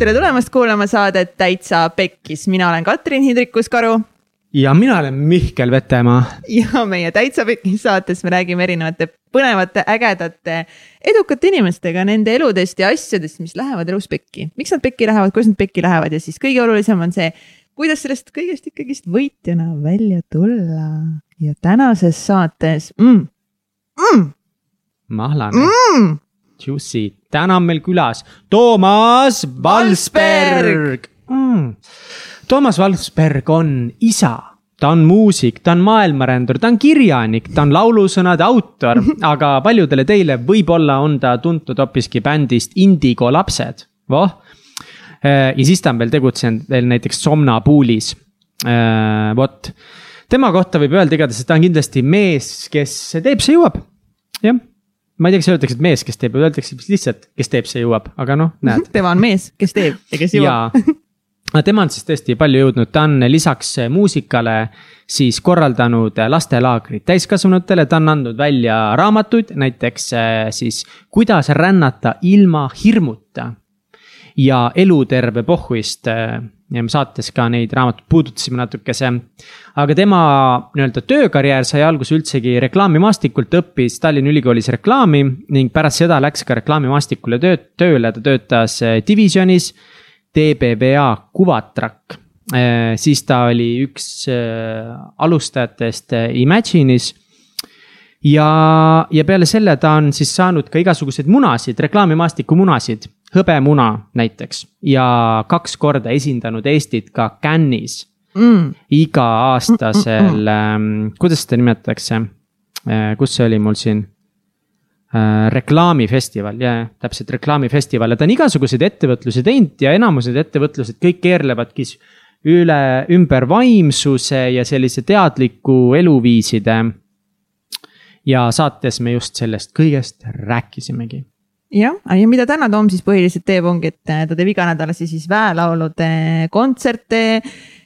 tere tulemast kuulama saadet Täitsa Pekkis, mina olen Katrin Hindrikus-Karu. ja mina olen Mihkel Vetemaa. ja meie Täitsa Pekkis saates me räägime erinevate põnevate, ägedate, edukate inimestega nende eludest ja asjadest, mis lähevad elus pekki. miks nad pekki lähevad, kuidas nad pekki lähevad ja siis kõige olulisem on see, kuidas sellest kõigest ikkagist võitjana välja tulla. ja tänases saates mm,, mm, mahlane. Mm, Juicy, täna on meil külas Toomas Valsberg. Mm.. Toomas Valsberg on isa, ta on muusik, ta on maailmarändur, ta on kirjanik, ta on laulusõnade autor, aga paljudele teile võib-olla on ta tuntud hoopiski bändist Indigo lapsed, voh. ja siis ta on veel tegutsenud veel näiteks Somnapoolis, vot. tema kohta võib öelda igatahes, et ta on kindlasti mees, kes teeb, see jõuab, jah ma ei tea, kas öeldakse, et mees, kes teeb, öeldakse lihtsalt, kes teeb, see jõuab, aga noh, näed. tema on mees, kes teeb ja kes jõuab. aga tema on siis tõesti palju jõudnud, ta on lisaks muusikale siis korraldanud lastelaagrit täiskasvanutele, ta on andnud välja raamatuid, näiteks eh, siis kuidas rännata ilma hirmuta. ja Eluterve pohhuist eh, saates ka neid raamatuid puudutasime natukese. aga tema nii-öelda töökarjäär sai alguse üldsegi reklaamimaastikult, õppis Tallinna Ülikoolis reklaami ning pärast seda läks ka reklaamimaastikule tööd, tööle, ta töötas eh, divisjonis. TBVA Kuvatrak, eh, siis ta oli üks eh, alustajatest Imagine'is ja, ja peale selle ta on siis saanud ka igasuguseid munasid, reklaamimaastiku munasid hõbemuna näiteks ja kaks korda esindanud Eestit ka Cannes'is mm.. iga-aastasel mm, mm, mm. kuidas seda nimetatakse, äh, kus see oli mul siin äh,? reklaamifestival, jaa, täpselt reklaamifestival ja ta on igasuguseid ettevõtlusi teinud ja enamus need ettevõtlused kõik keerlevadki üle, ümber vaimsuse ja sellise teadliku eluviiside. ja saates me just sellest kõigest rääkisimegi jah, ja mida täna Tom siis põhiliselt teeb, ongi, et ta teeb iganädalasi siis väelaulude kontserte,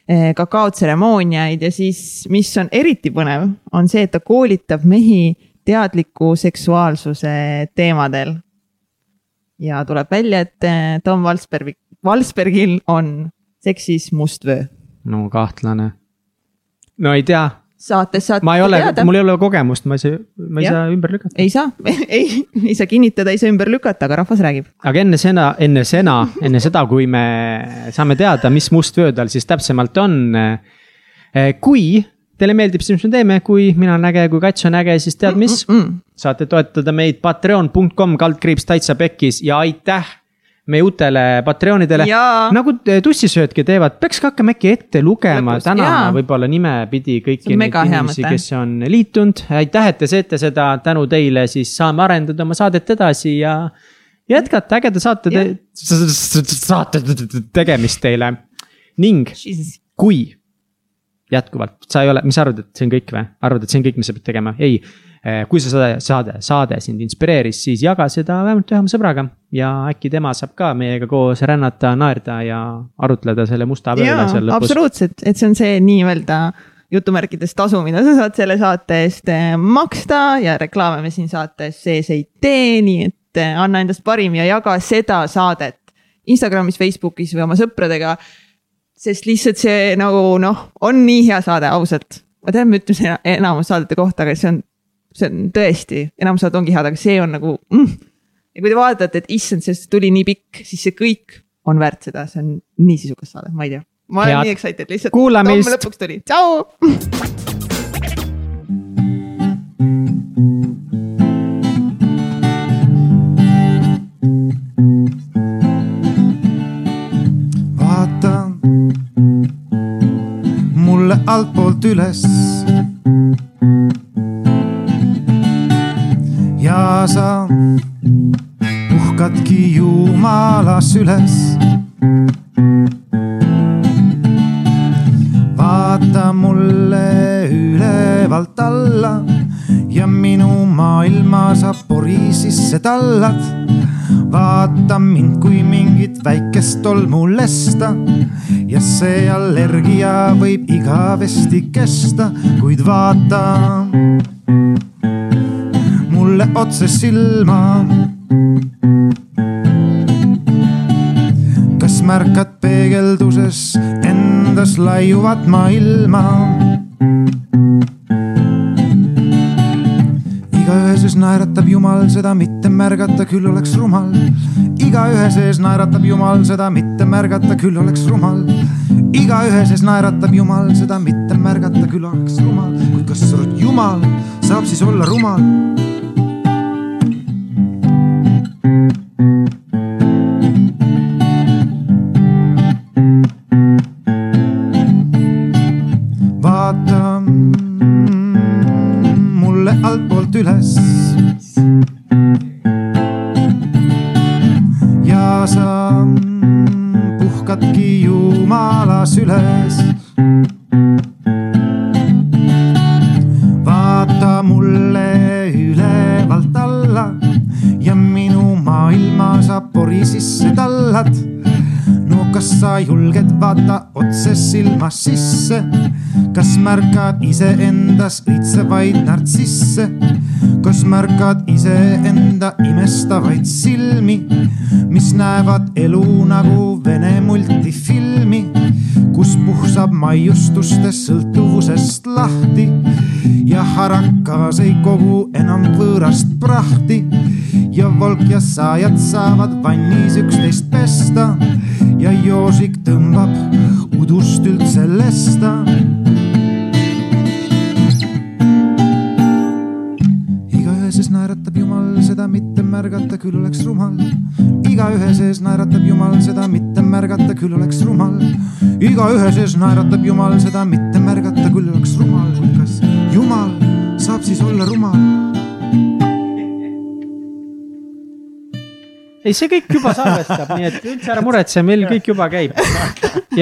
eh, kakaotseremooniaid ja siis, mis on eriti põnev, on see, et ta koolitab mehi teadliku seksuaalsuse teemadel. ja tuleb välja, et Tom Valsberg, Valsbergil on seksis must vöö. no kahtlane. no ei tea saates saate ma ei ole, mul ei ole kogemust, ma ei saa, ma ei ja. saa ümber lükata. ei saa ei, ei saa kinnitada, ei saa ümber lükata, aga rahvas räägib. aga enne seda, enne seda, enne seda, kui me saame teada, mis must vöö tal siis täpsemalt on. Eh, kui teile meeldib see, mis me teeme, kui mina olen äge, kui Kats on äge, siis tead mis mm, -mm. saate toetada meid patreon.com kaldkriips täitsa pekkis ja aitäh meie uutele Patreonidele. nagu tussisöödki teevad, peaks ka hakkama äkki ette lugema, tänama võib-olla nimepidi kõiki neid inimesi, kes on liitunud. aitäh, et te teete seda, tänu teile siis saame arendada oma saadet edasi ja jätkata ägeda saate te, saate tegemist teile. ning kui jätkuvalt, sa ei ole, mis sa arvad, et see on kõik või, arvad, et see on kõik, mis sa pead tegema, ei. Eh, kui see saade, saade, saade sind inspireeris, siis jaga seda vähemalt ühe oma sõbraga ja äkki tema saab ka meiega koos rännata, naerda ja arutleda selle musta vöö üle seal lõpus. absoluutselt, et see on see nii-öelda jutumärkides tasu, mida sa saad selle saate eest eh, maksta ja reklaame me siin saates sees ei tee, nii et eh, anna endast parim ja jaga seda saadet Instagramis, Facebookis või oma sõpradega. sest lihtsalt see nagu noh, on nii hea saade, ausalt. ma tean, ma ütlen enamus saadete kohta, aga see on see on tõesti, enamus saad ongi head, aga see on nagu mm.. ja kui te vaatate, et issand, sellest tuli nii pikk, siis see kõik on väärt seda, see on nii sisukas saade, ma ei tea. ma olen Head. nii excited lihtsalt. kuulamist. lõpuks tuli, tšau vaata mulle altpoolt üles ja sa puhkadki Jumala süles. vaata mulle ülevalt alla ja minu maailma sa pori sisse tallad. vaata mind kui mingit väikest tolmu lesta ja see allergia võib igavesti kesta, kuid vaata mulle otse silma. kas märkad peegelduses endas laiuvat maailma? igaühe sees naeratab Jumal, seda mitte märgata, küll oleks rumal. igaühe sees naeratab Jumal, seda mitte märgata, küll oleks rumal. igaühe sees naeratab Jumal, seda mitte märgata, küll oleks rumal. kuid kas Jumal saab siis olla rumal? Märkad iseendas õitsevaid nartsisse, kas märkad iseenda imestavaid silmi, mis näevad elu nagu Vene multifilmi, kus puhsab maiustustest sõltuvusest lahti ja harakas ei kogu enam võõrast prahti ja volk ja saajad saavad vannis üksteist pesta ja joosik tõmbab udust üldse lesta. Seda mitte märgata, küll oleks rumal. igaühe sees naeratab Jumal, seda mitte märgata, küll oleks rumal. igaühe sees naeratab Jumal, seda mitte märgata, küll oleks rumal, kuid kas Jumal saab siis olla rumal? ei, see kõik juba salvestab, nii et üldse ära muretse, meil kõik juba käib.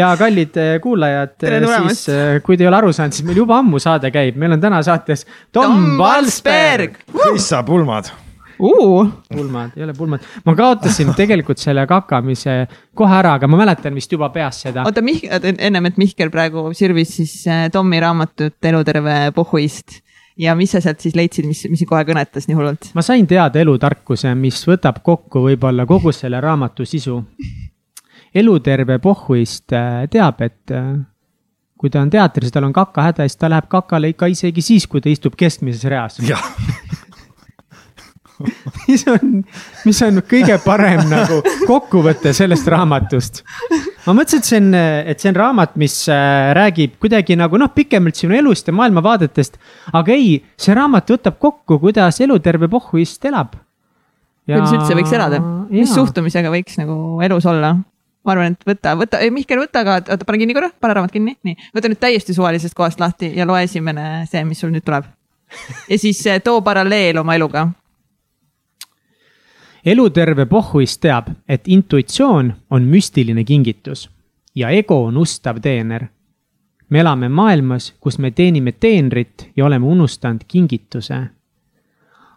ja kallid eh, kuulajad, siis eh, kui te ei ole aru saanud, siis meil juba ammu saade käib, meil on täna saates Tom, Tom Valsberg. Krissa pulmad uh.. pulmad, ei ole pulmad, ma kaotasin tegelikult selle kakamise kohe ära, aga ma mäletan vist juba peast seda. oota, Mih-, ennem, et Mihkel praegu sirvis siis eh, Tommi raamatut Eluterve pohhuist ja mis sa sealt siis leidsid, mis, mis kohe kõnetas nii hullult? ma sain teada elutarkuse, mis võtab kokku võib-olla kogu selle raamatu sisu. eluterve pohhuist äh, teab, et äh, kui ta on teatris, tal on kakahäda, siis ta läheb kakale ikka isegi siis, kui ta istub keskmises reas. mis on, mis on kõige parem nagu kokkuvõte sellest raamatust. ma mõtlesin, et see on, et see on raamat, mis äh, räägib kuidagi nagu noh, pikemalt sinu elust ja maailmavaadetest. aga ei, see raamat võtab kokku, kuidas eluterve pohhuist elab. kuidas üldse võiks elada, mis suhtumisega võiks nagu elus olla? ma arvan, et võta, võta, Mihkel, võta ka, oota, pane kinni korra, pane raamat kinni, nii. võta nüüd täiesti suvalisest kohast lahti ja loe esimene see, mis sul nüüd tuleb. ja siis äh, too paralleel oma eluga eluterve pohhuist teab, et intuitsioon on müstiline kingitus ja ego on ustav teener. me elame maailmas, kus me teenime teenrit ja oleme unustanud kingituse.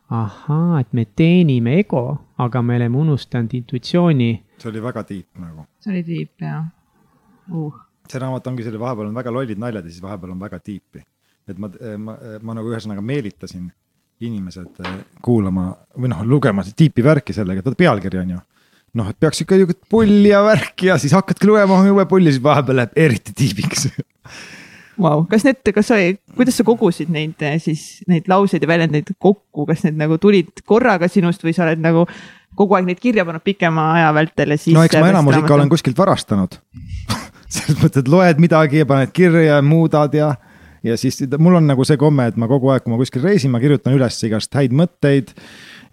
ahaa, et me teenime ego, aga me oleme unustanud intuitsiooni. see oli väga tiip nagu. see oli tiip jah uh.. see raamat ongi selle, vahepeal on väga lollid naljad ja siis vahepeal on väga tiipi. et ma, ma, ma nagu ühesõnaga meelitasin inimesed eh, kuulama või noh, lugema tiipi värki sellega, et pealkiri on ju. noh, et peaks ikka niisugust pulli ja värki ja siis hakkadki lugema jube pulli, siis vahepeal läheb eriti tiibiks Vau, kas need, kas sa, kuidas sa kogusid neid eh, siis neid lauseid ja väljendeid kokku, kas need nagu tulid korraga sinust või sa oled nagu kogu aeg neid kirja pannud pikema aja vältel ja siis. no eks ma enamus ikka olen kuskilt varastanud selles mõttes, et loed midagi ja paned kirja ja muudad ja ja siis mul on nagu see komme, et ma kogu aeg, kui ma kuskil reisin, ma kirjutan üles igast häid mõtteid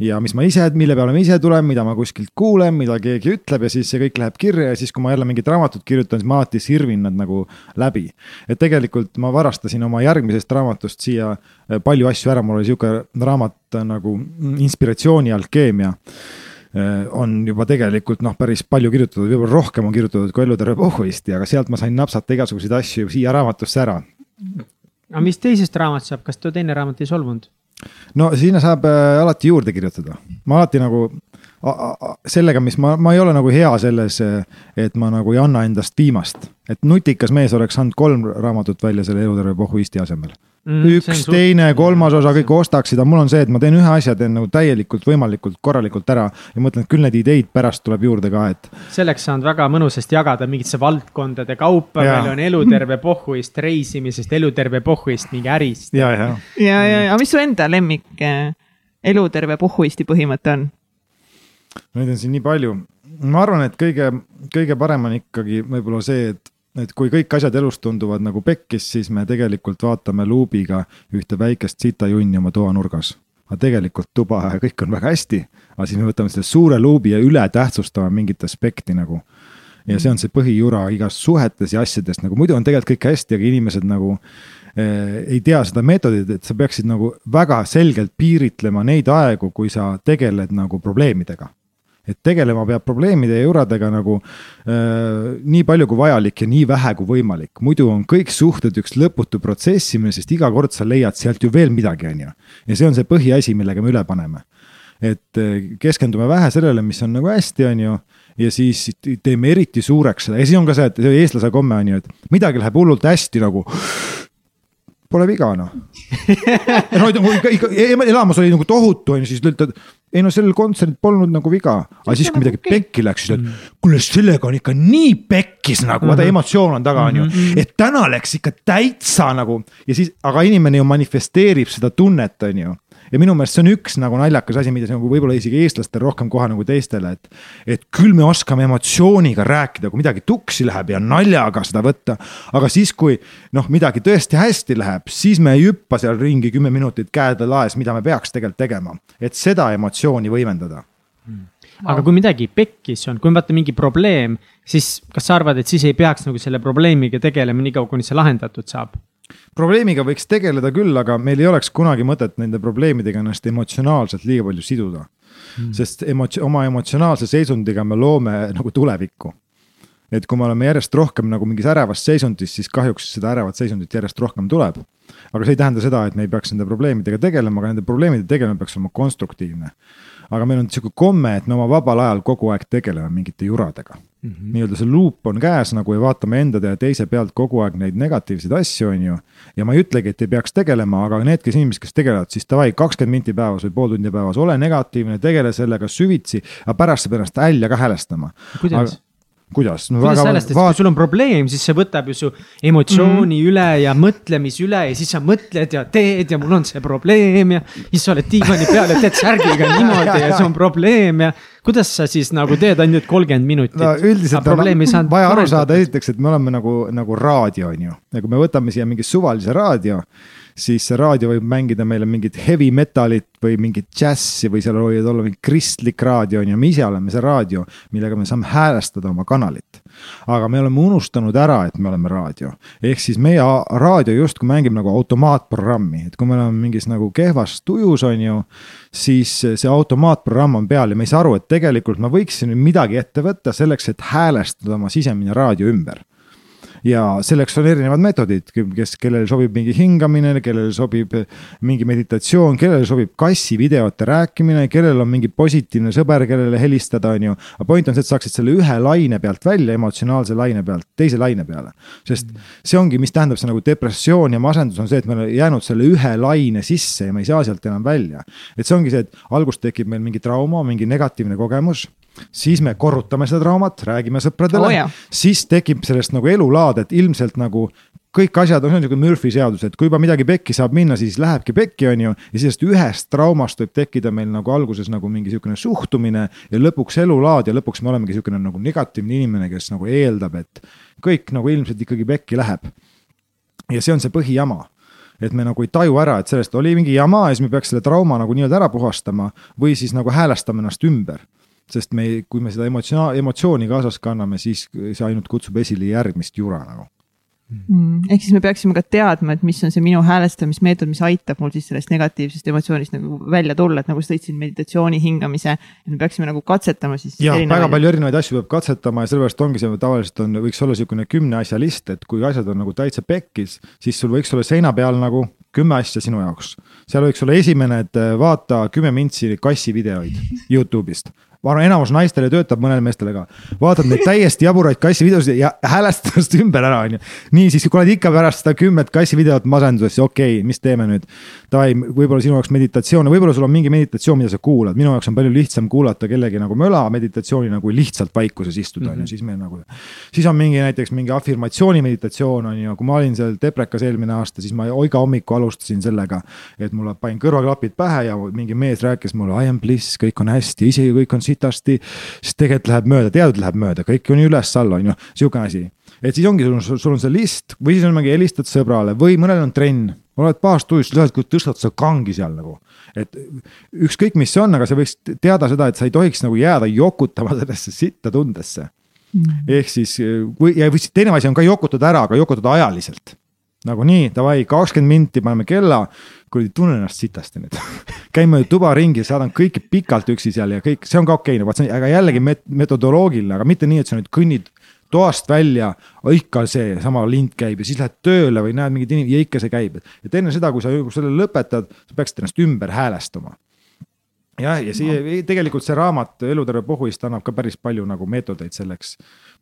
ja mis ma ise, mille peale ma ise tulen, mida ma kuskilt kuulen, mida keegi ütleb ja siis see kõik läheb kirja ja siis, kui ma jälle mingit raamatut kirjutan, siis ma alati sirvin nad nagu läbi. et tegelikult ma varastasin oma järgmisest raamatust siia eh, palju asju ära, mul oli sihuke raamat nagu Inspiratsiooni alkeemia. Eh, on juba tegelikult noh, päris palju kirjutatud, võib-olla rohkem on kirjutatud kui Elluterve pohhuisti, aga sealt ma sain napsata igasuguseid asju siia raamatusse ära aga mis teisest raamatust saab, kas too teine raamat ei solvunud? no sinna saab äh, alati juurde kirjutada, ma alati nagu sellega, mis ma, ma ei ole nagu hea selles, et ma nagu ei anna endast viimast. et nutikas mees oleks andnud kolm raamatut välja selle eluterve pohhuisti asemel mm,. üks, teine, kolmas osa, kõik ostaksid, aga mul on see, et ma teen ühe asja, teen nagu täielikult, võimalikult, korralikult ära ja mõtlen, et küll neid ideid pärast tuleb juurde ka, et. selleks saanud väga mõnusasti jagada mingitesse valdkondade kaupa, meil on eluterve pohhuist reisimisest, eluterve pohhuist mingi ärist. ja, ja, ja, ja, aga mis su enda lemmik eh, eluterve pohhuisti põhimõte on? Neid on siin nii palju, ma arvan, et kõige, kõige parem on ikkagi võib-olla see, et et kui kõik asjad elus tunduvad nagu pekkis, siis me tegelikult vaatame luubiga ühte väikest sitajunni oma toanurgas. aga tegelikult tuba ja kõik on väga hästi, aga siis me võtame selle suure luubi ja üle tähtsustame mingit aspekti nagu. ja see on see põhijura igas suhetes ja asjades, nagu muidu on tegelikult kõik hästi, aga inimesed nagu eh, ei tea seda meetodit, et sa peaksid nagu väga selgelt piiritlema neid aegu, kui sa tegeled nagu probleemidega et tegelema peab probleemide ja juradega nagu äh, nii palju kui vajalik ja nii vähe kui võimalik. muidu on kõik suhted üks lõputu protsessimine, sest iga kord sa leiad sealt ju veel midagi, on ju. ja see on see põhiasi, millega me üle paneme. et äh, keskendume vähe sellele, mis on nagu hästi, on ju ja siis teeme eriti suureks seda ja siis on ka see, et see eestlase komme on ju, et midagi läheb hullult hästi nagu pole viga noh no ikka, ikka elamus oli nagu tohutu on ju, siis ütled, ei no sellel kontserdil polnud nagu viga, aga siis, kui midagi okay. pekki läks, siis ütled, kuule sellega on ikka nii pekkis nagu, vaata mhm. emotsioon on taga, on ju. Mhm. et täna läks ikka täitsa nagu ja siis, aga inimene ju manifesteerib seda tunnet, on ju ja minu meelest see on üks nagu naljakas asi, mida nagu võib-olla isegi eestlastel rohkem kohe nagu teistele, et. et küll me oskame emotsiooniga rääkida, kui midagi tuksi läheb ja naljaga seda võtta. aga siis, kui noh, midagi tõesti hästi läheb, siis me ei hüppa seal ringi kümme minutit käed laes, mida me peaks tegelikult tegema, et seda emotsiooni võimendada hmm aga kui midagi pekkis on, kui on vaata mingi probleem, siis kas sa arvad, et siis ei peaks nagu selle probleemiga tegelema niikaua, kuni see lahendatud saab? Probleemiga võiks tegeleda küll, aga meil ei oleks kunagi mõtet nende probleemidega ennast emotsionaalselt liiga palju siduda mm.. sest emotsi-, oma emotsionaalse seisundiga me loome nagu tulevikku. et kui me oleme järjest rohkem nagu mingis ärevas seisundis, siis kahjuks seda ärevat seisundit järjest rohkem tuleb. aga see ei tähenda seda, et me ei peaks nende probleemidega tegelema, aga nende probleemide tegelemine peaks olema konstruktiivne aga meil on sihuke komme, et me oma vabal ajal kogu aeg tegeleme mingite juradega mm -hmm.. nii-öelda see luup on käes nagu ja vaatame enda ja teise pealt kogu aeg neid negatiivseid asju, on ju. ja ma ei ütlegi, et ei peaks tegelema, aga need, kes inimesed, kes tegelevad, siis davai, kakskümmend minti päevas või pool tundi päevas, ole negatiivne, tegele sellega süvitsi, aga pärast sa pead ennast välja ka häälestama. kuidas? Kuidas no,? kuidas et vaat... kui sul on probleem, siis see võtab ju su emotsiooni mm -hmm. üle ja mõtlemise üle ja siis sa mõtled ja teed ja mul on see probleem ja. siis sa oled diivani peal ja teed särgiga niimoodi ja, ja, ja see on probleem ja. kuidas sa siis nagu teed ainult kolmkümmend minutit no,? üldiselt on vaja aru saada esiteks, et me oleme nagu, nagu raadio on ju, ja kui me võtame siia mingi suvalise raadio siis see raadio võib mängida meile mingit heavy metalit või mingit džässi või seal võivad olla mingi kristlik raadio on ju, me ise oleme see raadio, millega me saame häälestada oma kanalit. aga me oleme unustanud ära, et me oleme raadio, ehk siis meie raadio justkui mängib nagu automaatprogrammi, et kui me oleme mingis nagu kehvas tujus, on ju. siis see automaatprogramm on peal ja me ei saa aru, et tegelikult ma võiksin midagi ette võtta selleks, et häälestada oma sisemine raadio ümber ja selleks on erinevad meetodid, kes, kellele sobib mingi hingamine, kellele sobib mingi meditatsioon, kellele sobib kassivideote rääkimine, kellel on mingi positiivne sõber, kellele helistada, on ju. aga point on see, et saaksid selle ühe laine pealt välja, emotsionaalse laine pealt teise laine peale. sest see ongi, mis tähendab see nagu depressioon ja masendus on see, et me oleme jäänud selle ühe laine sisse ja me ei saa sealt enam välja. et see ongi see, et alguses tekib meil mingi trauma, mingi negatiivne kogemus siis me korrutame seda traumat, räägime sõpradele oh,, siis tekib sellest nagu elulaad, et ilmselt nagu kõik asjad, on sihuke Murphy seadus, et kui juba midagi pekki saab minna, siis lähebki pekki, on ju. ja sellest ühest traumast võib tekkida meil nagu alguses nagu mingi sihukene suhtumine ja lõpuks elulaad ja lõpuks me olemegi sihukene nagu negatiivne inimene, kes nagu eeldab, et kõik nagu ilmselt ikkagi pekki läheb. ja see on see põhijama et me nagu ei taju ära, et sellest oli mingi jama ja siis me peaks selle trauma nagu nii-öelda ära puhastama või siis nagu häälestame ennast ümber sest me, kui me seda emotsioon, emotsiooni kaasas kanname, siis see ainult kutsub esile järgmist jura nagu mm,. ehk siis me peaksime ka teadma, et mis on see minu häälestamismeetod, mis aitab mul siis sellest negatiivsest emotsioonist nagu välja tulla, et nagu sa tõid siin meditatsiooni, hingamise. me peaksime nagu katsetama siis. jah, väga palju erinevaid asju peab katsetama ja sellepärast ongi see tavaliselt on, võiks olla niisugune kümne asja list, et kui asjad on nagu täitsa pekkis, siis sul võiks olla seina peal nagu kümme asja sinu jaoks. seal võiks olla esimene, et vaata kümme mintsi kassivideoid Youtube'ist ma arvan, enamus naistele töötab, mõnele meestele ka. vaatad neid täiesti jaburaid kassivideosid ja häälestad ennast ümber ära, on ju. nii, siis kui oled ikka pärast seda kümmet kassivideot masenduses, okei okay,, mis teeme nüüd. Davai, võib-olla sinu jaoks meditatsioon, võib-olla sul on mingi meditatsioon, mida sa kuulad, minu jaoks on palju lihtsam kuulata kellegi nagu möla meditatsioonina, kui lihtsalt vaikuses istuda, on ju, mhm. siis me nagu. siis on mingi näiteks mingi afirmatsiooni meditatsioon on ju, kui ma olin seal Deprekas eelmine aasta, siis ma iga hommiku alustasin sellega. et mulle panin kõrvaklapid pähe ja mingi mees rääkis mulle I am bliss, kõik on hästi, isegi kõik on sitasti. siis tegelikult läheb mööda, tead, läheb mööda, kõik on üles-alla, on ju, sihukene asi. et siis ongi, sul, sul on see list või siis on mingi helistad sõbrale või mõnel on trenn, oled baastujus, lähed, tõstad seda kangi seal nagu. et ükskõik, mis see on, aga sa võiks teada seda, et sa ei tohiks nagu jääda jokutama sellesse sitta tundesse mm.. ehk siis või, ja või teine asi on ka jokutada ära, aga jokutada ajaliselt nagu nii, davai, kakskümmend minti, paneme kella. Kuradi, tunnen ennast sitasti nüüd käin mööda tuba ringi, saadan kõiki pikalt üksi seal ja kõik, see on ka okei okay,, no vot see on, aga jällegi met, metodoloogiline, aga mitte nii, et sa nüüd kõnnid toast välja, ikka seesama lint käib ja siis lähed tööle või näed mingit inimest ja ikka see käib. et enne seda, kui sa selle lõpetad, sa peaksid ennast ümber häälestama jah, ja siia no. tegelikult see raamat Eluterve pohhuist annab ka päris palju nagu meetodeid selleks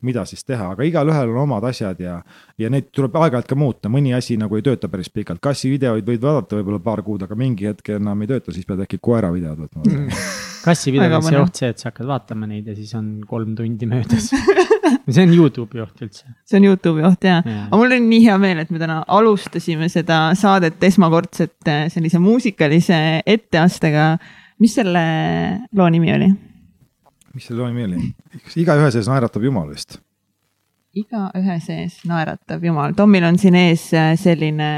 mida siis teha, aga igalühel on omad asjad ja, ja neid tuleb aeg-ajalt ka muuta, mõni asi nagu ei tööta päris pikalt, kassi videoid võid vaadata võib-olla paar kuud, aga mingi hetk enam ei tööta, siis pead äkki koera videod võtma mm. kassi videod on see oht see, et sa hakkad vaatama neid ja siis on kolm tundi möödas see on Youtube'i oht üldse. see on Youtube'i oht ja, ja., aga mul on nii hea meel, et me täna alustasime seda saadet esmakordselt eh, sellise muusikalise etteastega. Mis selle loo nimi oli? mis selle loo nimi oli? kas igaühe sees naeratab Jumal vist? igaühe sees naeratab Jumal. Tomil on siin ees äh, selline,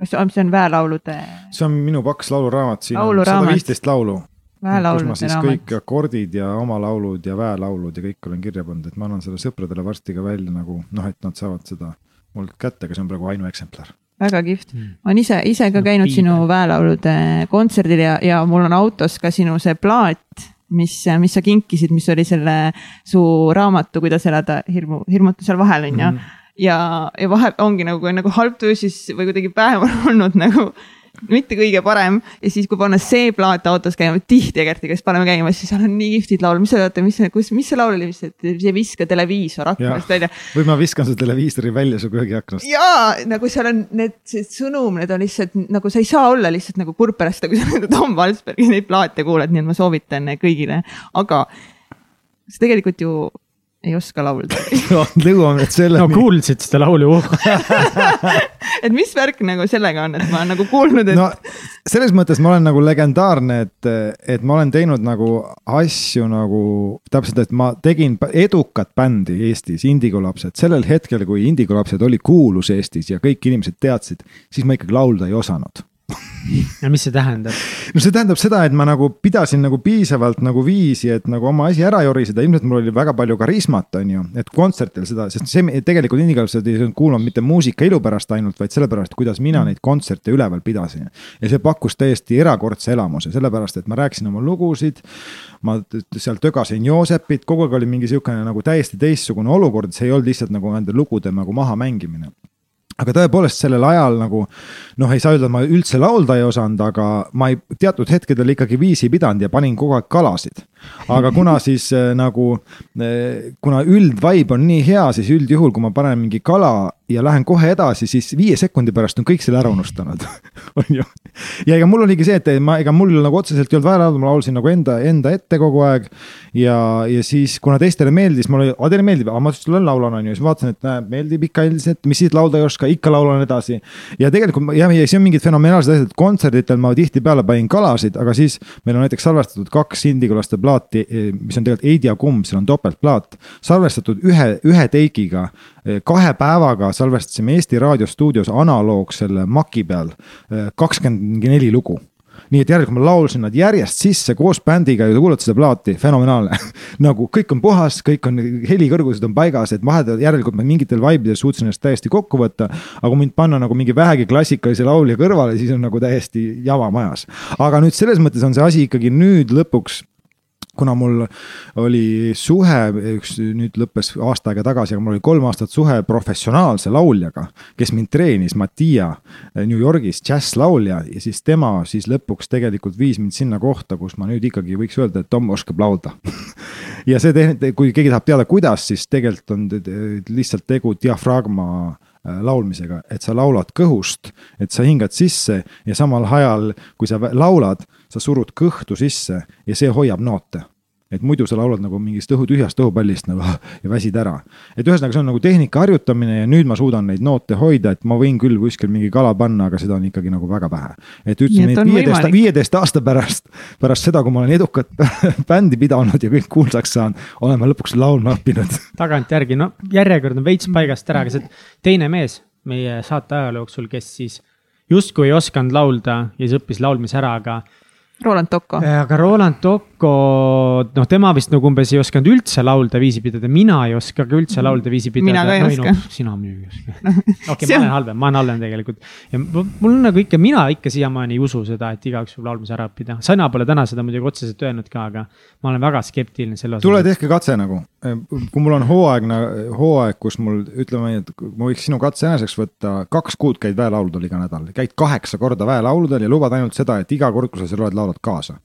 kas see on väelaulude? see on minu paks lauluraamat, siin on sada viisteist laulu. kus ma siis raamat. kõik akordid ja oma laulud ja väelaulud ja kõik olen kirja pannud, et ma annan selle sõpradele varsti ka välja nagu noh, et nad saavad seda mul kätte, aga see on praegu ainueksemplar väga kihvt mm., ma olen ise, ise ka käinud no, sinu väelaulude kontserdil ja, ja mul on autos ka sinu see plaat mis, mis sa kinkisid, mis oli selle su raamatu Kuidas elada hirmu, hirmutu seal vahel on ju mm. -hmm. ja, ja vahe ongi nagu, nagu halb töö siis või kuidagi päev on olnud nagu mitte kõige parem ja siis, kui panna see plaat autos käima, tihti Egerti käest paneme käima, siis seal on nii kihvtid laul, mis sa teate, mis, kus, mis see laul oli, mis, et see viska televiisor aknast välja. või ma viskan su televiisori välja su köögiaknast. jaa, nagu seal on need, see sõnum, need on lihtsalt nagu sa ei saa olla lihtsalt nagu purperasta, kui sa Tom Valsbergi neid plaate kuulad, nii et ma soovitan kõigile, aga see tegelikult ju ei oska laulda no jõuame nüüd selleni. no kuulsid seda laulu et mis värk nagu sellega on, et ma olen nagu kuulnud, et. no selles mõttes ma olen nagu legendaarne, et, et ma olen teinud nagu asju nagu täpselt, et ma tegin edukat bändi Eestis, Indigo lapsed, sellel hetkel, kui Indigo lapsed oli kuulus Eestis ja kõik inimesed teadsid, siis ma ikkagi laulda ei osanud ja mis see tähendab? no see tähendab seda, et ma nagu pidasin nagu piisavalt nagu viisi, et nagu oma asi ära joriseda, ilmselt mul oli väga palju karismat, on ju, et kontsertidel seda, sest see tegelikult individuaalselt ei kuulanud mitte muusika ilu pärast ainult, vaid sellepärast, kuidas mina mm. neid kontserte üleval pidasin. ja see pakkus täiesti erakordse elamuse, sellepärast et ma rääkisin oma lugusid. ma seal tögasin Joosepit, kogu aeg oli mingi sihukene nagu täiesti teistsugune olukord, see ei olnud lihtsalt nagu nende lugude nagu mahamängimine aga tõepoolest sellel ajal nagu noh, ei saa öelda, et ma üldse laulda ei osanud, aga ma ei, teatud hetkedel ikkagi viisi pidanud ja panin kogu aeg kalasid. aga kuna siis äh, nagu äh,, kuna üldvibe on nii hea, siis üldjuhul, kui ma panen mingi kala ja lähen kohe edasi, siis viie sekundi pärast on kõik selle ära unustanud on ju. ja ega mul oligi see, et ma, ega mul nagu otseselt ei olnud vaja laulda, ma laulsin nagu enda, enda ette kogu aeg. ja, ja siis, kuna teistele meeldis, mul oli, aga teile meeldib, aga ma ütlesin, laulan on ju, siis vaatasin, et näe, meeldib ikka üldiselt, mis siis laulda ei oska, ikka laulan edasi. ja tegelikult jah, ja see on mingid fenomenaalsed asjad, kontserditel ma tihtipeale panin kalasid, aga siis meil on näiteks salvestatud kaks Indigulaste plaati, mis on tegelikult Eidi ja Kumb, seal on topeltplaat. salvestatud ühe, ühe teigiga kahe päevaga salvestasime Eesti Raadio stuudios analoog selle Maci peal kakskümmend neli lugu nii et järelikult ma laulsin nad järjest sisse koos bändiga ja te kuulate seda plaati, fenomenaalne nagu kõik on puhas, kõik on, helikõrgused on paigas, et vahepeal järelikult ma mingitel vibe'idel suutsin ennast täiesti kokku võtta. aga kui mind panna nagu mingi vähegi klassikalise laulja kõrvale, siis on nagu täiesti jama majas. aga nüüd selles mõttes on see asi ikkagi nüüd lõpuks kuna mul oli suhe, üks nüüd lõppes aasta aega tagasi, aga mul oli kolm aastat suhe professionaalse lauljaga, kes mind treenis, Mattia New Yorgis, džässlaulja ja siis tema siis lõpuks tegelikult viis mind sinna kohta, kus ma nüüd ikkagi võiks öelda, et Tom oskab laulda. Ja see kui keegi tahab teada, kuidas, siis tegelikult on lihtsalt tegu diafragma laulmisega, et sa laulad kõhust, et sa hingad sisse ja samal ajal, kui sa laulad, sa surud kõhtu sisse ja see hoiab noote et muidu sa laulad nagu mingist õhu, tühjast õhupallist nagu ja väsid ära. et ühesõnaga, see on nagu tehnika harjutamine ja nüüd ma suudan neid noote hoida, et ma võin küll kuskil mingi kala panna, aga seda on ikkagi nagu väga vähe. et ütleme, et viieteist, viieteist aasta pärast, pärast seda, kui ma olen edukat bändi pidanud ja kõik kuulsaks saanud, olen ma lõpuks laulma õppinud. tagantjärgi, no järjekord on veits paigast ära, aga see teine mees meie saate ajaloo jooksul, kes siis justkui ei osanud laulda ja siis õppis laulmise ära, aga Roland Tocco. aga Roland Tocco, noh, tema vist nagu umbes ei osanud üldse laulda viisi pidada, mina ei oska ka üldse laulda viisi pidada. mina ka ei no, oska no,. sina muidugi ei oska. okei, ma olen halvem, ma olen halvem tegelikult. ja mul on nagu ikka, mina ikka siiamaani ei usu seda, et igaüks võib laulmise ära õppida. Sana pole täna seda muidugi otseselt öelnud ka, aga ma olen väga skeptiline selle osas. tule tehke katse nagu, kui mul on hooaegne, hooaeg, kus mul ütleme, et ma võiks sinu katse eneseks võtta, kaks kuud käid väelauludel iga nädal, käid kaheksa korda väelauludel ja lubad ainult seda, et iga kord, kui sa seal oled, laulad kaasa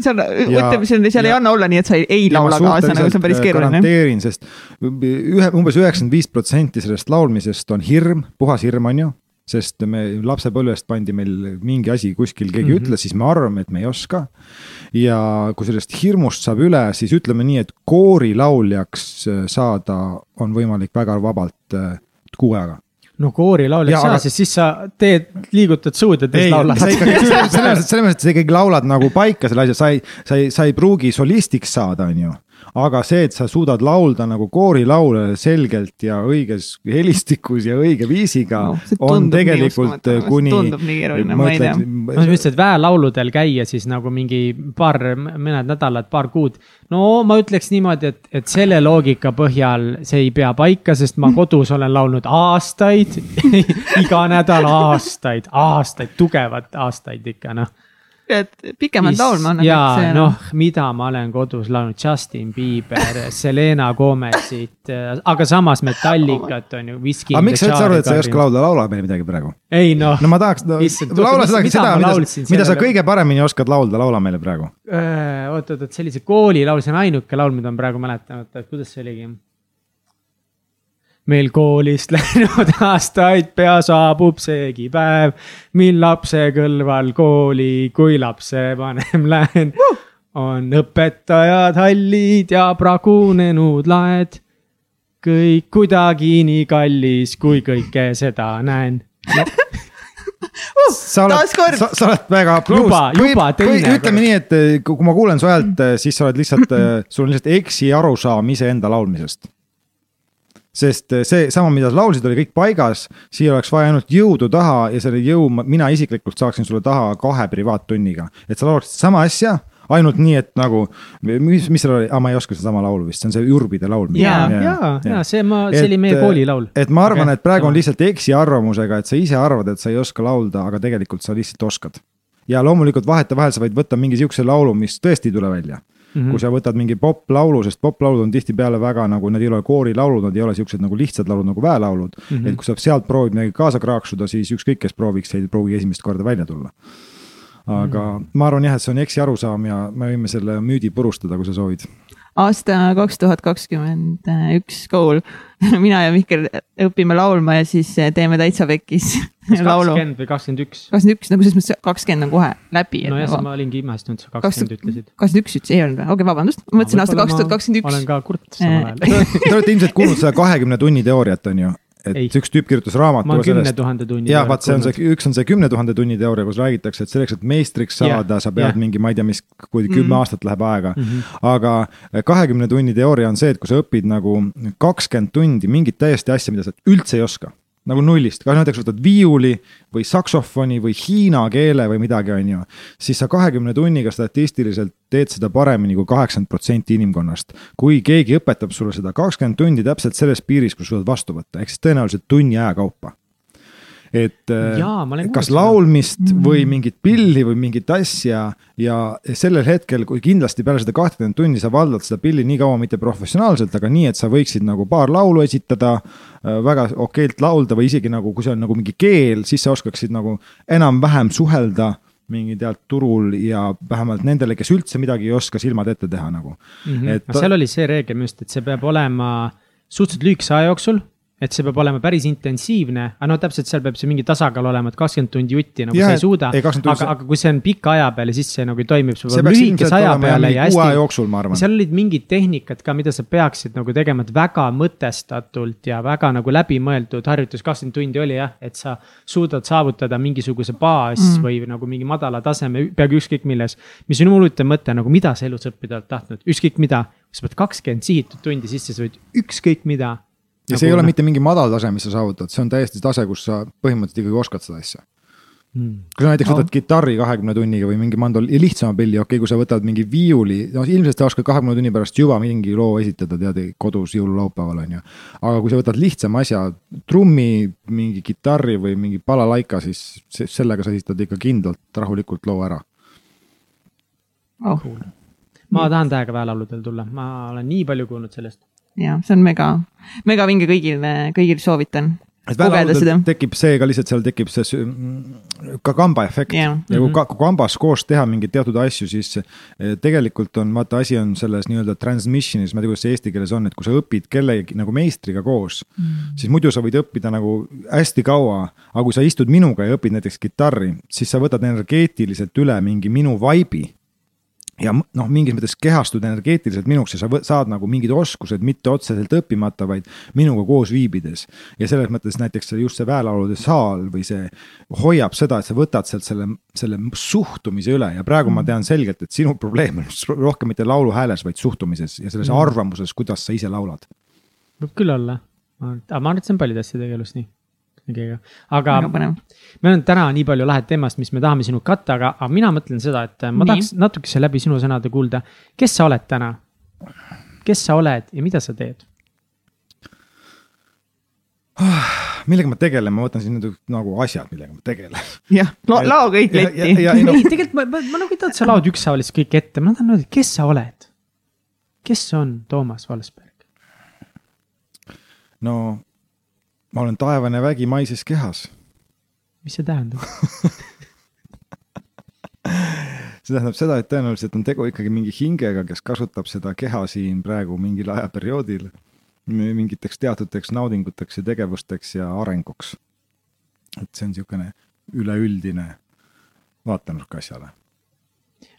seal, ütleme, seal, seal ja, ei anna olla nii, et sa ei, ei laula kaasa, nagu see on päris äh, keeruline. garanteerin, sest ühe, umbes üheksakümmend viis protsenti sellest laulmisest on hirm, puhas hirm, on ju. sest me lapsepõlvest pandi meil mingi asi kuskil, keegi mm -hmm. ütles, siis me arvame, et me ei oska. ja kui sellest hirmust saab üle, siis ütleme nii, et koorilauljaks saada on võimalik väga vabalt äh, kuu ajaga no koorilaulja sa aga..., sest siis sa teed, liigutad suud ja teed laulad. selles mõttes, et sa ikkagi laulad nagu paika selle asja, sa ei, sa ei, sa ei pruugi solistiks saada, on ju aga see, et sa suudad laulda nagu koorilaule selgelt ja õiges helistikus ja õige viisiga no,, on tegelikult kuni. tundub nii keeruline, ma ei tea. ma mõtlesin, et väelauludel käia siis nagu mingi paar, mõned nädalad, paar kuud. no ma ütleks niimoodi, et, et selle loogika põhjal see ei pea paika, sest ma kodus olen laulnud aastaid iga nädal aastaid, aastaid, tugevat aastaid ikka noh et pikemalt laulma annab. ja noh, mida ma olen kodus laulnud, Justin Bieber, Selena Gomezit, aga samas Metallicat on ju. aga miks sa üldse arvad, et sa ei oska laulda, laula meile midagi praegu? ei noh. no ma tahaks no,, laula seda, seda, mida, mida sa kõige paremini oskad laulda, laula meile praegu. oot, oot, oot, sellise koolilaul, see on ainuke laul, mida ma praegu mäletan, oota, kuidas see oligi meil koolist läinud aastaid pea saabub seegi päev, mil lapse kõlval kooli, kui lapsevanem lähen uh!. on õpetajad hallid ja pragunenud laed. kõik kuidagi nii kallis, kui kõike seda näen no. Uh, sa oled, sa, sa oled väga pluus. juba, juba teine. ütleme nii, et kui ma kuulen su häält, siis sa oled lihtsalt, sul on lihtsalt eksiarusaam iseenda laulmisest sest eh, see sama, mida sa laulsid, oli kõik paigas, siia oleks vaja ainult jõudu taha ja selle jõu mina isiklikult saaksin sulle taha kahe privaattunniga. et sa laulaksid sama asja, ainult nii, et nagu, mis, mis seal oli ah,, ma ei oska sedasama laulu vist, see on see Jurbide laul. ja, ja, ja see ma, see oli meie koolilaul. et ma arvan okay., et praegu on lihtsalt eksiarvamusega, et sa ise arvad, et sa ei oska laulda, aga tegelikult sa lihtsalt oskad. ja loomulikult vahetevahel sa võid võtta mingi sihukese laulu, mis tõesti ei tule välja Mm -hmm. kui sa võtad mingi poplaulu, sest poplaulud on tihtipeale väga nagu, nad ei ole koorilaulud, nad ei ole siuksed nagu lihtsad laulud nagu väelaulud mm. -hmm. et kui sa sealt proovid midagi kaasa kraaksuda, siis ükskõik, kes prooviks, ei pruugi esimest korda välja tulla. aga mm -hmm. ma arvan jah, et see on eksiarusaam ja me võime selle müüdi purustada, kui sa soovid aasta kaks tuhat kakskümmend üks kool. mina ja Mihkel õpime laulma ja siis teeme täitsa pekkis. kas kakskümmend või kakskümmend üks? kakskümmend üks, nagu selles mõttes kakskümmend on kohe läbi. nojah, nagu... ma olingi imestanud, sa kakskümmend ütlesid. kakskümmend üks ütles, ei olnud või? okei okay,, vabandust, ma mõtlesin aasta kaks tuhat kakskümmend üks. olen ka kurt samal ajal Te olete ilmselt kuulnud seda kahekümne tunni teooriat, on ju? Et ei. üks tüüp kirjutas raamatu. ma kümne tuhande tunni. ja vaat see on see, üks on see kümne tuhande tunni teooria, kus räägitakse, et selleks, et meistriks saada, sa pead ja. mingi, ma ei tea, mis, kuni kümme mm -hmm. aastat läheb aega mm. -hmm. aga kahekümne tunni teooria on see, et kui sa õpid nagu kakskümmend tundi mingit täiesti asja, mida sa üldse ei oska nagu nullist, kas näiteks võtad viiuli või saksofoni või hiina keele või midagi, on ju. siis sa kahekümne tunniga statistiliselt teed seda paremini kui kaheksakümmend protsenti inimkonnast. kui keegi õpetab sulle seda kakskümmend tundi täpselt selles piiris, kus suudad vastu võtta, ehk siis tõenäoliselt tunni aja kaupa et äh, Jaa, kas laulmist seda. või mm. mingit pilli või mingit asja ja sellel hetkel, kui kindlasti peale seda kahtekümmet tundi sa valdad seda pilli nii kaua mitte professionaalselt, aga nii, et sa võiksid nagu paar laulu esitada, äh, väga okeilt laulda või isegi nagu, kui see on nagu mingi keel, siis sa oskaksid nagu enam-vähem suhelda mingi tead turul ja vähemalt nendele, kes üldse midagi ei oska, silmad ette teha nagu mm. -hmm. Et... seal oli see reegel minu arust, et see peab olema suhteliselt lühikese aja jooksul. Et see peab olema päris intensiivne, aga no täpselt seal peab see mingi tasakaal olema, et kakskümmend tundi jutti nagu Jah, sa ei suuda. ei, 20 tundi aga, aga kui see on pika aja peale, siis see nagu ei toimi, see peab lühikese aja peale ja hästi. jooksul, ma arvan. seal olid mingid tehnikad ka, mida sa peaksid nagu tegema, et väga mõtestatult ja väga nagu läbimõeldud harjutus, kakskümmend tundi oli jah, et sa suudad saavutada mingisuguse baas mm. või nagu mingi madala taseme, peaaegu ükskõik milles. mis on huvitav mõte nagu, mida sa elus õppida oled tahtnud, ükskõik mida. sa pead kakskümmend sihitud tundi sisse, sa võid ükskõik mida. Ja see ei ole mitte mingi madal tase, mis sa saavutad, see on täiesti tase, kus sa põhimõtteliselt ikkagi oskad seda asja. mm. kui sa näiteks No. võtad kitarri kahekümne tunniga või mingi mandol- ja lihtsama pilli, okei okay,, kui sa võtad mingi viiuli, no ilmselt sa oskad kahekümne tunni pärast juba mingi loo esitada, tead, kodus jõululaupäeval on ju. aga kui sa võtad lihtsama asja, trummi, mingi kitarri või mingi balalaika, siis se- sellega sa esitad ikka kindlalt rahulikult loo ära. oh,. ma tahan täiega väelauludel tulla, ma olen nii palju kuulnud sellest. jah, see on mega, mega vinge kõigile, kõigil soovitan et seda väelauludel. tekib see ka lihtsalt seal tekib see mm, ka kamba efekt Jah. ja kui ka- kui kambas koos teha mingeid teatud asju, siis eh, tegelikult on vaata asi on selles nii-öelda transmission'is, ma ei tea, kuidas see eesti keeles on, et kui sa õpid kellegi nagu meistriga koos mm., siis muidu sa võid õppida nagu hästi kaua, aga kui sa istud minuga ja õpid näiteks kitarri, siis sa võtad energeetiliselt üle mingi minu vibe'i ja noh, mingis mõttes kehastud energeetiliselt minuks ja sa saad nagu mingid oskused mitte otseselt õppimata, vaid minuga koos viibides. ja selles mõttes näiteks just see väelaulude saal või see hoiab seda, et sa võtad sealt selle, selle suhtumise üle ja praegu ma tean selgelt, et sinu probleem on rohkem mitte laulu hääles, vaid suhtumises ja selles arvamuses, kuidas sa ise laulad. võib küll olla, aga ma arvan, et see on paljude asjade elus nii. Aga väga põnev. meil on täna nii palju lahet teemast, mis me tahame sinuga katta, aga, aga mina mõtlen seda, et ma Nii. tahaks natukese läbi sinu sõnade kuulda, kes sa oled täna? kes sa oled ja mida sa teed? millega ma tegelen, ma võtan siin nüüd nagu asjad, millega ma tegelen. jah, lao kõik Ja- letti ja- ei, no- ei, tegelikult ma, ma, ma nagu ei taha, et sa laod ükshaaval lihtsalt kõik ette, ma tahan öelda, kes sa oled? kes on Toomas Valsberg? no ma olen taevane vägi maises kehas mis see tähendab? see tähendab seda, et tõenäoliselt on tegu ikkagi mingi hingega, kes kasutab seda keha siin praegu mingil ajaperioodil mi- mingiteks teatuteks naudinguteks ja tegevusteks ja arenguks. et see on niisugune üleüldine vaatenurk asjale.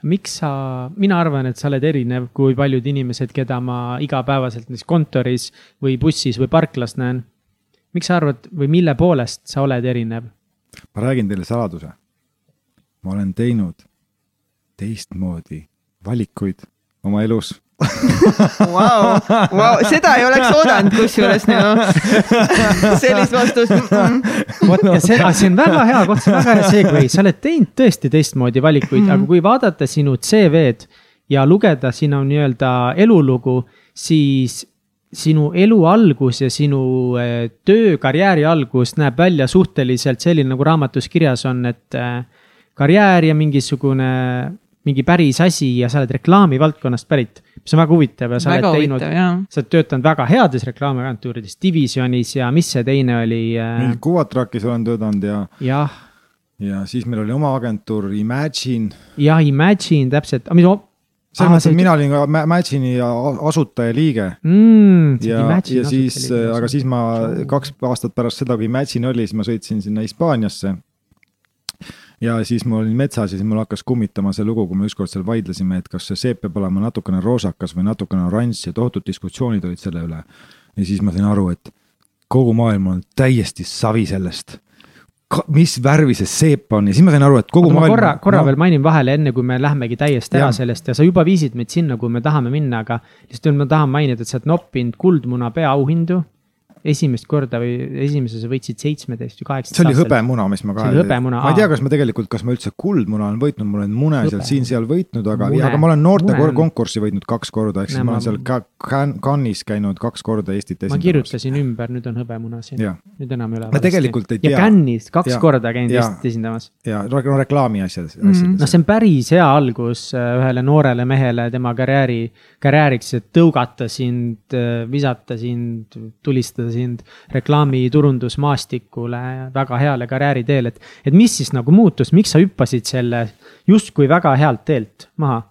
miks sa, mina arvan, et sa oled erinev kui paljud inimesed, keda ma igapäevaselt näiteks kontoris või bussis või parklas näen. Miks sa arvad või mille poolest sa oled erinev? ma räägin teile saladuse. ma olen teinud teistmoodi valikuid oma elus. Vau, vau, seda ei oleks oodanud kusjuures nagu sellist vastust mm. -mm. vot ja see, see on väga hea koht, see on väga hea segway, sa oled teinud tõesti teistmoodi valikuid mm, -hmm. aga kui vaadata sinu CV-d ja lugeda sinu nii-öelda elulugu, siis sinu elu algus ja sinu eh, töö, karjääri algus näeb välja suhteliselt selline, nagu raamatus kirjas on, et eh, karjäär ja mingisugune, mingi päris asi ja sa oled reklaamivaldkonnast pärit, mis on väga huvitav ja sa väga oled teinud sa oled töötanud väga heades reklaamiagentuurides, Divisionis ja mis see teine oli äh,? Kuvatrakis olen töötanud ja, jah, ja siis meil oli oma agentuur Imagine. jah, Imagine täpselt, mis. Selles mõttes, et mina olin ka Ma- Imagine'i a- asutaja liige mm,. ja, ja siis, aga siis ma kaks aastat pärast seda, kui Imagine oli, siis ma sõitsin sinna Hispaaniasse. ja siis ma olin metsas ja siis mul hakkas kummitama see lugu, kui me ükskord seal vaidlesime, et kas see seep peab olema natukene roosakas või natukene oranž ja tohutud diskussioonid olid selle üle. ja siis ma sain aru, et kogu maailm on täiesti savi sellest. Mis värvi see seep on ja siis ma sain aru, et kogu ma maailm. korra, korra no. veel mainin vahele, enne kui me lähmegi täiesti ära Jah. sellest ja sa juba viisid meid sinna, kuhu me tahame minna, aga lihtsalt ma tahan mainida, et sa oled noppinud Kuldmuna peaauhindu esimest korda või esimeses võitsid seitsmeteist või kaheksateist. see oli hõbemuna, mis ma See ka oli hõbemuna, ma ei tea, kas ma tegelikult, kas ma üldse kuldmuna olen võitnud, ma olen mune seal Hõbe. siin-seal võitnud, aga, aga ma olen noorte Mune on- konkurssi võitnud kaks korda, ehk siis ma ma- olen seal ka Cannes- Cannes'is käinud kaks korda Eestit ma esindamas. kirjutasin ümber, nüüd on hõbemuna siin, nüüd enam ei ole. Ma tegelikult ei tea. ja Cannes'is kaks Ja- korda käinud ja- Eestit esindamas. ja no reklaami asjades Mhm. asjades noh, see on päris hea algus äh, ühele noorele mehele tema karjääri, karjääriks, et tõugata sind, visata sind, tulistada sind reklaamiturundusmaastikule väga heale karjääriteel, et. et mis siis nagu muutus, miks sa hüppasid selle justkui väga healt teelt maha?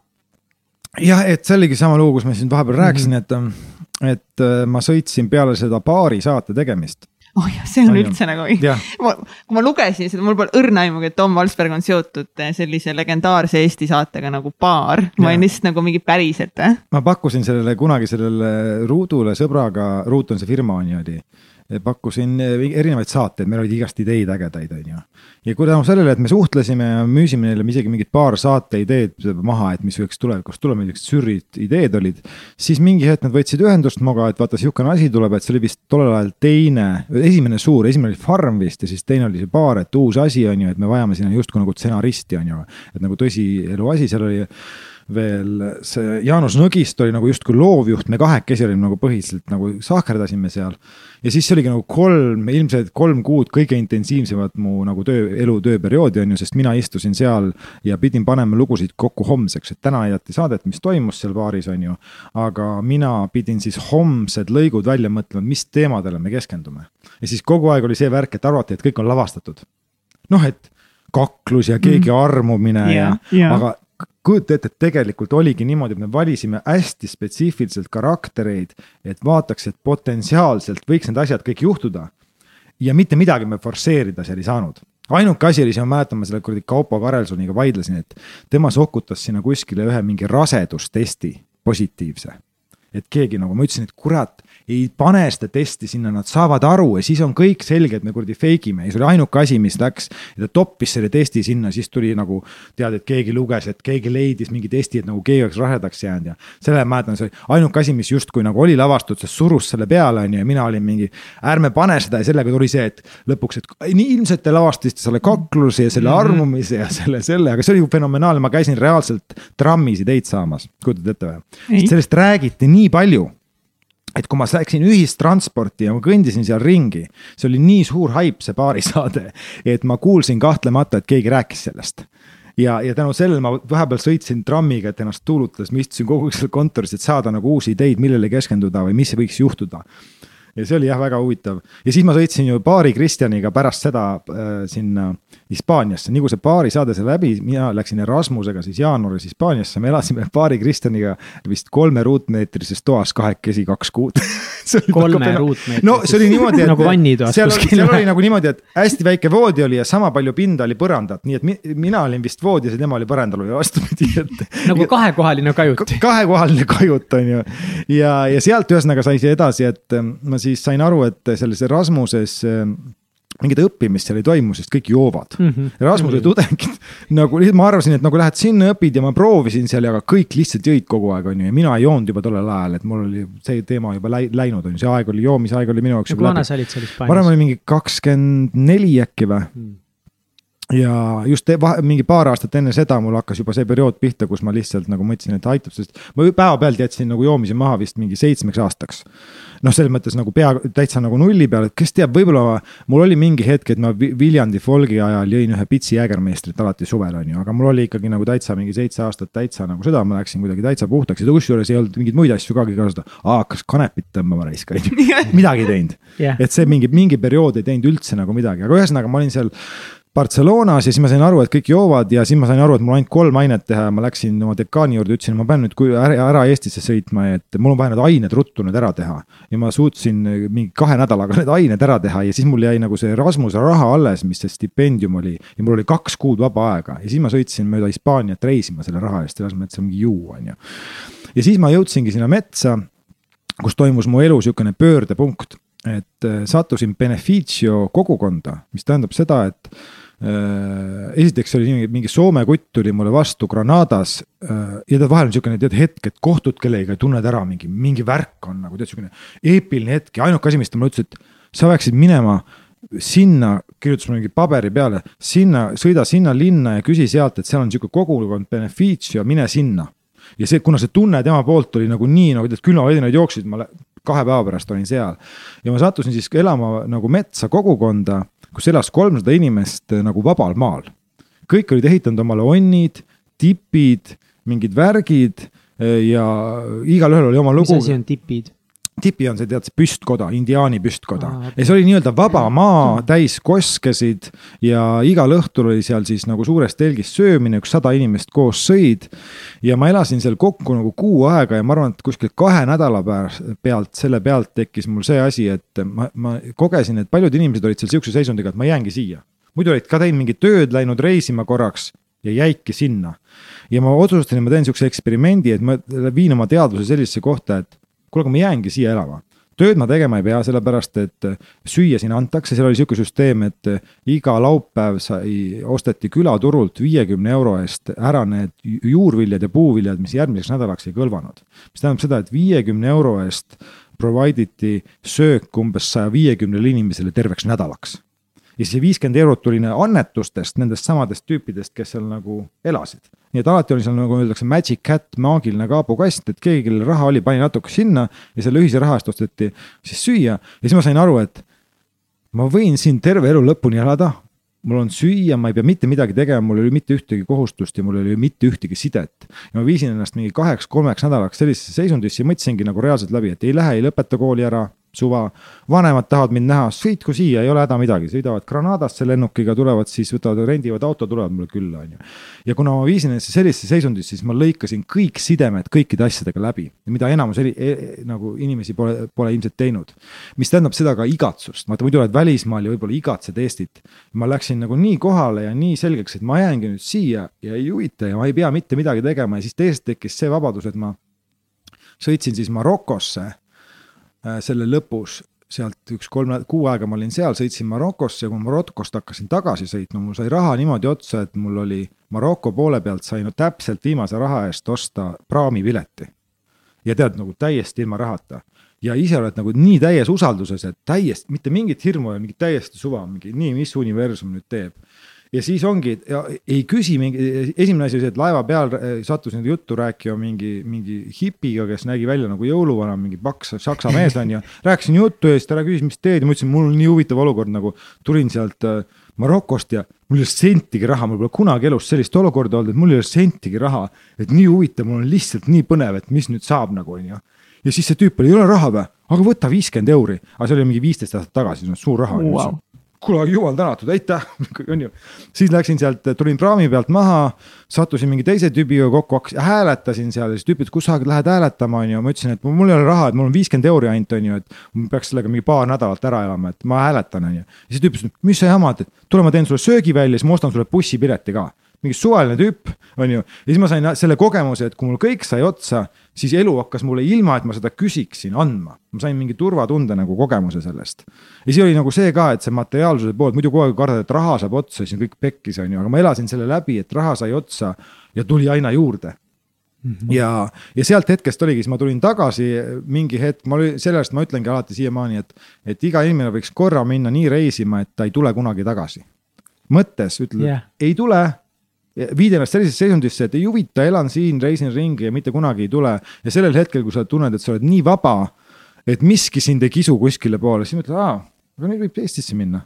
jah, et see oligi sama lugu, kus ma siin vahepeal rääkisin mm, -hmm. et, et äh, ma sõitsin peale seda baari saate tegemist oh jah, see on üldse nagu, kui ma lugesin seda, mul pole õrna aimugi, et Tom Valsberg on seotud eh, sellise legendaarse Eesti saatega nagu Baar. ma olin lihtsalt nagu mingi päriselt või? ma pakkusin sellele kunagi sellele Ruudule sõbraga, Ruut on see firma on ju, oli pakkusin eh, erinevaid saateid, meil olid igast ideid ägedaid, on ju. ja kui tänu sellele, et me suhtlesime ja müüsime neile isegi mingid paar saateideed maha, et mis võiks tulevikus tulla, millised sürrid ideed olid. siis mingi hetk nad võtsid ühendust minuga, et vaata, sihukene asi tuleb, et see oli vist tollel ajal teine, esimene suur, esimene oli Farm vist ja siis teine oli see baar, et uus asi on ju, et me vajame sinna justkui nagu stsenaristi on ju. et nagu tõsielu asi, seal oli veel see Jaanus Nõgist oli nagu justkui loovjuht, me kahekesi olime nagu põhiliselt nagu sahkerdasime seal. Ja siis oligi nagu kolm, ilmselt kolm kuud kõige intensiivsemat mu nagu töö, elu tööperioodi on ju, sest mina istusin seal ja pidin panema lugusid kokku homseks, et täna näidati saadet, mis toimus seal baaris, on ju. aga mina pidin siis homsed lõigud välja mõtlema, mis teemadele me keskendume. ja siis kogu aeg oli see värk, et arvati, et kõik on lavastatud. noh, et kaklus ja keegi mm. armumine yeah, ja yeah., aga kujuta ette, et tegelikult oligi niimoodi, et me valisime hästi spetsiifiliselt karaktereid, et vaataks, et potentsiaalselt võiks need asjad kõik juhtuda. ja mitte midagi me forsseerida seal ei saanud. ainuke asi oli, siis ma mäletan, ma selle kuradi Kaupo Karelsoniga vaidlesin, et tema sokutas sinna kuskile ühe mingi rasedustesti positiivse. et keegi nagu, ma ütlesin, et kurat ei pane seda testi sinna, nad saavad aru ja siis on kõik selge, et me kuradi fake ime ja see oli ainuke asi, mis läks. ja ta toppis selle testi sinna, siis tuli nagu tead, et keegi luges, et keegi leidis mingi testi, et nagu keegi oleks rasedaks jäänud ja. selle ma mäletan, see oli ainuke asi, mis justkui nagu oli lavastatud, see surus selle peale, on ju, ja mina olin mingi. ärme pane seda ja sellega tuli see, et lõpuks, et nii ilmselt te lavastasite selle kakluse ja selle mhm. armumise ja selle, selle, aga see oli ju fenomenaalne, ma käisin reaalselt trammis ideid saamas, kujutad ette või? sellest räägiti nii palju et kui ma läksin ühistransporti ja ma kõndisin seal ringi, see oli nii suur haip, see baarisaade, et ma kuulsin kahtlemata, et keegi rääkis sellest. Ja, ja tänu sellele ma vahepeal sõitsin trammiga, et ennast tuulutades, ma istusin kogu aeg seal kontoris, et saada nagu uusi ideid, millele keskenduda või mis võiks juhtuda. Ja see oli jah, väga huvitav. Ja siis ma sõitsin ju paari Kristjaniga pärast seda äh, sinna Hispaaniasse, nii kui see paari saade sai läbi, mina läksin Erasmusega siis jaanuaris Hispaaniasse, me elasime paari Kristjaniga vist kolme ruutmeetrises toas kahekesi kaks kuud kolme ruutmeetrises. no see oli niimoodi, et nagu vannitoas seal, seal oli nagu niimoodi, et hästi väike voodi oli ja sama palju pinda oli põrandat, nii et mi, mina olin vist voodis ja tema oli põrandal või vastupidi, et. nagu kahekohaline kajut. kahekohaline kajut on ju ja, ja sealt ühesõnaga sai see edasi, et ma siis sain aru, et selles Erasmuses mingit õppimist seal ei toimu, sest kõik joovad mm. -hmm. Erasmuse mm -hmm. tudengid nagu, ma arvasin, et nagu lähed sinna, õpid ja ma proovisin seal, aga kõik lihtsalt jõid kogu aeg, on ju, ja mina ei joonud juba tollel ajal, et mul oli see teema juba läinud, on ju, see aeg oli, joomisaeg oli minu jaoks. kui vana sa olid seal Hispaanias? ma arvan, oli mingi kakskümmend neli äkki või mm ja just mingi paar aastat enne seda mul hakkas juba see periood pihta, kus ma lihtsalt nagu mõtlesin, et aitab, sest ma päevapealt jätsin nagu joomise maha vist mingi seitsmeks aastaks. noh, selles mõttes nagu pea täitsa nagu nulli peal, et kes teab, võib-olla mul oli mingi hetk, et ma Viljandi folgi ajal jõin ühe pitsi jäägermeistrit alati suvel, on ju, aga mul oli ikkagi nagu täitsa mingi seitse aastat täitsa nagu seda, ma läksin kuidagi täitsa puhtaks ja kusjuures ei olnud mingeid muid asju ka kasutada. hakkas kanepit tõmbama raisk, on ju, midagi ei teinud yeah.. et see mingi, mingi periood ei teinud üldse nagu midagi, aga ühesõnaga ma olin seal Barcelonas ja siis ma sain aru, et kõik joovad ja siis ma sain aru, et mul ainult kolm ainet teha ja ma läksin oma dekaani juurde, ütlesin, ma pean nüüd ära, ära Eestisse sõitma, et mul on vaja need ained ruttu nüüd ära teha. ja ma suutsin mingi kahe nädalaga need ained ära teha ja siis mul jäi nagu see Rasmuse raha alles, mis see stipendium oli. ja mul oli kaks kuud vaba aega ja siis ma sõitsin mööda Hispaaniat reisima selle raha eest, selles mõttes mingi juu, on ju. ja siis ma jõudsingi sinna metsa, kus toimus mu elu sihukene pöördepunkt et äh, sattusin Beneficio kogukonda, mis tähendab seda, et esiteks oli mingi, mingi Soome kutt tuli mulle vastu Granadas äh, ja tead, vahel on siukene tead hetk, et kohtud kellegagi, tunned ära mingi, mingi värk on nagu tead siukene eepiline hetk ja ainuke asi, mis ta mulle ütles, et sa peaksid minema sinna, kirjutas mulle mingi paberi peale, sinna, sõida sinna linna ja küsi sealt, et seal on sihuke kogukond Beneficio, mine sinna. ja see, kuna see tunne tema poolt oli nagu nii nagu tead, külmavedinaid jooksid, ma kahe päeva pärast olin seal. ja ma sattusin siis elama nagu metsa kogukonda kus elas kolmsada inimest eh, nagu vabal maal. kõik olid ehitanud omale onnid, tipid, mingid värgid eh, ja igalühel oli oma lugu. mis asi on tipid? Tipi on see, tead, see püstkoda, indiaani püstkoda Aa, ja see oli nii-öelda vaba maa täis koskesid ja igal õhtul oli seal siis nagu suures telgis söömine, üks sada inimest koos sõid. ja ma elasin seal kokku nagu kuu aega ja ma arvan, et kuskil kahe nädala pealt, selle pealt tekkis mul see asi, et ma, ma kogesin, et paljud inimesed olid seal sihukese seisundiga, et ma jäängi siia. muidu olid ka teinud mingit tööd, läinud reisima korraks ja jäidki sinna. ja ma otsustasin, et ma teen sihukese eksperimendi, et ma viin oma teadvuse sellisesse kohta, et kuule, aga ma jäängi siia elama. Tööd ma tegema ei pea, sellepärast et süüa siin antakse, seal oli sihuke süsteem, et iga laupäev sai, osteti külaturult viiekümne euro eest ära need juurviljad ja puuviljad, mis järgmiseks nädalaks ei kõlvanud. mis tähendab seda, et viiekümne euro eest provide iti söök umbes saja viiekümnele inimesele terveks nädalaks ja see viiskümmend eurot tuli annetustest, nendest samadest tüüpidest, kes seal nagu elasid. nii et alati oli seal nagu öeldakse magic cat, maagiline kaabukast, et keegi, kellel raha oli, pani natuke sinna ja selle ühise raha eest osteti siis süüa ja siis ma sain aru, et ma võin siin terve elu lõpuni elada, mul on süüa, ma ei pea mitte midagi tegema, mul ei oli mitte ühtegi kohustust ja mul ei oli mitte ühtegi sidet. ja ma viisin ennast mingi kaheks-kolmeks nädalaks sellisesse seisundisse ja mõtlesingi nagu reaalselt läbi, et ei lähe, ei lõpeta kooli ära suva. vanemad tahavad mind näha, sõitku siia, ei ole häda midagi, sõidavad Granadasse lennukiga, tulevad siis võtavad, rendivad auto, tulevad mulle külla, on ju. ja kuna ma viisin ennast sellisesse seisundisse, siis ma lõikasin kõik sidemed kõikide asjadega läbi, mida enamus eri, e, nagu inimesi pole, pole ilmselt teinud. mis tähendab seda ka igatsust, vaata muidu oled välismaal ja võib-olla igatsed Eestit. ma läksin nagu nii kohale ja nii selgeks, et ma jäängi nüüd siia ja ei huvita ja ma ei pea mitte midagi tegema ja siis teisest tekkis see vabadus, et ma sõitsin siis Marokosse selle lõpus sealt üks kolm, kuu aega ma olin seal, sõitsin Marokosse ja kui Marokost hakkasin tagasi sõitma, mul sai raha niimoodi otsa, et mul oli Maroko poole pealt sain no, täpselt viimase raha eest osta praamipileti. ja tead nagu täiesti ilma rahata ja ise oled nagu nii täies usalduses, et täiesti mitte mingit hirmu ja mingit täiesti suva, mingi nii, mis universum nüüd teeb ja siis ongi, ei küsi mingi, esimene asi oli see, et laeva peal sattusin juttu rääkima mingi, mingi hipiga, kes nägi välja nagu jõuluvana, mingi paks saksa mees on ju. rääkisin juttu ja siis ta küsis, mis teed ja ma ütlesin, mul on nii huvitav olukord nagu tulin sealt äh, Marokost ja mul ei ole sentigi raha, mul pole kunagi elus sellist olukorda olnud, et mul ei ole sentigi raha. et nii huvitav, mul on lihtsalt nii põnev, et mis nüüd saab nagu on ju. ja siis see tüüp oli, ei ole raha või? aga võta viiskümmend euri, aga see oli mingi viisteist aastat tagasi, see on suur raha wow kuule, jumal tänatud, aitäh, on ju. siis läksin sealt, tulin praami pealt maha, sattusin mingi teise tüübiga kokku, hakkasin, hääletasin seal ja siis tüüp ütles, kus sa lähed hääletama, on ju, ma ütlesin, et mul ei ole raha, et mul on viiskümmend euri ainult, on ju, et. ma peaks sellega mingi paar nädalat ära elama, et ma hääletan, on ju. ja siis tüüp ütles, mis sa jamad, et tule, ma teen sulle söögi välja, siis ma ostan sulle bussipileti ka mingi suvaline tüüp, on ju. ja siis ma sain selle kogemuse, et kui mul kõik sai otsa, siis elu hakkas mulle ilma, et ma seda küsiksin, andma. ma sain mingi turvatunde nagu kogemuse sellest. ja siis oli nagu see ka, et see materiaalsuse pool, muidu kogu aeg kardad, et raha saab otsa, siis on kõik pekkis, on ju, aga ma elasin selle läbi, et raha sai otsa ja tuli aina juurde Mm -hmm. ja, ja sealt hetkest oligi, siis ma tulin tagasi mingi hetk, ma olin, sellest ma ütlengi alati siiamaani, et, et iga inimene võiks korra minna nii reisima, et ta ei tule kunagi tagasi. mõttes ütled yeah., ei tule viid ennast sellisesse seisundisse, et ei huvita, elan siin, reisin ringi ja mitte kunagi ei tule. ja sellel hetkel, kui sa tunned, et sa oled nii vaba, et miski sind ei kisu kuskile poole, siis mõtled, aa, aga nüüd võib Eestisse minna.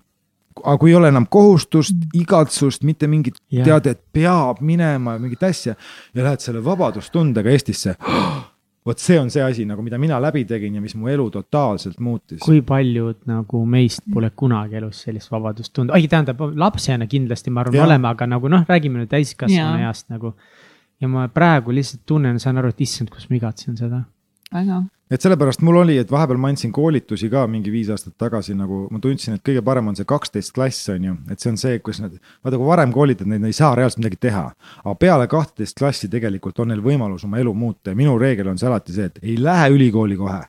aga kui ei ole enam kohustust, igatsust, mitte mingit yeah. teadet, peab minema ja mingit asja ja lähed selle vabadustundega Eestisse vot see on see asi nagu, mida mina läbi tegin ja mis mu elu totaalselt muutis. kui paljud nagu meist pole kunagi elus sellist vabadust tundnud, ei tähendab lapsena kindlasti, ma arvan, oleme, aga nagu noh, räägime nüüd täiskasvanu east nagu. ja ma praegu lihtsalt tunnen, saan aru, et issand, kus ma igatsen seda. Väga et sellepärast mul oli, et vahepeal ma andsin koolitusi ka mingi viis aastat tagasi, nagu ma tundsin, et kõige parem on see kaksteist klass, on ju, et see on see, kus nad, vaata kui varem koolitad neid, nad ei saa reaalselt midagi teha. aga peale kahteteist klassi tegelikult on neil võimalus oma elu muuta ja minu reegel on see alati see, et ei lähe ülikooli kohe.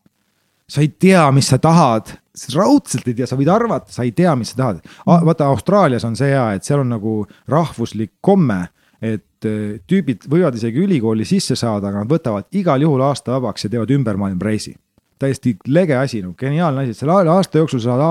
sa ei tea, mis sa tahad, raudselt ei tea, sa võid arvata, sa ei tea, mis sa tahad. vaata Austraalias on see hea, et seal on nagu rahvuslik komme et tüübid võivad isegi ülikooli sisse saada, aga nad võtavad igal juhul aasta vabaks ja teevad ümbermaailma reisi täiesti lege asi, nagu geniaalne asi, et selle aasta jooksul saad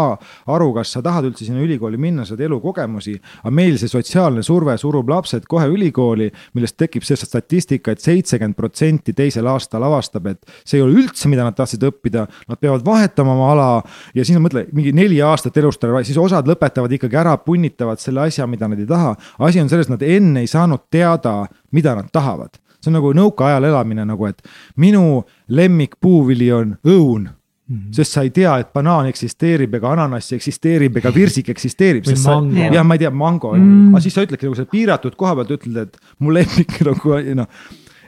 aru, kas sa tahad üldse sinna ülikooli minna, saad elukogemusi. aga meil see sotsiaalne surve surub lapsed kohe ülikooli, millest tekib see statistika et, et seitsekümmend protsenti teisel aastal avastab, et see ei ole üldse, mida nad tahtsid õppida. Nad peavad vahetama oma ala ja siis mõtle, mingi neli aastat elust ära, siis osad lõpetavad ikkagi ära, punnitavad selle asja, mida nad ei taha. asi on selles, nad enne ei saanud teada, mida nad tahavad see on nagu nõukaajal elamine nagu, et minu lemmikpuuvili on õun Mm -hmm. sest sa ei tea, et banaan eksisteerib ega ananass eksisteerib ega virsik eksisteerib. või mango. jah, ma ei tea, mango mm, -hmm. aga siis sa ütledki nagu selle piiratud koha pealt ütled, et mu lemmik nagu noh.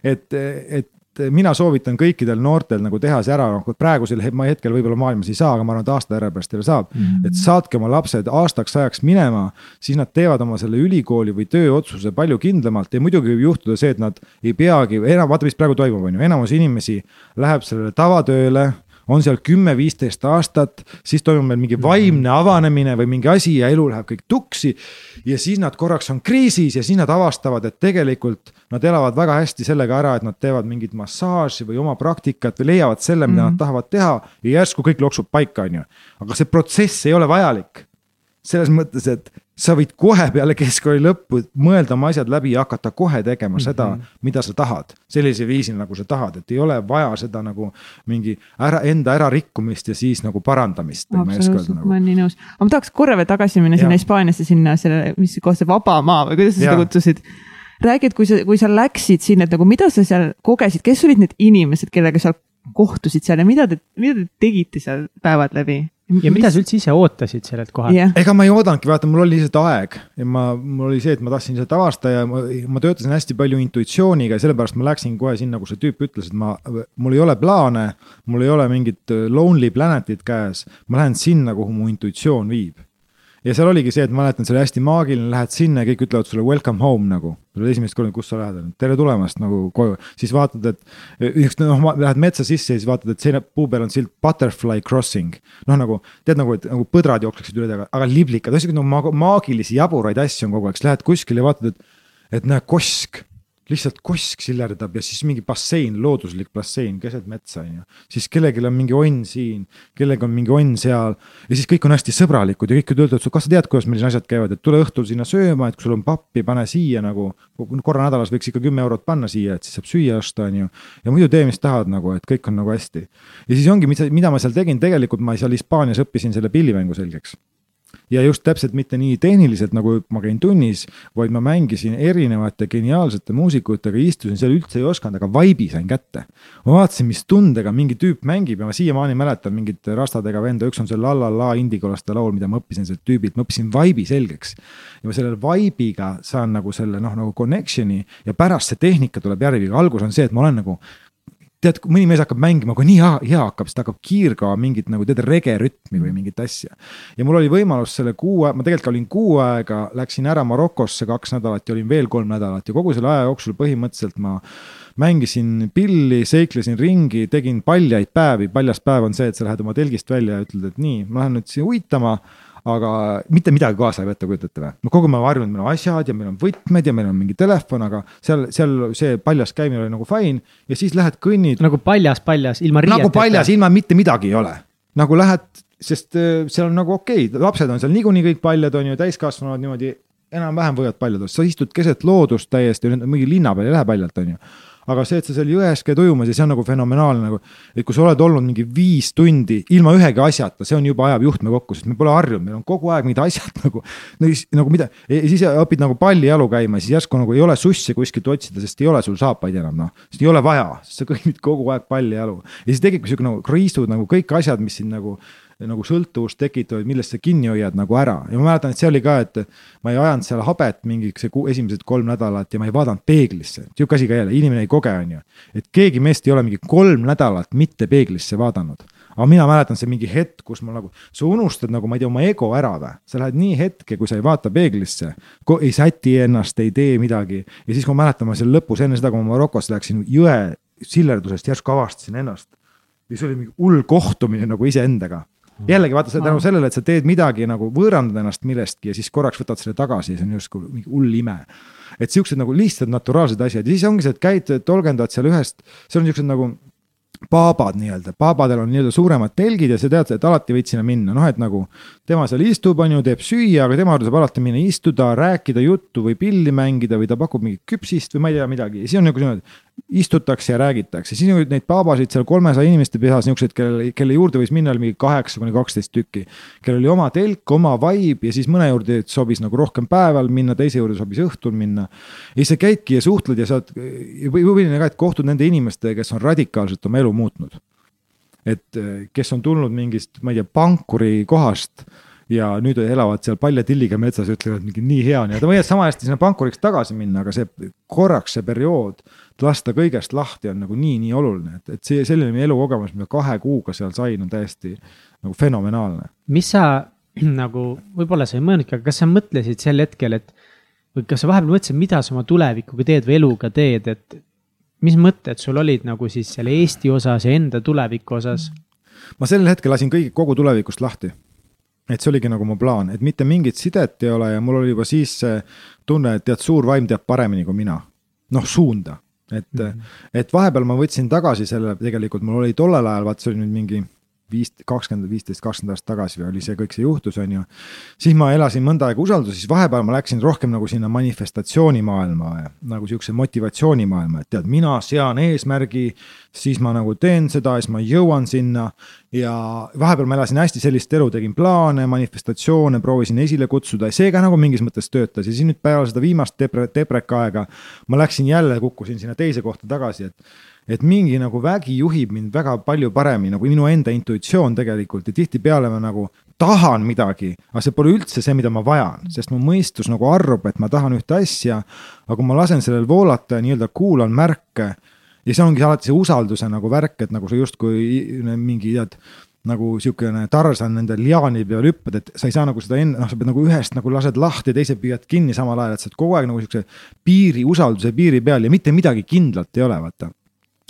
et, et mina soovitan kõikidel noortel nagu teha see ära, noh praegusel hetkel võib-olla maailmas ei saa, aga ma arvan, et aasta järje pärast jälle saab mm. -hmm. et saatke oma lapsed aastaks ajaks minema, siis nad teevad oma selle ülikooli või tööotsuse palju kindlamalt ja muidugi võib juhtuda see, et nad ei peagi, enam vaata, mis praegu toimub, on ju, enamus inimesi läheb sellele tavatööle on seal kümme-viisteist aastat, siis toimub meil mingi vaimne avanemine või mingi asi ja elu läheb kõik tuksi. ja siis nad korraks on kriisis ja siis nad avastavad, et tegelikult nad elavad väga hästi sellega ära, et nad teevad mingit massaaži või oma praktikat või leiavad selle, mida mm -hmm. nad tahavad teha ja järsku kõik loksub paika, on ju. aga see protsess ei ole vajalik selles mõttes, et sa võid kohe peale keskkooli lõppu mõelda oma asjad läbi ja hakata kohe tegema mm -hmm. seda, mida sa tahad. sellise viisil, nagu sa tahad, et ei ole vaja seda nagu mingi ära, enda ärarikkumist ja siis nagu parandamist. absoluutselt, nagu. ma olen nii nõus, aga ma tahaks korra veel tagasi minna sinna Hispaaniasse, sinna selle, mis koht see Vaba Maa või kuidas sa seda kutsusid räägi, et kui sa, kui sa läksid sinna, et nagu mida sa seal kogesid, kes olid need inimesed, kellega sa kohtusid seal ja mida te, mida te tegite seal päevad läbi? Ja mida sa üldse ise ootasid sellelt kohalt yeah.? ega ma ei oodanudki, vaata, mul oli lihtsalt aeg ja ma, mul oli see, et ma tahtsin lihtsalt avastada ja ma, ma töötasin hästi palju intuitsiooniga ja sellepärast ma läksin kohe sinna, kus see tüüp ütles, et ma, mul ei ole plaane, mul ei ole mingit lonely planet'it käes, ma lähen sinna, kuhu mu intuitsioon viib ja seal oligi see, et mäletan, see oli hästi maagiline, lähed sinna ja kõik ütlevad sulle welcome home nagu. tuled esimest korda, kus sa lähed, tere tulemast nagu koju, siis vaatad, et üks noh, lähed metsa sisse ja siis vaatad, et seina puu peal on silt butterfly crossing. noh, nagu tead nagu, et nagu põdrad jookseksid üle taga, aga liblikad, ühesõnaga nagu maagilisi jaburaid asju on kogu aeg, siis lähed kuskile ja vaatad, et, et näe kosk lihtsalt kosk sillerdab ja siis mingi bassein, looduslik bassein keset metsa, on ju. siis kellelgi on mingi onn siin, kellelgi on mingi onn seal ja siis kõik on hästi sõbralikud ja kõik ütlevad, et kas sa tead, kuidas meil siin asjad käivad, et tule õhtul sinna sööma, et kui sul on pappi, pane siia nagu. korra nädalas võiks ikka kümme eurot panna siia, et siis saab süüa osta, on ju. ja muidu tee, mis tahad nagu, et kõik on nagu hästi. ja siis ongi, mida ma seal tegin, tegelikult ma seal Hispaanias õppisin selle pillimängu selgeks ja just täpselt mitte nii tehniliselt, nagu ma käin tunnis, vaid ma mängisin erinevate geniaalsete muusikutega, istusin seal, üldse ei osanud, aga vibe'i sain kätte. ma vaatasin, mis tundega mingi tüüp mängib ja ma siiamaani mäletan mingit rastadega venda, üks on see La La La indigolaste laul, mida ma õppisin sellelt tüübilt, ma õppisin vibe'i selgeks. ja ma selle vibe'iga saan nagu selle noh, nagu connection'i ja pärast see tehnika tuleb järgi, algus on see, et ma olen nagu tead, kui mõni mees hakkab mängima, kui nii hea, hea hakkab, siis ta hakkab kiirgama mingit nagu tead rege rütmi või mingit asja. ja mul oli võimalus selle kuu, ma tegelikult olin kuu aega, läksin ära Marokosse kaks nädalat ja olin veel kolm nädalat. Ja kogu selle aja jooksul põhimõtteliselt ma mängisin pilli, seiklesin ringi, tegin paljaid päevi, paljas päev on see, et sa lähed oma telgist välja ja ütled, et nii, ma lähen nüüd siia uitama aga mitte midagi kaasa ei võta, kujutate või? no kogu aeg ma harjunud, meil on asjad ja meil on võtmed ja meil on mingi telefon, aga seal, seal see paljas käimine oli nagu fine ja siis lähed kõnnid. nagu paljas, paljas, ilma riieteta. nagu paljas, ilma mitte midagi ei ole. nagu lähed, sest äh, seal on nagu okei okay,, lapsed on seal niikuinii kõik paljad, on ju, täiskasvanud niimoodi enam-vähem võivad paljad olla, sa istud keset loodust täiesti, mingi linna peal ei lähe paljalt, on ju aga see, et sa seal jões käid ujumas ja see on nagu fenomenaalne nagu. et kui sa oled olnud mingi viis tundi ilma ühegi asjata, see on juba ajab juhtme kokku, sest me pole harjunud, meil on kogu aeg mingid asjad nagu. no siis nagu mida, siis õpid nagu pallijalu käima, siis järsku nagu ei ole sussi kuskilt otsida, sest ei ole sul saapaid enam noh. sest ei ole vaja, sest sa kõnnid kogu aeg pallijalu ja siis tekibki sihuke nagu kriisud nagu kõik asjad, mis sind nagu nagu sõltuvust tekitavad, millest sa kinni hoiad nagu ära. Ja ma mäletan, et see oli ka, et ma ei ajanud seal habet mingi see esimesed kolm nädalat ja ma ei vaadanud peeglisse, sihuke asi ka jälle, inimene ei koge, on ju. et keegi meist ei ole mingi kolm nädalat mitte peeglisse vaadanud. Aga mina mäletan, see mingi hetk, kus ma nagu, sa unustad nagu, ma ei tea, oma ego ära või, sa lähed nii hetke, kui sa ei vaata peeglisse, ei säti ennast, ei tee midagi. Ja siis, kui ma mäletan, ma seal lõpus enne seda, kui ma Marokosse läksin jõe sillerdusest järsku avastasin ennast. ja see oli mingi hull kohtumine nagu iseendaga jällegi vaata see tänu sellele, et sa teed midagi nagu võõrandad ennast millestki ja siis korraks võtad selle tagasi ja see on justkui mingi hull ime. et siuksed nagu lihtsad naturaalsed asjad. Ja siis ongi see, et käid, tolgendad seal ühest, seal on siuksed nagu paabad nii-öelda, paabadel on nii-öelda suuremad telgid ja sa tead, et alati võid sinna minna, noh, et nagu tema seal istub, on ju, teeb süüa, aga tema juurde saab alati minna istuda, rääkida juttu või pilli mängida või ta pakub mingit küpsist või ma ei tea midagi. Ja siis on nagu niimoodi, istutakse ja räägitakse, siis neid paabasid seal kolmesaja inimeste pihas, niisuguseid, kelle, kelle juurde võis minna oli mingi kaheksa kuni kaksteist tükki. kellel oli oma telk, oma vibe ja siis mõne juurde sobis nagu rohkem päeval minna, teise juurde sobis õhtul minna. ja siis sa käidki ja suhtled ja saad, või huviline ka, et kohtud nende inimestega, kes on radikaalselt oma elu muutnud et äh, kes on tulnud mingist, ma ei tea, pankuri kohast ja nüüd elavad seal paljatilliga metsas ja ütlevad mingi nii hea on ja ta võivad sama hästi sinna pankuriks tagasi minna, aga see korraks see periood, lasta kõigest lahti on nagu nii, nii oluline, et, et see selline elukogemus, mida kahe kuuga seal sain, on täiesti nagu fenomenaalne. mis sa nagu, võib-olla sa ei mõelnudki, aga kas sa mõtlesid sel hetkel, et või kas sa vahepeal mõtlesid, mida sa oma tulevikuga teed või eluga teed, et mis mõtted sul olid nagu siis selle Eesti osas ja enda tuleviku osas? ma sel hetkel lasin kõik, kogu tulevikust lahti et see oligi nagu mu plaan, et mitte mingit sidet ei ole ja mul oli juba siis see tunne, et tead, suur vaim teab paremini kui mina. noh, suunda, et mm, -hmm. et vahepeal ma võtsin tagasi selle, tegelikult mul oli tollel ajal, vaat see oli nüüd mingi viis, kakskümmend, viisteist, kakskümmend aastat tagasi oli see kõik see juhtus, on ju. siis ma elasin mõnda aega usalduses, siis vahepeal ma läksin rohkem nagu sinna manifestatsioonimaailma nagu sihukese motivatsioonimaailma, et tead, mina sean eesmärgi. siis ma nagu teen seda, siis ma jõuan sinna ja vahepeal ma elasin hästi sellist elu, tegin plaane, manifestatsioone, proovisin esile kutsuda ja see ka nagu mingis mõttes töötas ja siis nüüd peale seda viimast depre-, depreka aega. ma läksin jälle, kukkusin sinna teise kohta tagasi, et et mingi nagu vägi juhib mind väga palju paremini nagu minu enda intuitsioon tegelikult ja tihtipeale ma nagu tahan midagi, aga see pole üldse see, mida ma vajan, sest mu mõistus nagu arvab, et ma tahan ühte asja. aga kui ma lasen sellel voolata ja nii-öelda kuulan märke ja see ongi alati see usalduse nagu värk, et nagu sa justkui mingi tead nagu sihukene Tarzan nende liaani peal hüppad, et sa ei saa nagu seda enne, noh, sa pead nagu ühest nagu lased lahti, teise püüad kinni samal ajal, et sa oled kogu aeg nagu sihukese piiri, usalduse piiri peal ja mitte midagi kindlat ei ole, vaata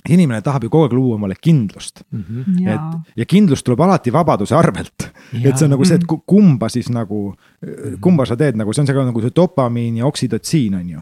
inimene tahab ju kogu aeg luua omale kindlust mm. -hmm. et ja kindlus tuleb alati vabaduse arvelt. et see on nagu see, et kumba siis nagu, kumba sa teed nagu, see on see nagu see dopamiin ja oksüdotsiin on ju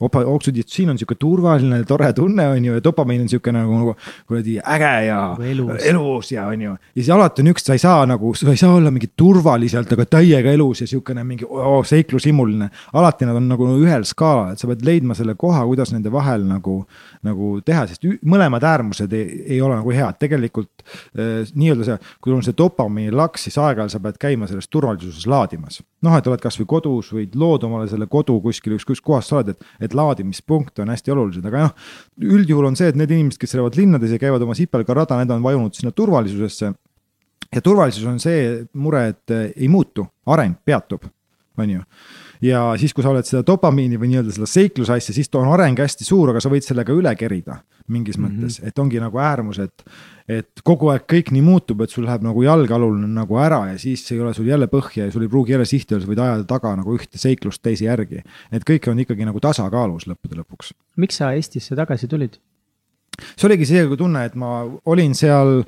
oksüdotsiin on sihuke turvaline, tore tunne, on ju, ja dopamiin on sihuke nagu, nagu kuradi äge ja elus. elus ja on ju. ja siis alati on üks, sa ei saa nagu, sa ei saa olla mingi turvaliselt, aga täiega elus ja sihukene mingi oh, seiklushimuline. alati nad on nagu ühel skaalal, et sa pead leidma selle koha, kuidas nende vahel nagu, nagu teha, sest mõlemad äärmused ei, ei ole nagu head, tegelikult eh, nii-öelda see, kui sul on see dopamiini laks, siis aeg-ajalt sa pead käima selles turvalisuses laadimas. noh, et oled kasvõi kodus, võid looda omale selle kodu kuskil, ükskõik kus kohas sa oled, et, et need laadimispunkte on hästi olulised, aga noh. üldjuhul on see, et need inimesed, kes elavad linnades ja käivad oma sipelgarada, need on vajunud sinna turvalisusesse. ja turvalisus on see mure, et ei muutu, areng peatub, on ju ja siis, kui sa oled seda dopamiini või nii-öelda seda seikluse asja, siis on areng hästi suur, aga sa võid sellega üle kerida mingis mm -hmm. mõttes, et ongi nagu äärmus, et. kogu aeg kõik nii muutub, et sul läheb nagu jalgealune nagu ära ja siis ei ole sul jälle põhja ja sul ei pruugi jälle sihti olla, sa võid ajada taga nagu ühte seiklust teise järgi. et kõik on ikkagi nagu tasakaalus lõppude lõpuks. miks sa Eestisse tagasi tulid? see oligi see tunne, et ma olin seal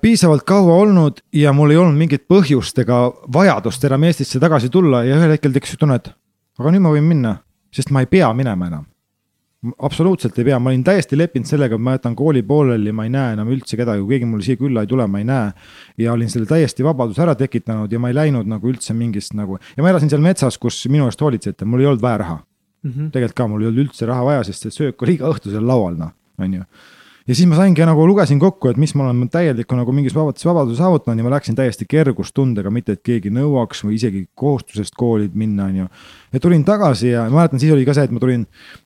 piisavalt kaua olnud ja mul ei olnud mingit põhjust ega vajadust enam Eestisse tagasi tulla ja ühel hetkel tekkis tunne, et aga nüüd ma võin minna, sest ma ei pea minema enam. absoluutselt ei pea, ma olin täiesti leppinud sellega, et ma jätan kooli pooleli, ma ei näe enam üldse kedagi, kui keegi mulle siia külla ei tule, ma ei näe. ja olin selle täiesti vabaduse ära tekitanud ja ma ei läinud nagu üldse mingist nagu ja ma elasin seal metsas, kus minu eest hoolitseti, mul ei olnud vaja raha mm. -hmm. tegelikult ka mul ei olnud üldse raha vaja, sest see söök oli iga õhtu seal laual, noh, on ju ja siis ma saingi nagu lugesin kokku, et mis ma olen täieliku nagu mingis vabaduse, vabaduse saavutanud ja ma läksin täiesti kergustundega, mitte et keegi nõuaks või isegi kohustusest kooli minna, on ju. ja tulin tagasi ja mäletan, siis oli ka see, et ma tulin,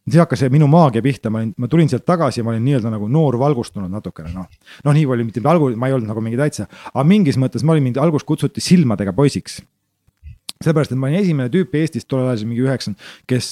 siis hakkas minu maagia pihta, ma olin, ma tulin sealt tagasi ja ma olin nii-öelda nagu noor valgustunud natukene noh. noh, nii palju, mitte algul ma ei olnud nagu mingi täitsa, aga mingis mõttes ma olin mind alguses kutsuti silmadega poisiks sellepärast, et ma olin esimene tüüp Eestis tollel ajal, mingi üheksakümmend, kes,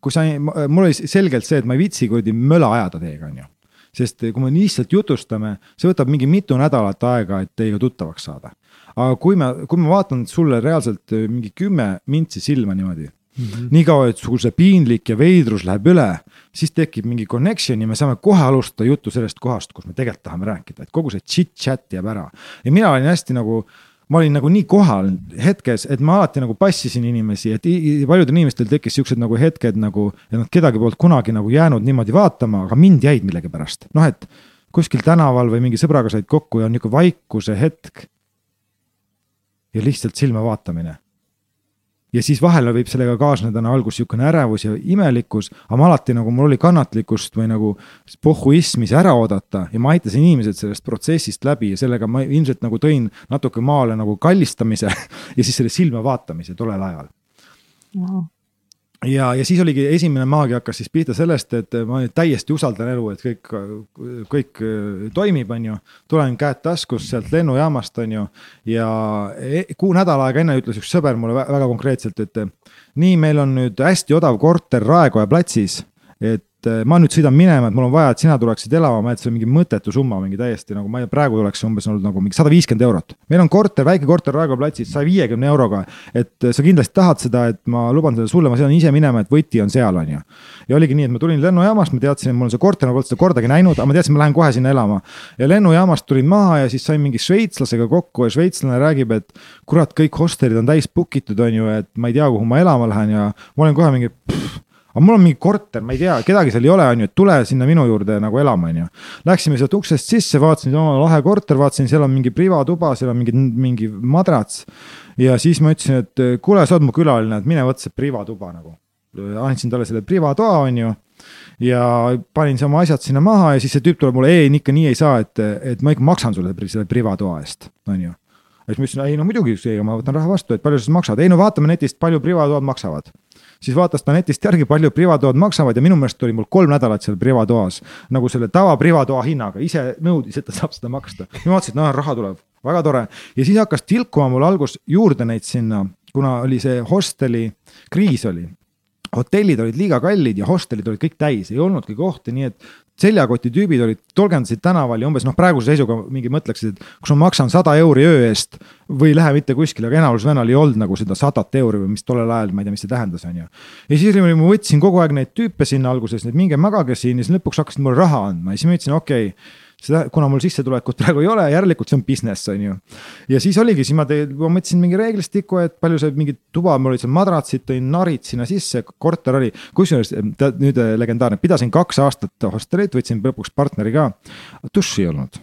kui sa, mul oli selgelt see, et ma ei viitsi kuradi möla ajada teiega, on ju sest kui me lihtsalt jutustame, see võtab mingi mitu nädalat aega, et teiega tuttavaks saada. aga kui ma, kui ma vaatan sulle reaalselt äh, mingi kümme mintsi silma niimoodi Mm -hmm. niikaua, et sul see piinlik ja veidrus läheb üle, siis tekib mingi connection ja me saame kohe alustada juttu sellest kohast, kus me tegelikult tahame rääkida, et kogu see chit-chat jääb ära. ja mina olin hästi nagu ma olin nagu nii kohal hetkes, et ma alati nagu passisin inimesi, et paljudel inimestel tekkis siuksed nagu hetked nagu, et nad kedagi polnud kunagi nagu jäänud niimoodi vaatama, aga mind jäid millegipärast, noh, et kuskil tänaval või mingi sõbraga said kokku ja on nihuke vaikuse hetk. ja lihtsalt silma vaatamine ja siis vahel võib sellega kaasneda no algus sihukene ärevus ja imelikkus, aga ma alati nagu mul oli kannatlikkust või nagu pohhuismi see ära oodata ja ma aitasin inimesed sellest protsessist läbi ja sellega ma ilmselt nagu tõin natuke maale nagu kallistamise ja siis selle silma vaatamise tollel ajal. Wow.. Ja, ja siis oligi esimene maagia hakkas siis pihta sellest, et ma täiesti usaldan elu, et kõik, kõik äh, toimib, on ju. tulen käed taskus sealt lennujaamast, on ju. ja e, kuu nädal aega enne ütles üks sõber mulle väga konkreetselt, et nii, meil on nüüd hästi odav korter Raekoja platsis. et et eh, ma nüüd sõidan minema, et mul on vaja, et sina tuleksid elama, see on mingi mõttetu summa, mingi täiesti nagu ma ei, praegu oleks umbes olnud nagu mingi sada viiskümmend eurot. meil on korter, väike korter Raekoja platsis saja viiekümne euroga, et eh, sa kindlasti tahad seda, et ma luban seda sulle, ma sõidan ise minema, et võti on seal, on ju. ja oligi nii, et ma tulin lennujaamast, ma teadsin, et mul on see korter, ma polnud seda kordagi näinud, aga ma teadsin, ma lähen kohe sinna elama. ja lennujaamast tulin maha ja siis sain mingi šveitslasega kokku ja šveitslane räägib, et kurat, kõik hostelid on täis book itud, on ju, et ma ei tea, kuhu ma elama lähen ja ma olen kohe mingi pff, aga mul on mingi korter, ma ei tea, kedagi seal ei ole, on ju, et tule sinna minu juurde nagu elama, on ju. Läksime sealt uksest sisse, vaatasin, oo lahe korter, vaatasin, seal on mingi privatuba, seal on mingi, mingi madrats. ja siis ma ütlesin, et kuule, sa oled mu külaline, et mine võta see privatuba nagu. andsin talle selle privatoa, on ju ja panin oma asjad sinna maha ja siis see tüüp tuleb mulle, ei, ikka nii ei saa, et, et ma ikka maksan sulle selle privatoa eest, on ju. ja siis ma ütlesin, ei no muidugi, ma võtan raha vastu, et palju sa siis maksad, ei no vaatame netist, palju privatoad maksavad siis vaatas ta netist järgi, palju privatoad maksavad ja minu meelest oli mul kolm nädalat seal privatoas. nagu selle tava privatoa hinnaga, ise nõudis, et ta saab seda maksta. ma vaatasin, et noh, raha tuleb, väga tore. ja siis hakkas tilkuma mul algus juurde neid sinna, kuna oli see hosteli kriis oli hotellid olid liiga kallid ja hostelid olid kõik täis, ei olnudki kohti, nii et seljakoti tüübid olid, tolgendasid tänaval ja umbes noh, praeguse seisuga mingi mõtleksid, et kus ma maksan sada euri öö eest või ei lähe mitte kuskile, aga enamus vennal ei olnud nagu seda sadat euri või mis tollel ajal, ma ei tea, mis see tähendas, on ju. ja siis ma võtsin kogu aeg neid tüüpe sinna alguses, et minge magage siin ja siis lõpuks hakkasid mulle raha andma ja siis ma ütlesin, okei okay, seda, kuna mul sissetulekut praegu ei ole, järelikult see on business, on ju. ja siis oligi, siis ma tegin, ma mõtlesin mingi reeglistiku, et palju see mingi tuba, mul olid seal madratsid, tõin narid sinna sisse, korter oli. kusjuures nüüd äh, legendaarne, pidasin kaks aastat hostelit, võtsin lõpuks partneri ka, dušši ei olnud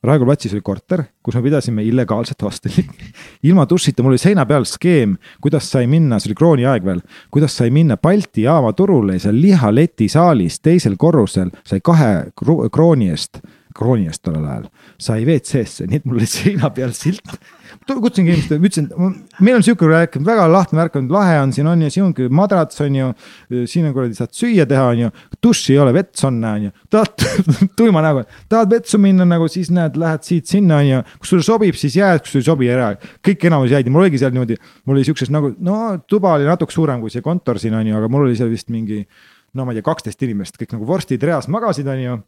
Raekoja platsis oli korter, kus me pidasime illegaalset hostelit. ilma dušita, mul oli seina peal skeem, kuidas sai minna, see oli krooni aeg veel, kuidas sai minna Balti jaama turule ja seal lihaleti saalis teisel korrusel sai kahe krooni eest krooni eest tollel ajal, sai WC-sse, nii et mul oli seina peal silt. kutsungi inimest, ütlesin, meil on sihuke värk, väga lahti värk on, lahe on siin on ju, sihuke madrats on ju. siin on kuradi, saad süüa teha, on ju, dušši ei ole, vets on, on ju, tahad tuima näoga, tahad vetsu minna nagu siis näed, lähed siit-sinna on ju. kui sulle sobib, siis jääd, kui sulle ei sobi, ära. kõik enamus jäid ja mul oligi seal niimoodi, mul oli siukses nagu, no tuba oli natuke suurem kui see kontor siin on ju, aga mul oli seal vist mingi no ma ei tea, kaksteist inimest, kõik nagu vorstid reas magasid, on ju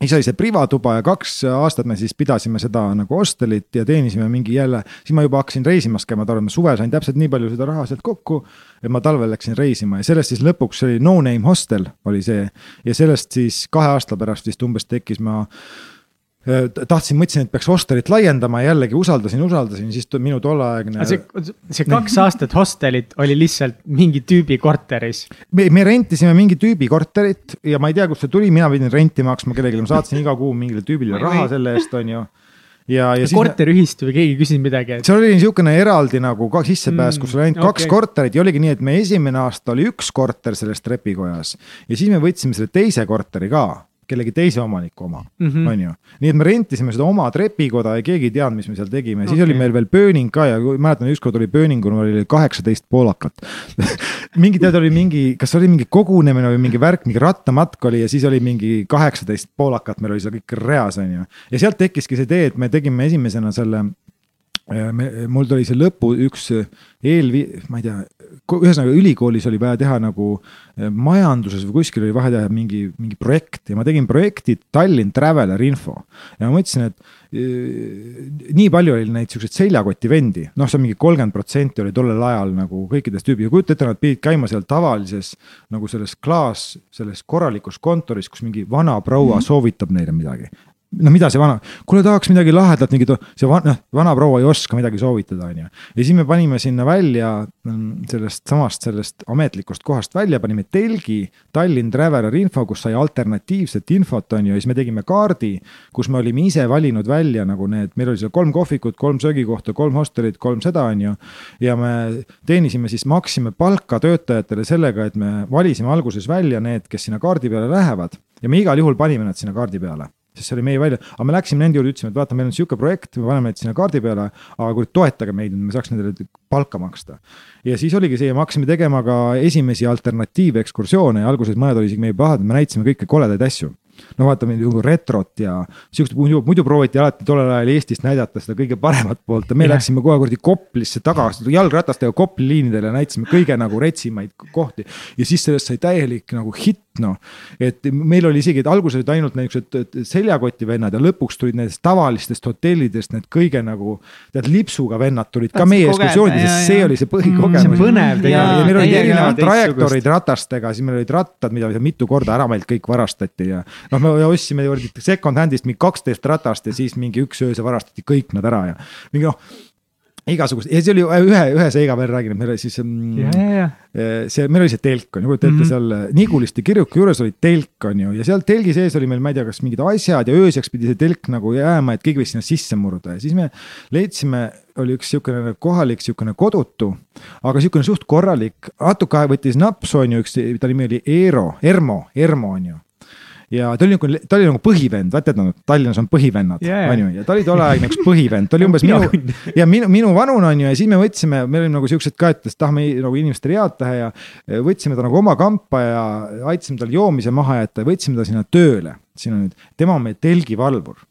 siis oli see privatuba ja kaks aastat me siis pidasime seda nagu hostelit ja teenisime mingi jälle, siis ma juba hakkasin reisimas käima, ma arvan, ma suvel sain täpselt nii palju seda raha sealt kokku. et ma talvel läksin reisima. Ja sellest siis lõpuks oli no name hostel oli see. Ja sellest siis kahe aasta pärast vist umbes tekkis ma tahtsin, mõtlesin, et peaks hostelit laiendama ja jällegi usaldasin, usaldasin, siis minu tolleaegne. see, see kaks aastat hostelit oli lihtsalt mingi tüübi korteris. me, me rentisime mingi tüübi korterit ja ma ei tea, kust see tuli, mina pidin renti maksma kellelegi, ma saatsin iga kuu mingile tüübile raha selle eest, on ju ja, ja. korteriühistu või keegi küsis midagi et...? seal oli niisugune eraldi nagu ka sissepääs mm,, kus oli ainult okay. kaks korterit ja oligi nii, et me esimene aasta oli üks korter selles trepikojas ja siis me võtsime selle teise korteri ka kellegi teise omaniku oma mm, -hmm. on ju. nii et me rentisime seda oma trepikoda ja keegi ei teadnud, mis me seal tegime, siis okay. oli meil veel pööning ka ja mäletan, ükskord oli pööningul, oli kaheksateist poolakat mingi tead, oli mingi, kas oli mingi kogunemine või mingi värk, mingi rattamatk oli ja siis oli mingi kaheksateist poolakat, meil oli seal kõik reas, on ju. ja sealt tekkiski see idee, et me tegime esimesena selle me, mul tuli see lõpu üks eel, ma ei tea, ühesõnaga ülikoolis oli vaja teha nagu eh, majanduses või kuskil oli vaja teha mingi, mingi projekt ja ma tegin projekti Tallinn Traveler Info. ja ma mõtlesin, et äh, nii palju oli neid siukseid seljakoti vendi, noh, see on mingi kolmkümmend protsenti oli tollel ajal nagu kõikidest tüübi ja kujuta ette, nad pidid käima seal tavalises nagu selles klaas, selles korralikus kontoris, kus mingi vana proua mm -hmm. soovitab neile midagi no mida see vana, kuule tahaks midagi lahedat, mingit, see vana, noh, vanaproua ei oska midagi soovitada, on ju. ja siis me panime sinna välja mm, sellest samast, sellest ametlikust kohast välja, panime telgi Tallinn Traveler info, kus sai alternatiivset infot, on ju, ja siis me tegime kaardi, kus me olime ise valinud välja nagu need, meil oli seal kolm kohvikut, kolm söögikohta, kolm hostelit, kolm seda, on ju. ja me teenisime siis, maksime palka töötajatele sellega, et me valisime alguses välja need, kes sinna kaardi peale lähevad ja me igal juhul panime nad sinna kaardi peale sest see oli meie välja, aga me läksime nende juurde, ütlesime, et vaata, meil on sihuke projekt, me paneme need sinna kaardi peale, aga kuule, toetage meid, et me saaks nendele palka maksta. ja siis oligi see ja me hakkasime tegema ka esimesi alternatiivekskursioone ja alguses mõned olid isegi meie pahad, me näitasime kõiki koledaid asju no vaatame nagu retrot ja siukest muidu, muidu prooviti alati tollel ajal Eestist näidata seda kõige paremat poolt ja me yeah. läksime kohe kuradi Koplisse tagasi jalgratastega Kopli liinidele ja näitasime kõige nagu retsimaid kohti. ja siis sellest sai täielik nagu hitt noh, et meil oli isegi, et alguses olid ainult niisugused seljakoti vennad ja lõpuks tulid nendest tavalistest hotellidest need kõige nagu tead lipsuga vennad tulid ka meie ekskursioonidel, sest see oli see põhikogemus mm,. see on põnev tegelikult. ja meil olid erinevad trajektoorid ratastega, siis meil olid rattad, mida mitu korda ära meilt kõik varastati ja noh, me ostsime second hand'ist mingi kaksteist ratast ja siis mingi üks öösel varastati kõik nad ära ja mingi noh igasugust ja see oli ühe, ühe seiga veel räägin, et meil oli siis mm,. see, meil oli see telk on ju, kujuta ette -hmm. seal Niguliste kirjuku juures oli telk on ju ja seal telgi sees oli meil, ma ei tea, kas mingid asjad ja ööseks pidi see telk nagu jääma, et keegi võis sinna sisse murda ja siis me leidsime oli üks sihukene kohalik sihukene kodutu, aga sihukene suht korralik, natuke aega võttis napsu, on ju, üks, ta nimi oli Eero, Ermo, Ermo on ju ja ta oli nagu, ta oli nagu põhivend, vaata, et noh, Tallinnas on põhivennad yeah., on ju, ja ta oli tolleaegne üks põhivend, ta oli umbes minu ja minu, minu vanune on ju, ja siis me võtsime, me olime nagu siuksed ka, et tahame nagu inimestele head teha ja võtsime ta nagu oma kampa ja aitasime tal joomise maha jätta ja võtsime ta sinna tööle. siin on nüüd, tema on meie telgivalvur.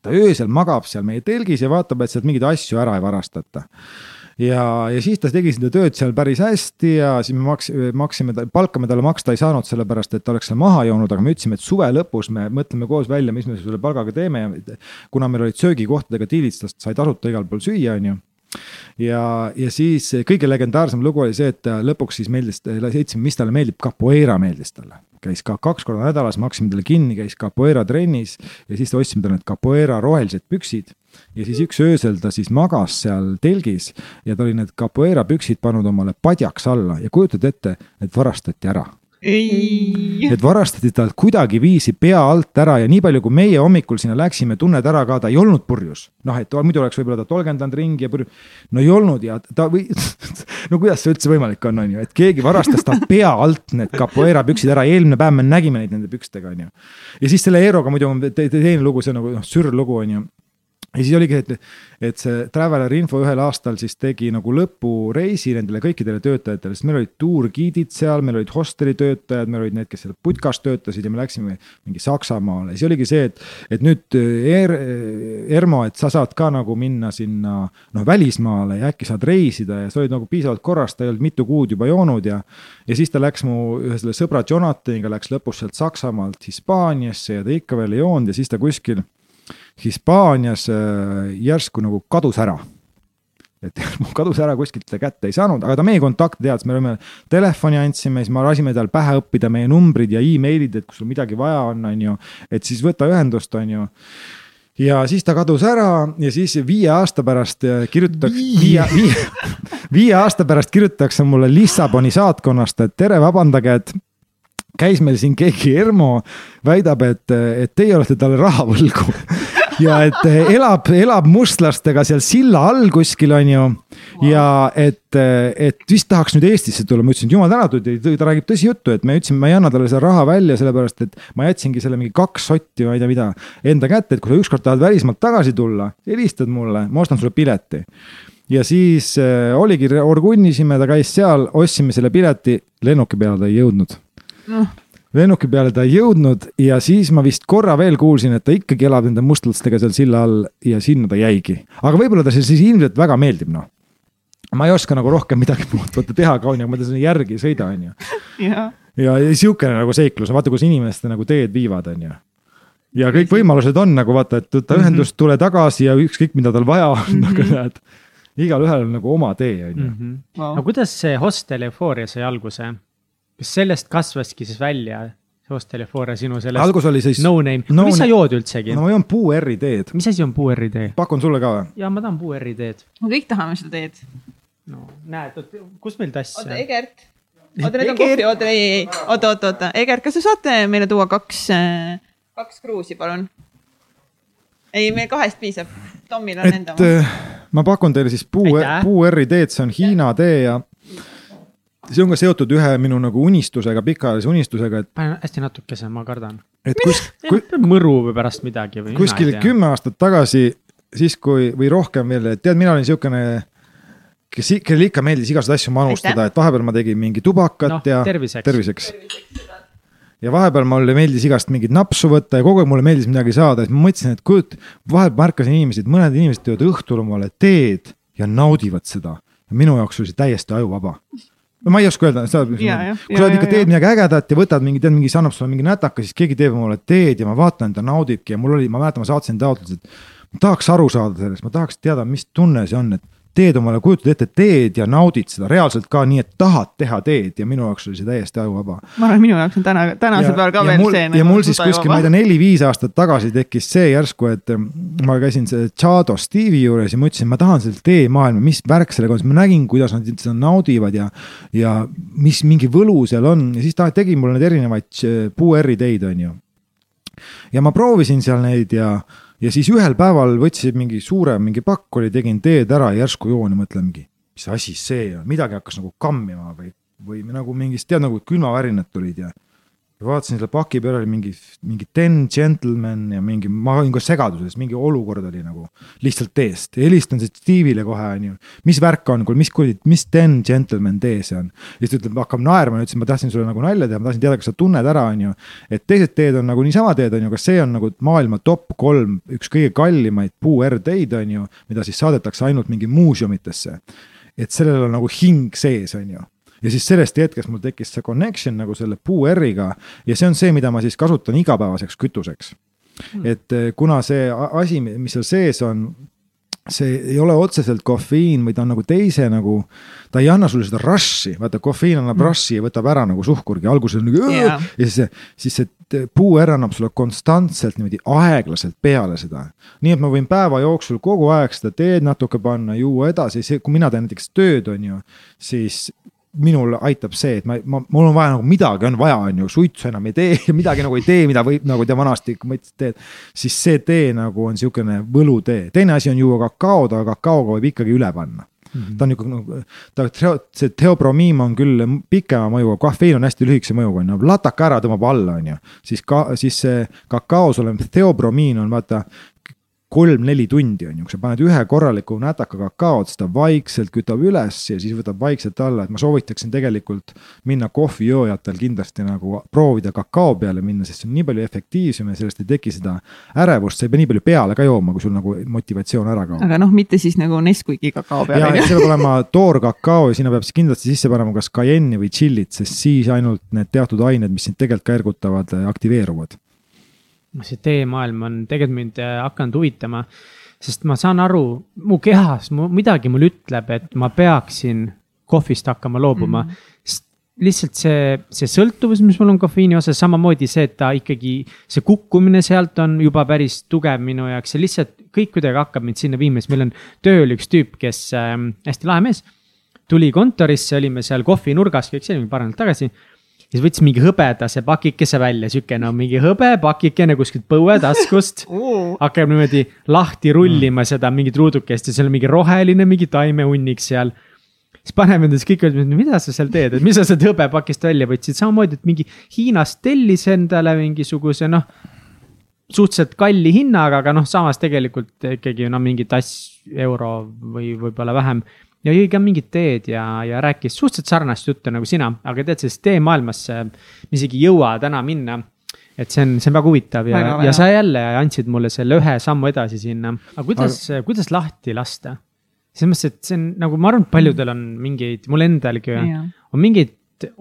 ta öösel magab seal meie telgis ja vaatab, et sealt mingeid asju ära ei varastata ja, ja siis ta tegi seda tööd seal päris hästi ja siis me maks-, maksime, palka me talle maksta ei saanud, sellepärast et ta oleks seal maha joonud, aga me ütlesime, et suve lõpus me mõtleme koos välja, mis me selle palgaga teeme ja kuna meil olid söögikohtadega diilid, sest sai tasuta igal pool süüa, on ju. Ja, ja siis kõige legendaarsem lugu oli see, et lõpuks siis meeldis, leidsime, mis talle meeldib, capoeira meeldis talle. Käis ka kaks korda nädalas, maksime talle kinni, käis capoeira trennis ja siis ostsime talle need capoeira rohelised püksid ja siis üks öösel ta siis magas seal telgis ja ta oli need capoeira püksid pannud omale padjaks alla ja kujutad ette, need varastati ära Need varastati talt kuidagiviisi pea alt ära ja nii palju, kui meie hommikul sinna läksime, tunned ära ka, ta ei olnud purjus. noh, et muidu oleks võib-olla ta tolgendanud ringi ja purjus. no ei olnud ja ta või no kuidas see üldse võimalik on, on ju, et keegi varastas ta pea alt need capoeira püksid ära, eelmine päev me nägime neid nende pükstega, on ju. ja siis selle Eeroga muidu teine lugu, see on nagu noh, sürlugu on ju ja siis oligi, et, et see Traveler Info ühel aastal siis tegi nagu lõpureisi nendele kõikidele töötajatele, sest meil olid tuurgiidid seal, meil olid hosteli töötajad, meil olid need, kes seal putkas töötasid ja me läksime mingi Saksamaale, siis oligi see, et, et nüüd er, Ermo, et sa saad ka nagu minna sinna noh, välismaale ja äkki saad reisida ja sa olid nagu piisavalt korras, ta ei olnud mitu kuud juba joonud ja. ja siis ta läks mu ühe selle sõbra Jonathaniga läks lõpus sealt Saksamaalt Hispaaniasse ja ta ikka veel ei joonud ja siis ta kuskil Hispaanias äh, järsku nagu kadus ära. Et kadus ära kuskilt ta kätte ei saanud, aga ta meie kontakte teadis, me olime telefoni andsime, siis me lasime tal pähe õppida meie numbrid ja emailid, et kui sul midagi vaja on, on ju, et siis võta ühendust, on ju. Ja siis ta kadus ära ja siis viie aasta pärast äh, kirjutatakse, viie, viie, viie aasta pärast kirjutatakse mulle Lissaboni saatkonnast, et tere, vabandage, et käis meil siin keegi Ermo, väidab, et, et teie olete talle raha võlgu. Ja et elab, elab mustlastega seal silla all kuskil, on ju. ja et, et vist tahaks nüüd Eestisse tulla, ma ütlesin, et jumal tänatud, ta räägib tõsijuttu, et me ütlesime, ma ei anna talle seda raha välja, sellepärast et ma jätsingi selle mingi kaks sotti, ma ei tea, mida enda kätte, et kui sa ükskord tahad välismaalt tagasi tulla, helistad mulle, ma ostan sulle pileti. Ja siis äh, oligi, orgunnisime, ta käis seal, ostsime selle pileti, lennuki peale ta ei jõudnud no lennuki peale ta ei jõudnud ja siis ma vist korra veel kuulsin, et ta ikkagi elab nende mustlastega seal silla all ja sinna ta jäigi. aga võib-olla ta siis ilmselt väga meeldib, noh. ma ei oska nagu rohkem midagi muud võtta teha ka, onju, ma ta sinna järgi ei sõida, onju. ja, ja sihukene nagu seiklus, vaata, kus inimeste nagu teed viivad, onju ja kõik võimalused on nagu vaata, et võta mhm. ühendust, tule tagasi ja ükskõik, mida tal vaja on mm, -hmm. aga näed. igalühel on nagu oma tee, on ju. Mhm. aga kuidas see hostel eufooria sai alguse? Kas sellest kasvaski siis välja Hostel Euphoria sinu sellest algus oli siis no name no, mis sa jood üldsegi? no ma joon puuerri teed. mis asi on puuerri tee? pakun sulle ka või? ja ma tahan puuerri teed. me kõik tahame seda teed. no näed, kus meil tass on? oota, Egert. oota, need on kohvi, oota, ei, ei, oota, oota, oota, Egert, kas te saate meile tuua kaks, äh, kaks kruusi, palun? ei, meil kahest piisab. Tomil on enda oma. Äh, ma pakun teile siis puu, puuerri teed, see on Hiina tee ja see on ka seotud ühe minu nagu unistusega, pikaajalise unistusega, et. pane hästi natukese, ma kardan. et kus, kui, mõru või pärast midagi või? kuskil kümme aastat tagasi, siis kui, või rohkem veel, et tead, mina olin siukene kes, kellele ikka meeldis igasuguseid asju manustada, et vahepeal ma tegin mingi tubakat no, ja terviseks, terviseks ja vahepeal mulle meeldis igast mingit napsu võtta ja kogu aeg mulle meeldis midagi saada, siis ma mõtlesin, et kujut-, vahel märkasin inimesi, et mõned inimesed teevad õhtul omale teed ja naudivad seda. minu jaoks oli see täiesti ajuvaba. No ma ei oska öelda, sa, kui sa oled ikka teed midagi ägedat ja võtad mingi, tead mingi, see annab sulle mingi nätaka, siis keegi teeb omale teed ja ma vaatan, ta naudibki ja mul oli, ma mäletan, ma saatsin taotluse, et ma tahaks aru saada sellest, ma tahaks teada, mis tunne see on, et teed omale, kujutad ette, teed ja naudid seda reaalselt ka nii, et tahad teha teed ja minu jaoks oli see täiesti ajuvaba. ma arvan, minu jaoks on täna, tänasel päeval ka veel mul, see. ja nagu mul siis kuskil, ma ei tea, neli-viis aastat tagasi tekkis see järsku, et mm, ma käisin see Chado Steve'i juures ja ma ütlesin, ma tahan seda teemaailma, mis värk sellega on, siis ma nägin, kuidas nad seda naudivad ja. ja mis mingi võlu seal on ja siis ta tegi mulle neid erinevaid puuerri teid, on ju. ja ma proovisin seal neid ja ja siis ühel päeval võtsin mingi suure, mingi pakk oli, tegin teed ära järsku joon ja mõtlen mingi, mis asi see on, midagi hakkas nagu kammima või, või nagu mingist, tead nagu külmavärinad tulid ja ja vaatasin selle paki peale oli mingi, mingi ten gentleman ja mingi, ma olin ka segaduses, mingi olukord oli nagu lihtsalt teest. helistan siis Steve'ile kohe onju, mis värk on, kuule, mis mis ten gentleman tee see on. ja siis ta ütleb, hakkab naerma ja ütles, ma tahtsin sulle nagu nalja teha, ma tahtsin teada, kas sa tunned ära, onju. et teised teed on nagu niisama teed, onju, kas see on nagu maailma top kolm, üks kõige kallimaid puu R-teid, onju, mida siis saadetakse ainult mingi muuseumitesse. et sellel on nagu hing sees, onju ja siis sellest hetkest mul tekkis see connection nagu selle puuerriga ja see on see, mida ma siis kasutan igapäevaseks kütuseks hmm.. et eh, kuna see asi, mis seal sees on, see ei ole otseselt kofeiin või ta on nagu teise nagu, ta ei anna sulle seda rush'i, vaata kofeiin annab mm. rush'i ja võtab ära nagu suhkurgi, alguses on nagu yeah. ja siis see, siis see puuer annab sulle konstantselt niimoodi aeglaselt peale seda. nii et ma võin päeva jooksul kogu aeg seda teed natuke panna, juua edasi, see, kui mina teen näiteks tööd, on ju, siis minul aitab see, et ma, ma, mul on vaja nagu midagi on vaja, on ju, suitsu enam ei tee midagi nagu ei tee, mida võib nagu te vanasti mõtlesite, teed. siis see tee nagu on sihukene võlutee, teine asi on juua kakaod, aga kakaoga võib ikkagi üle panna. Mm -hmm. ta on nihuke nagu, ta, see teopromiim on küll pikema mõjuga, kafeiin on hästi lühikese mõjuga, on ju, lataka ära tõmbab alla, on ju. siis ka, siis see kakaos olev teopromiin on vaata kolm-neli tundi on ju, kui sa paned ühe korraliku nätaka kakaod, siis ta vaikselt kütab üles ja siis võtab vaikselt alla, et ma soovitaksin tegelikult minna kohvijoojatel kindlasti nagu proovida kakao peale minna, sest see on nii palju efektiivsem ja sellest ei teki seda ärevust, sa ei pea nii palju peale ka jooma, kui sul nagu motivatsioon ära kaob. aga noh, mitte siis nagu Nesquiki kakao peale. ja, see peab olema toorkakao ja sinna peab siis kindlasti sisse panema kas cayenne'i või tšillit, sest siis ainult need teatud ained, mis sind tegelikult ka ergutavad, aktiveeruvad see teemaailm on tegelikult mind äh, hakanud huvitama. sest ma saan aru, mu kehas, mu midagi mul ütleb, et ma peaksin kohvist hakkama loobuma mm. -hmm lihtsalt see, see sõltuvus, mis mul on kofeiini osas, samamoodi see, et ta ikkagi, see kukkumine sealt on juba päris tugev minu jaoks ja lihtsalt kõik kuidagi hakkab mind sinna viima, sest meil on tööl üks tüüp, kes äh, hästi lahe mees. tuli kontorisse, olime seal kohvinurgas, kõik see paar nädalat tagasi siis võttis mingi hõbedase pakikese välja, sihuke no mingi hõbepakikene kuskilt põuetaskust hakkab niimoodi lahti rullima seda mingit ruudukest ja seal on mingi roheline mingi taimehunnik seal. siis paneme endast kõik, mida sa seal teed, et mis sa sealt hõbepakist välja võtsid, samamoodi, et mingi Hiinast tellis endale mingisuguse noh suhteliselt kalli hinnaga, aga noh, samas tegelikult ikkagi no mingi tass euro või võib-olla vähem ja jõi ka mingit teed ja, ja rääkis suhteliselt sarnast juttu nagu sina, aga tead, sellest teemaailmasse me isegi ei jõua täna minna. et see on, see on väga huvitav ja, ja sa jälle andsid mulle selle ühe sammu edasi sinna, aga kuidas aga..., kuidas lahti lasta? selles mõttes, et see on nagu ma arvan, et paljudel on mingeid, mul endalgi on mingeid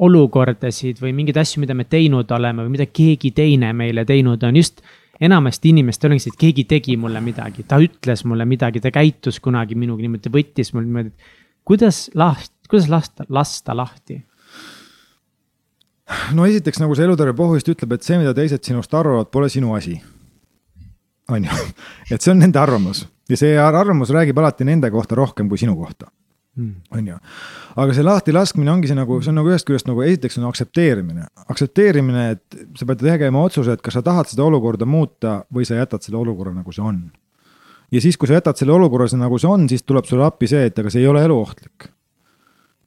olukordasid või mingeid asju, mida me teinud oleme või mida keegi teine meile teinud on just enamasti inimestel ongi see, et keegi tegi mulle midagi, ta ütles mulle midagi, ta käitus kunagi minuga niimoodi, võttis mul niimoodi. kuidas last, kuidas lasta, lasta lahti? no esiteks, nagu see eluterve pohvist ütleb, et see, mida teised sinust arvavad, pole sinu asi. on ju, et see on nende arvamus ja see arvamus räägib alati nende kohta rohkem kui sinu kohta. On ju, aga see lahtilaskmine ongi see nagu, see on nagu ühest küljest nagu esiteks on aktsepteerimine, aktsepteerimine, et sa pead tegema otsuse, et kas sa tahad seda olukorda muuta või sa jätad selle olukorra, nagu see on. ja siis, kui sa jätad selle olukorra, nagu see on, siis tuleb sulle appi see, et aga see ei ole eluohtlik.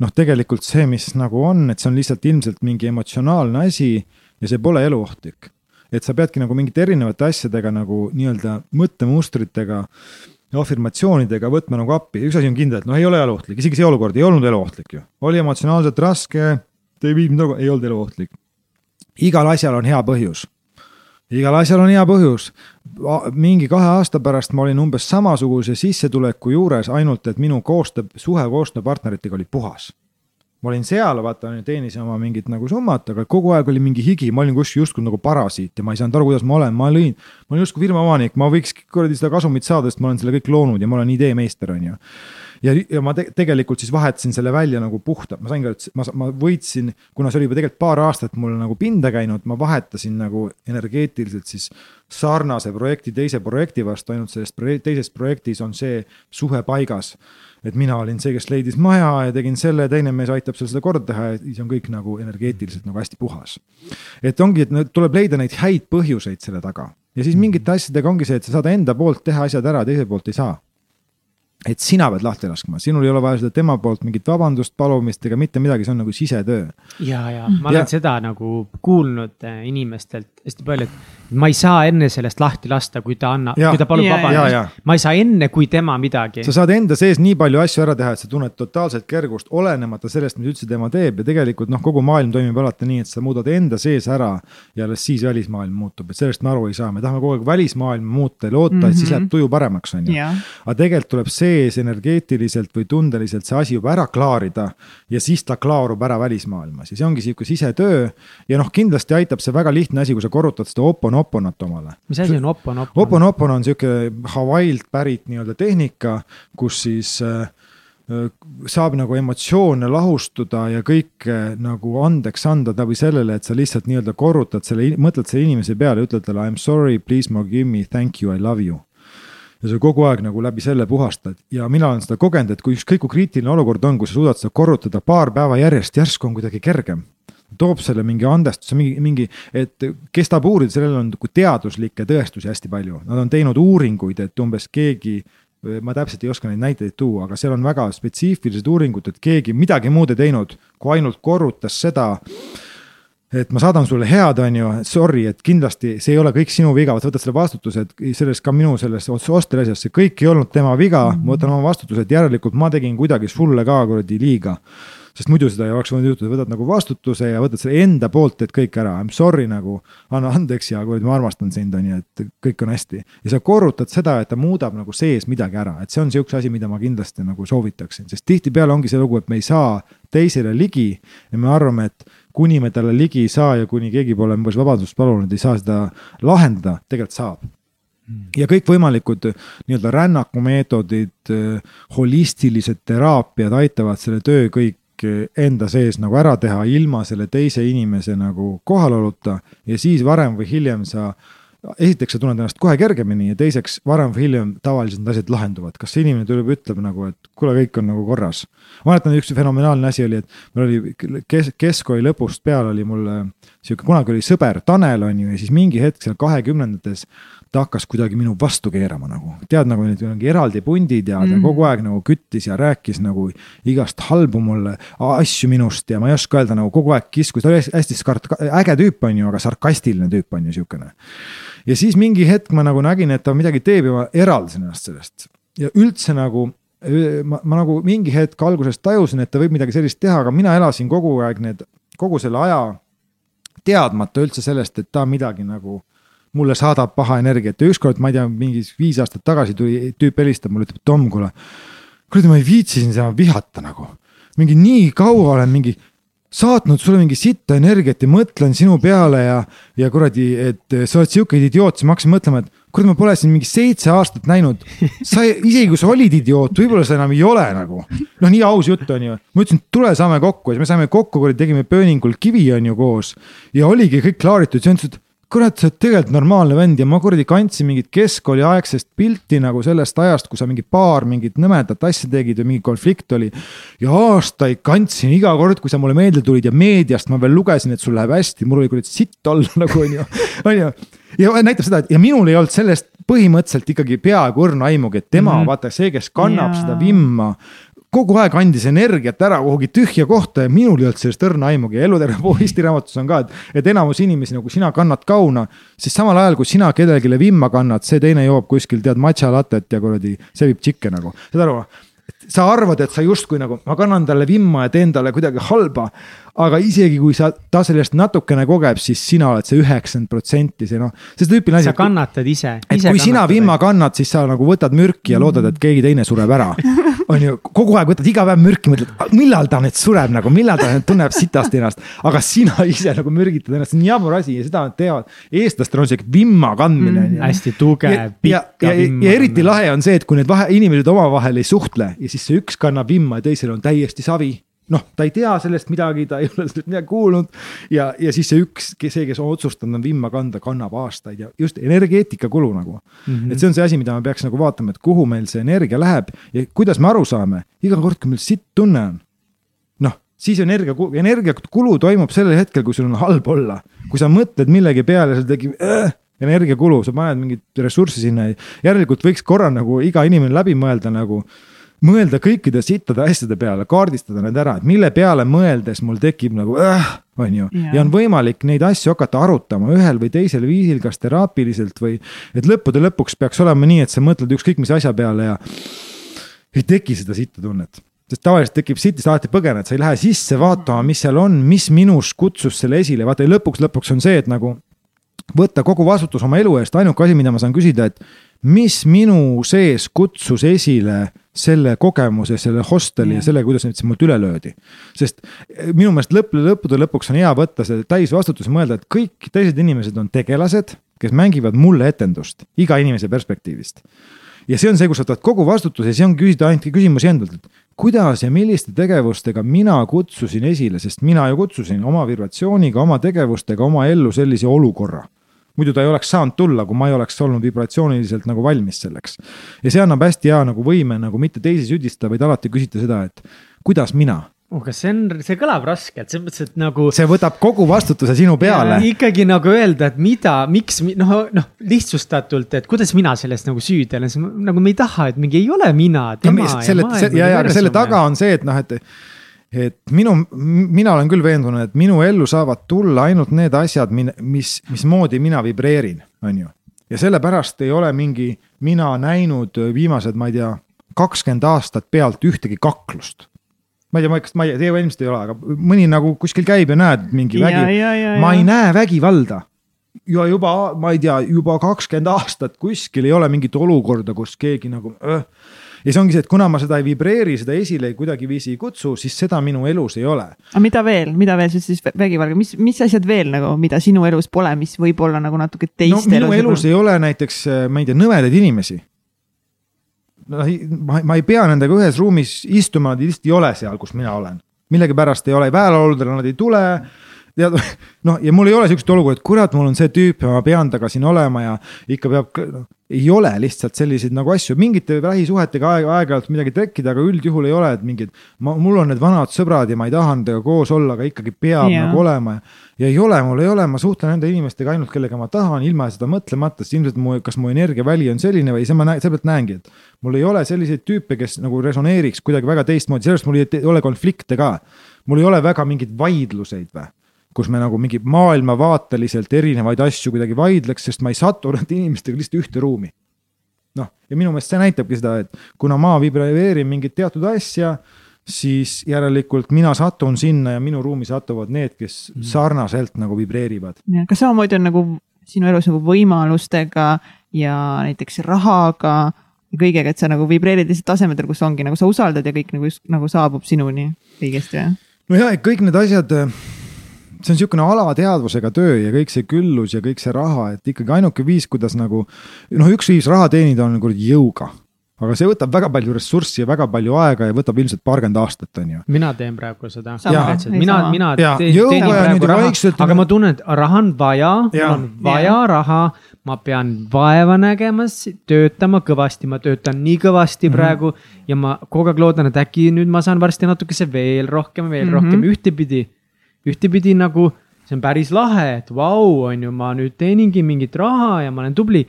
noh, tegelikult see, mis nagu on, et see on lihtsalt ilmselt mingi emotsionaalne asi ja see pole eluohtlik et sa peadki nagu mingite erinevate asjadega nagu nii-öelda mõttemustritega afirmatsioonidega võtma nagu appi, üks asi on kindel, et noh, ei ole eluohtlik, isegi see olukord ei olnud eluohtlik ju. oli emotsionaalselt raske, ei viinud nagu, ei olnud eluohtlik. igal asjal on hea põhjus. igal asjal on hea põhjus. mingi kahe aasta pärast ma olin umbes samasuguse sissetuleku juures, ainult et minu koostöö, suhe koostööpartneritega oli puhas ma olin seal, vaata, teenisin oma mingit nagu summat, aga kogu aeg oli mingi higi, ma olin kuskil justkui nagu parasiit ja ma ei saanud aru, kuidas ma olen, ma lõin. ma olin justkui firma omanik, ma võiks kuradi seda kasumit saada, sest ma olen selle kõik loonud ja ma olen ideemeister, on ju ja, ja ma te tegelikult siis vahetasin selle välja nagu puhta, ma sain ka, ma, ma võitsin, kuna see oli juba tegelikult paar aastat mul nagu pinda käinud, ma vahetasin nagu energeetiliselt siis sarnase projekti teise projekti vastu, ainult selles teises projektis on see suhe paigas. Et mina olin see, kes leidis maja ja tegin selle, teine mees aitab seal seda korda teha ja siis on kõik nagu energeetiliselt nagu hästi puhas. et ongi, et tuleb leida neid häid põhjuseid selle taga ja siis mingite asjadega ongi see, et sa saad enda poolt teha asjad ära, teise poolt ei saa et sina pead lahti laskma, sinul ei ole vaja seda tema poolt mingit vabandust palumist ega mitte midagi, see on nagu sisetöö. ja, ja ma olen ja. seda nagu kuulnud eh, inimestelt hästi palju, et ma ei saa enne sellest lahti lasta, kui ta annab, kui ta palub vabandust. ma ei saa enne, kui tema midagi. sa saad enda sees nii palju asju ära teha, et sa tunned totaalset kergust, olenemata sellest, mis üldse tema teeb ja tegelikult noh, kogu maailm toimib alati nii, et sa muudad enda sees ära ja alles siis välismaailm muutub, et sellest me aru ei saa, me tahame kogu aeg välismaailma muuta ja loota mm, -hmm. et siis mhm. läheb tuju paremaks, on ju. aga tegelikult tuleb sees energeetiliselt või tundeliselt see asi juba ära klaarida ja siis ta klaarub ära välismaailmas ja see ongi sihuke sisetöö ja noh, kindlasti aitab see väga lihtne asi, kui sa korrutad seda opon Oponoponot omale. mis asi on Oponopon? Oponopon on sihuke Hawaii'lt pärit nii-öelda tehnika, kus siis äh, saab nagu emotsioone lahustuda ja kõike nagu andeks anda läbi sellele, et sa lihtsalt nii-öelda korrutad selle, mõtled selle inimese peale, ütled talle I m sorry, please forgive me, thank you, I love you. ja sa kogu aeg nagu läbi selle puhastad ja mina olen seda kogenud, et kui ükskõik kui kriitiline olukord on, kui sa suudad seda korrutada paar päeva järjest, järsku on kuidagi kergem toob selle mingi andestuse, mingi, mingi, et kes tahab uurida, sellel on nagu teaduslikke tõestusi hästi palju, nad on teinud uuringuid, et umbes keegi ma täpselt ei oska neid näiteid tuua, aga seal on väga spetsiifilised uuringud, et keegi midagi muud ei teinud, kui ainult korrutas seda. et ma saadan sulle head, on ju, sorry, et kindlasti see ei ole kõik sinu viga, võtad selle vastutuse, et selles ka minu selles Osteri asjas, see kõik ei olnud tema viga, ma võtan oma vastutuse, et järelikult ma tegin kuidagi sulle ka kuradi liiga sest muidu seda ei oleks võinud juhtuda, võtad nagu vastutuse ja võtad selle enda poolt, et kõik ära, I m sorry nagu, anna andeks ja kurat, ma armastan sind, on ju, et kõik on hästi. ja sa korrutad seda, et ta muudab nagu sees midagi ära, et see on sihukese asi, mida ma kindlasti nagu soovitaksin, sest tihtipeale ongi see lugu, et me ei saa teisele ligi ja me arvame, et kuni me talle ligi ei saa ja kuni keegi pole umbes vabandust palunud, ei saa seda lahendada, tegelikult saab. Ja kõikvõimalikud nii-öelda rännakumeetodid, holistilised teraapiad aitavad selle töö kõik enda sees nagu ära teha ilma selle teise inimese nagu kohaloluta ja siis varem või hiljem sa esiteks sa tunned ennast kohe kergemini ja teiseks varem või hiljem tavaliselt need asjad lahenduvad, kas see inimene tuleb, ütleb nagu, et kuule, kõik on nagu korras. ma mäletan, üks fenomenaalne asi oli, et mul oli kes-, keskkooli lõpust peale oli mul sihuke, kunagi oli sõber Tanel on ju, ja siis mingi hetk seal kahekümnendates ta hakkas kuidagi minu vastu keerama nagu, tead nagu need mingi eraldi pundid ja mm. ta kogu aeg nagu küttis ja rääkis nagu igast halbu mulle asju minust ja ma ei oska öelda nagu kogu aeg kiskus, ta oli hästi skart-, äge tüüp on ju, aga sarkastiline tüüp on ju siukene. ja siis mingi hetk ma nagu nägin, et ta midagi teeb ja ma eraldasin ennast sellest ja üldse nagu ma, ma nagu mingi hetk alguses tajusin, et ta võib midagi sellist teha, aga mina elasin kogu aeg need, kogu selle aja teadmata üldse sellest, et ta midagi nagu mulle saadab paha energiat ja ükskord, ma ei tea, mingi viis aastat tagasi tuli tüüp helistab mulle, ütleb Tom, kuule. kuradi, ma ei viitsi sind enam vihata nagu, mingi nii kaua olen mingi saatnud sulle mingi sitta energiat ja mõtlen sinu peale ja, ja kuradi, et sa oled sihuke idioot, siis ma hakkasin mõtlema, et kurat, ma pole sind mingi seitse aastat näinud. sa, isegi kui sa olid idioot, võib-olla sa enam ei ole nagu. noh, nii aus jutt on ju. ma ütlesin, tule saame kokku ja siis me saime kokku, kuradi tegime pööningul kivi on ju koos. ja oligi kõik klaaritud, siis ütles, et kurat, sa oled tegelikult normaalne vend ja ma kuradi kandsin mingit keskkooliaegsest pilti nagu sellest ajast, kui sa mingi paar mingit nõmedat asja tegid või mingi konflikt oli. ja aastaid kandsin iga kord, kui sa mulle meelde tulid ja meediast ma veel lugesin, et sul läheb hästi, mul oli kuradi sitt olla nagu onju, onju. ja näitab seda, et ja minul ei olnud sellest põhimõtteliselt ikkagi peaaegu õrna aimugi, et tema mm, -hmm. vaata see, kes kannab yeah. seda vimma kogu aeg andis energiat ära kuhugi tühja kohta ja minul ei olnud sellest õrna aimugi ja eluterve pool Eesti raamatus on ka, et. et enamus inimesi nagu sina kannad kauna, siis samal ajal kui sina kellelegi vimma kannad, see teine joob kuskil tead matša latet ja kuradi, see viib tšikke nagu, saad aru? sa arvad, et sa justkui nagu, ma kannan talle vimma ja teen talle kuidagi halba aga isegi kui sa, ta sellest natukene kogeb, siis sina oled see üheksakümmend protsenti, see noh, see tüüpiline asi. sa kannatad ise. et ise kui sina vimma kannad, siis sa nagu võtad mürki ja loodad, et keegi teine sureb ära. on ju, kogu aeg võtad iga päev mürki, mõtled, millal ta nüüd sureb nagu, millal ta nüüd tunneb sitasti ennast. aga sina ise nagu mürgitad ennast, see on jabur asi ja seda nad teevad. eestlastel on siuke vimma kandmine mm,. hästi tugev, pikka vimma. ja eriti lahe on see, et kui need vahe, inimesed omavahel ei suhtle ja siis see üks kannab vimma ja teisel on täiesti savi noh, ta ei tea sellest midagi, ta ei ole sellest midagi kuulnud. ja, ja siis see üks, see, kes on otsustanud on vimma kanda, kannab aastaid ja just energeetika kulu nagu mm. -hmm. et see on see asi, mida me peaks nagu vaatama, et kuhu meil see energia läheb ja kuidas me aru saame, iga kord, kui meil sitt tunne on. noh, siis energia, energiakulu toimub sellel hetkel, kui sul on halb olla, kui sa mõtled millegi peale, sul tekib äh, energiakulu, sa paned mingit ressurssi sinna ja järelikult võiks korra nagu iga inimene läbi mõelda nagu mõelda kõikide sittade asjade peale, kaardistada need ära, et mille peale mõeldes mul tekib nagu äh, on ju. ja on võimalik neid asju hakata arutama ühel või teisel viisil, kas teraapiliselt või. et lõppude lõpuks peaks olema nii, et sa mõtled ükskõik mis asja peale ja ei teki seda sitta tunnet sest tavaliselt tekib siit alati põgened, sa ei lähe sisse vaatama, mis seal on, mis minus kutsus selle esile, vaata lõpuks, lõpuks on see, et nagu võtta kogu vastutus oma elu eest, ainuke asi, mida ma saan küsida, et mis minu sees kutsus esile selle kogemuse, selle hosteli ja, ja selle, kuidas nüüd see mult üle löödi. sest eh, minu meelest lõpp, lõppude lõpuks on hea võtta see täisvastutus ja mõelda, et kõik teised inimesed on tegelased, kes mängivad mulle etendust iga inimese perspektiivist. ja see on see, kus sa võtad kogu vastutuse ja siis on küsida ainult küsimusi endalt, et kuidas ja milliste tegevustega mina kutsusin esile, sest mina ju kutsusin oma vibratsiooniga, oma tegevustega oma ellu sellise olukorra muidu ta ei oleks saanud tulla, kui ma ei oleks olnud vibratsiooniliselt nagu valmis selleks. ja see annab hästi hea nagu võime nagu mitte teisi süüdistada, vaid alati küsida seda, et kuidas mina oh, kas see on, see kõlab raskelt, selles mõttes, et nagu. see võtab kogu vastutuse sinu peale. ikkagi nagu öelda, et mida, miks, noh, noh lihtsustatult, et kuidas mina sellest nagu süüdi olen, nagu me ei taha, et mingi ei ole mina, tema no, ja, ja maailm. ja, ja, aga selle taga on see, et noh, et et minu, mina olen küll veendunud, et minu ellu saavad tulla ainult need asjad, mis, mismoodi mina vibreerin, on ju. ja sellepärast ei ole mingi mina näinud viimased, ma ei tea, kakskümmend aastat pealt ühtegi kaklust ma ei tea, ma kas, ma ei teie ilmselt ei ole, aga mõni nagu kuskil käib ja näed mingi vägi, ma ei näe vägivalda. ja juba, ma ei tea, juba kakskümmend aastat kuskil ei ole mingit olukorda, kus keegi nagu öh, ja see ongi see, et kuna ma seda ei vibreeri, seda esile kuidagiviisi ei kutsu, siis seda minu elus ei ole. aga mida veel, mida veel siis vägivalga, mis, mis asjad veel nagu, mida sinu elus pole, mis võib olla nagu natuke teiste no, minu elus, elus ei ole näiteks, äh, ma ei tea, nõmedaid inimesi. Noh, ma, ma ei pea nendega ühes ruumis istuma, nad lihtsalt ei ole seal, kus mina olen. millegipärast ei ole, väeoludele nad ei tule tead, noh, ja mul ei ole sihukest olukorda, et kurat, mul on see tüüp ja ma pean temaga siin olema ja ikka peab, noh. ei ole lihtsalt selliseid nagu asju, mingite lähisuhetega aeg, aeg-ajalt midagi tekkida, aga üldjuhul ei ole, et mingid. ma, mul on need vanad sõbrad ja ma ei taha nendega koos olla, aga ikkagi peab yeah. nagu olema. ja ei ole, mul ei ole, ma suhtlen nende inimestega ainult, kellega ma tahan, ilma seda mõtlemata, sest ilmselt mu, kas mu energiaväli on selline või see ma näen, seepärast näengi, et. mul ei ole selliseid tüüpe, kes nagu resoneeriks kuidagi väga teistmoodi, sellepärast mul ei ole konflikte ka. mul ei ole väga mingeid vaidluseid või kus me nagu mingi maailmavaateliselt erinevaid asju kuidagi vaidleks, sest ma ei satu nende inimestega lihtsalt ühte ruumi. noh, ja minu meelest see näitabki seda, et kuna ma vibreerin mingit teatud asja, siis järelikult mina satun sinna ja minu ruumi satuvad need, kes mm. sarnaselt nagu vibreerivad. kas samamoodi on nagu sinu elus nagu võimalustega ja näiteks rahaga ja kõigega, et sa nagu vibreerid lihtsalt tasemetel, kus ongi nagu sa usaldad ja kõik nagu just nagu saabub sinuni õigesti või? no ja, et kõik need asjad see on niisugune alateadvusega töö ja kõik see küllus ja kõik see raha, et ikkagi ainuke viis, kuidas nagu noh, üks viis raha teenida on kuradi jõuga aga see võtab väga palju ressurssi ja väga palju aega ja võtab ilmselt paarkümmend aastat, on ju. mina teen praegu seda. mina, mina ja, teen, praegu raha, aga ma tunnen, et raha on vaja, mul on vaja ja. raha. ma pean vaeva nägema, töötama kõvasti, ma töötan nii kõvasti mm -hmm. praegu ja ma kogu aeg loodan, et äkki nüüd ma saan varsti natukese veel rohkem, veel mm -hmm. rohkem ühtepidi ühtepidi nagu see on päris lahe, et vau, on ju, ma nüüd teeningi mingit raha ja ma olen tubli.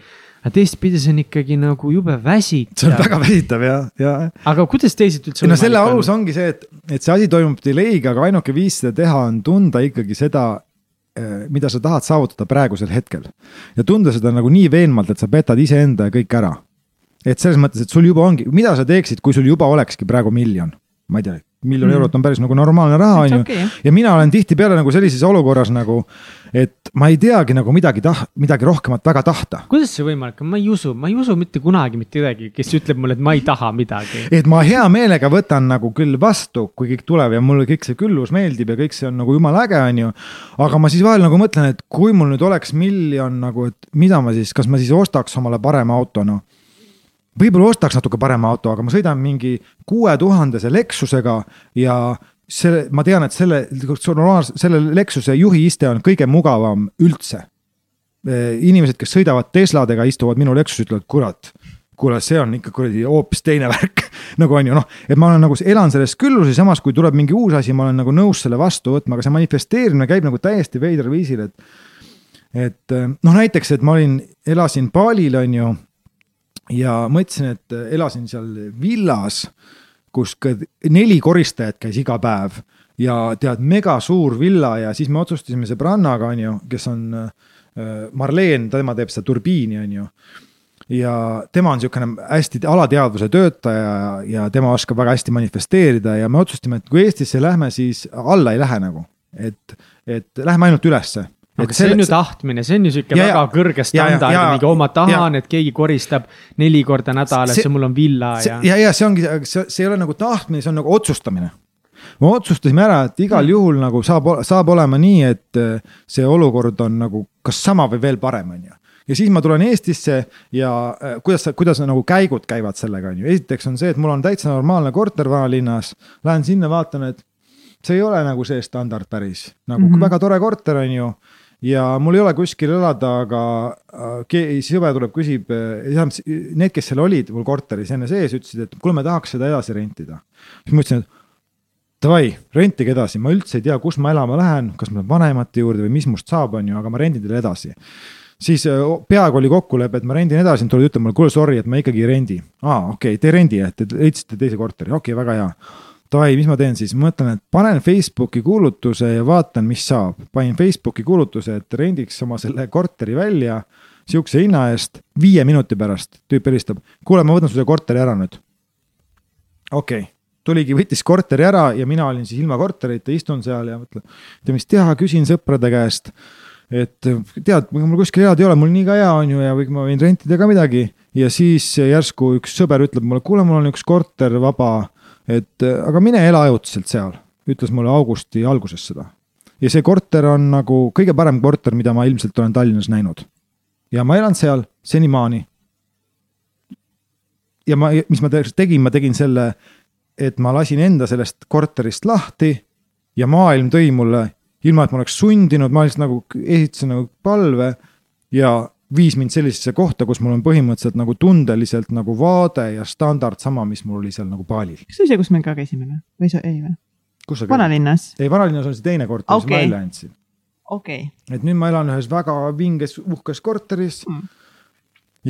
aga teistpidi see on ikkagi nagu jube väsitav. see on väga väsitav ja, ja. aga kuidas teisiti üldse? no selle alus ongi see, et, et see asi toimub delay'ga, aga ainuke viis seda teha on tunda ikkagi seda, eh, mida sa tahad saavutada praegusel hetkel. ja tunda seda nagu nii veenvalt, et sa petad iseenda ja kõik ära. et selles mõttes, et sul juba ongi, mida sa teeksid, kui sul juba olekski praegu miljon, ma ei tea miljon mm. eurot on päris nagu normaalne raha, on ju ja mina olen tihtipeale nagu sellises olukorras nagu, et ma ei teagi nagu midagi tah-, midagi rohkemat väga tahta. kuidas see võimalik on, ma ei usu, ma ei usu mitte kunagi mitte kedagi, kes ütleb mulle, et ma ei taha midagi. et ma hea meelega võtan nagu küll vastu, kui kõik tuleb ja mulle kõik see küllus meeldib ja kõik see on nagu jumala äge, on ju. aga ma siis vahel nagu mõtlen, et kui mul nüüd oleks miljon nagu, et mida ma siis, kas ma siis ostaks omale parema auto, noh võib-olla ostaks natuke parema auto, aga ma sõidan mingi kuue tuhandese Lexusega ja selle, ma tean, et selle, selle Lexuse juhiiste on kõige mugavam üldse. inimesed, kes sõidavad Tesladega, istuvad minu Lexuses, ütlevad, kurat, kuule, see on ikka kuradi hoopis teine värk nagu on ju noh, et ma olen nagu elan selles külluses, samas kui tuleb mingi uus asi, ma olen nagu nõus selle vastu võtma, aga see manifesteerimine käib nagu täiesti veidral viisil, et. et noh, näiteks, et ma olin, elasin Balil, on ju ja mõtlesin, et elasin seal villas, kus neli koristajat käis iga päev. Ja tead, mega suur villa ja siis me otsustasime sõbrannaga, on ju, kes on äh, Marleen, tema teeb seda turbiini, on ju. Ja tema on niisugune hästi alateadvuse töötaja ja tema oskab väga hästi manifesteerida ja me otsustasime, et kui Eestisse lähme, siis alla ei lähe nagu. et, et lähme ainult ülesse aga see on ju tahtmine, see on ju sihuke väga kõrge standard, mingi oh ma tahan, et keegi koristab neli korda nädalas ja mul on villa ja. ja, ja see ongi, see, see ei ole nagu tahtmine, see on nagu otsustamine. me otsustasime ära, et igal mm. juhul nagu saab, saab olema nii, et äh, see olukord on nagu kas sama või veel parem, on ju ja siis ma tulen Eestisse ja äh, kuidas, kuidas nagu käigud käivad sellega, on ju, esiteks on see, et mul on täitsa normaalne korter vanalinnas, lähen sinna, vaatan, et see ei ole nagu see standard päris, nagu mm -hmm. väga tore korter, on ju ja mul ei ole kuskil elada, aga äh, sõber tuleb, küsib, äh, need, kes seal olid mul korteris enne sees, ütlesid, et kuule, me tahaks seda edasi rentida. siis ma ütlesin, et davai, rentige edasi, ma üldse ei tea, kus ma elama lähen, kas ma lähen vanemate juurde või mis must saab, on ju, aga ma rendin teile edasi. siis äh, peaaegu oli kokkulepe, et ma rendin edasi, nad tulid ütlema kuule, sorry, et ma ikkagi ei rendi. aa, okei okay,, te ei rendi, et te leidsite teise korteri, okei okay,, väga hea davai, mis ma teen siis, mõtlen, et panen Facebooki kuulutuse ja vaatan, mis saab. panin Facebooki kuulutuse, et rendiks oma selle korteri välja sihukese hinna eest, viie minuti pärast tüüp helistab. kuule, ma võtan sulle korteri ära nüüd. okei okay., tuligi, võttis korteri ära ja mina olin siis ilma korterita, istun seal ja mõtlen, tea, mis teha, küsin sõprade käest. et tead, mul kuskil elada ei ole, mul nii ka hea on ju ja või ma võin rentida ka midagi. ja siis järsku üks sõber ütleb mulle, kuule, mul on üks korter vaba et äh, aga mine ela ajutiselt seal, ütles mulle augusti alguses seda. ja see korter on nagu kõige parem korter, mida ma ilmselt olen Tallinnas näinud. ja ma elan seal senimaani. ja ma, mis ma tegin, ma tegin selle, et ma lasin enda sellest korterist lahti ja maailm tõi mulle, ilma et ma oleks sundinud, ma lihtsalt nagu esitasin nagu palve ja viis mind sellisesse kohta, kus mul on põhimõtteliselt nagu tundeliselt nagu vaade ja standard sama, mis mul oli seal nagu Balil. kas see oli see, kus me ka käisime või, või see ei või? vanalinnas. ei, vanalinnas on see teine korter okay., mis ma välja andsin. okei okay.. et nüüd ma elan ühes väga vinges, uhkes korteris mm.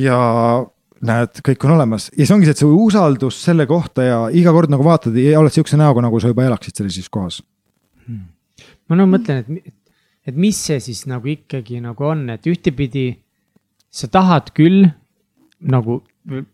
ja näed, kõik on olemas ja see ongi see, et see usaldus selle kohta ja iga kord nagu vaatad ja oled sihukese näoga, nagu sa juba elaksid sellises kohas hmm.. ma no mõtlen, et, et mis see siis nagu ikkagi nagu on, et ühtepidi sa tahad küll nagu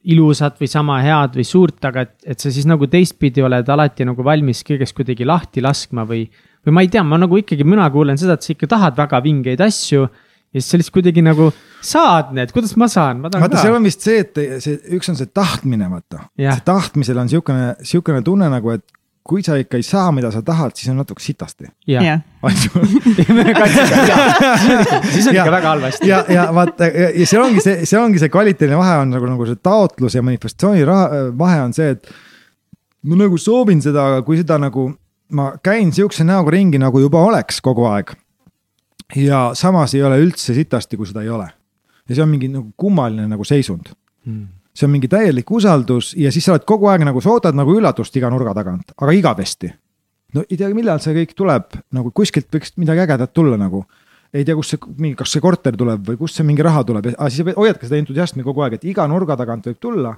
ilusat või sama head või suurt, aga et, et sa siis nagu teistpidi oled alati nagu valmis kõigest kuidagi lahti laskma või. või ma ei tea, ma nagu ikkagi, mina kuulen seda, et sa ikka tahad väga vingeid asju. ja siis sa lihtsalt kuidagi nagu saad need, kuidas ma saan, ma tahan vaata, ka. seal on vist see, et see üks on see tahtmine, vaata. see tahtmisel on sihukene, sihukene tunne nagu, et kui sa ikka ei saa, mida sa tahad, siis on natuke sitasti. siis on ikka väga halvasti. ja, ja vaata ja see ongi see, see ongi see kvaliteediline vahe on nagu, nagu see taotlus ja manifestatsiooni raha, vahe on see, et. ma nagu soovin seda, aga kui seda nagu, ma käin sihukese näoga ringi, nagu juba oleks kogu aeg. ja samas ei ole üldse sitasti, kui seda ei ole. ja see on mingi nagu kummaline nagu seisund hmm see on mingi täielik usaldus ja siis sa oled kogu aeg nagu, sa ootad nagu üllatust iga nurga tagant, aga igavesti. no ei tea, millal see kõik tuleb, nagu kuskilt võiks midagi ägedat tulla nagu. ei tea, kust see mingi, kas see korter tuleb või kust see mingi raha tuleb, aga siis hoiadki seda entusiasmi kogu aeg, et iga nurga tagant võib tulla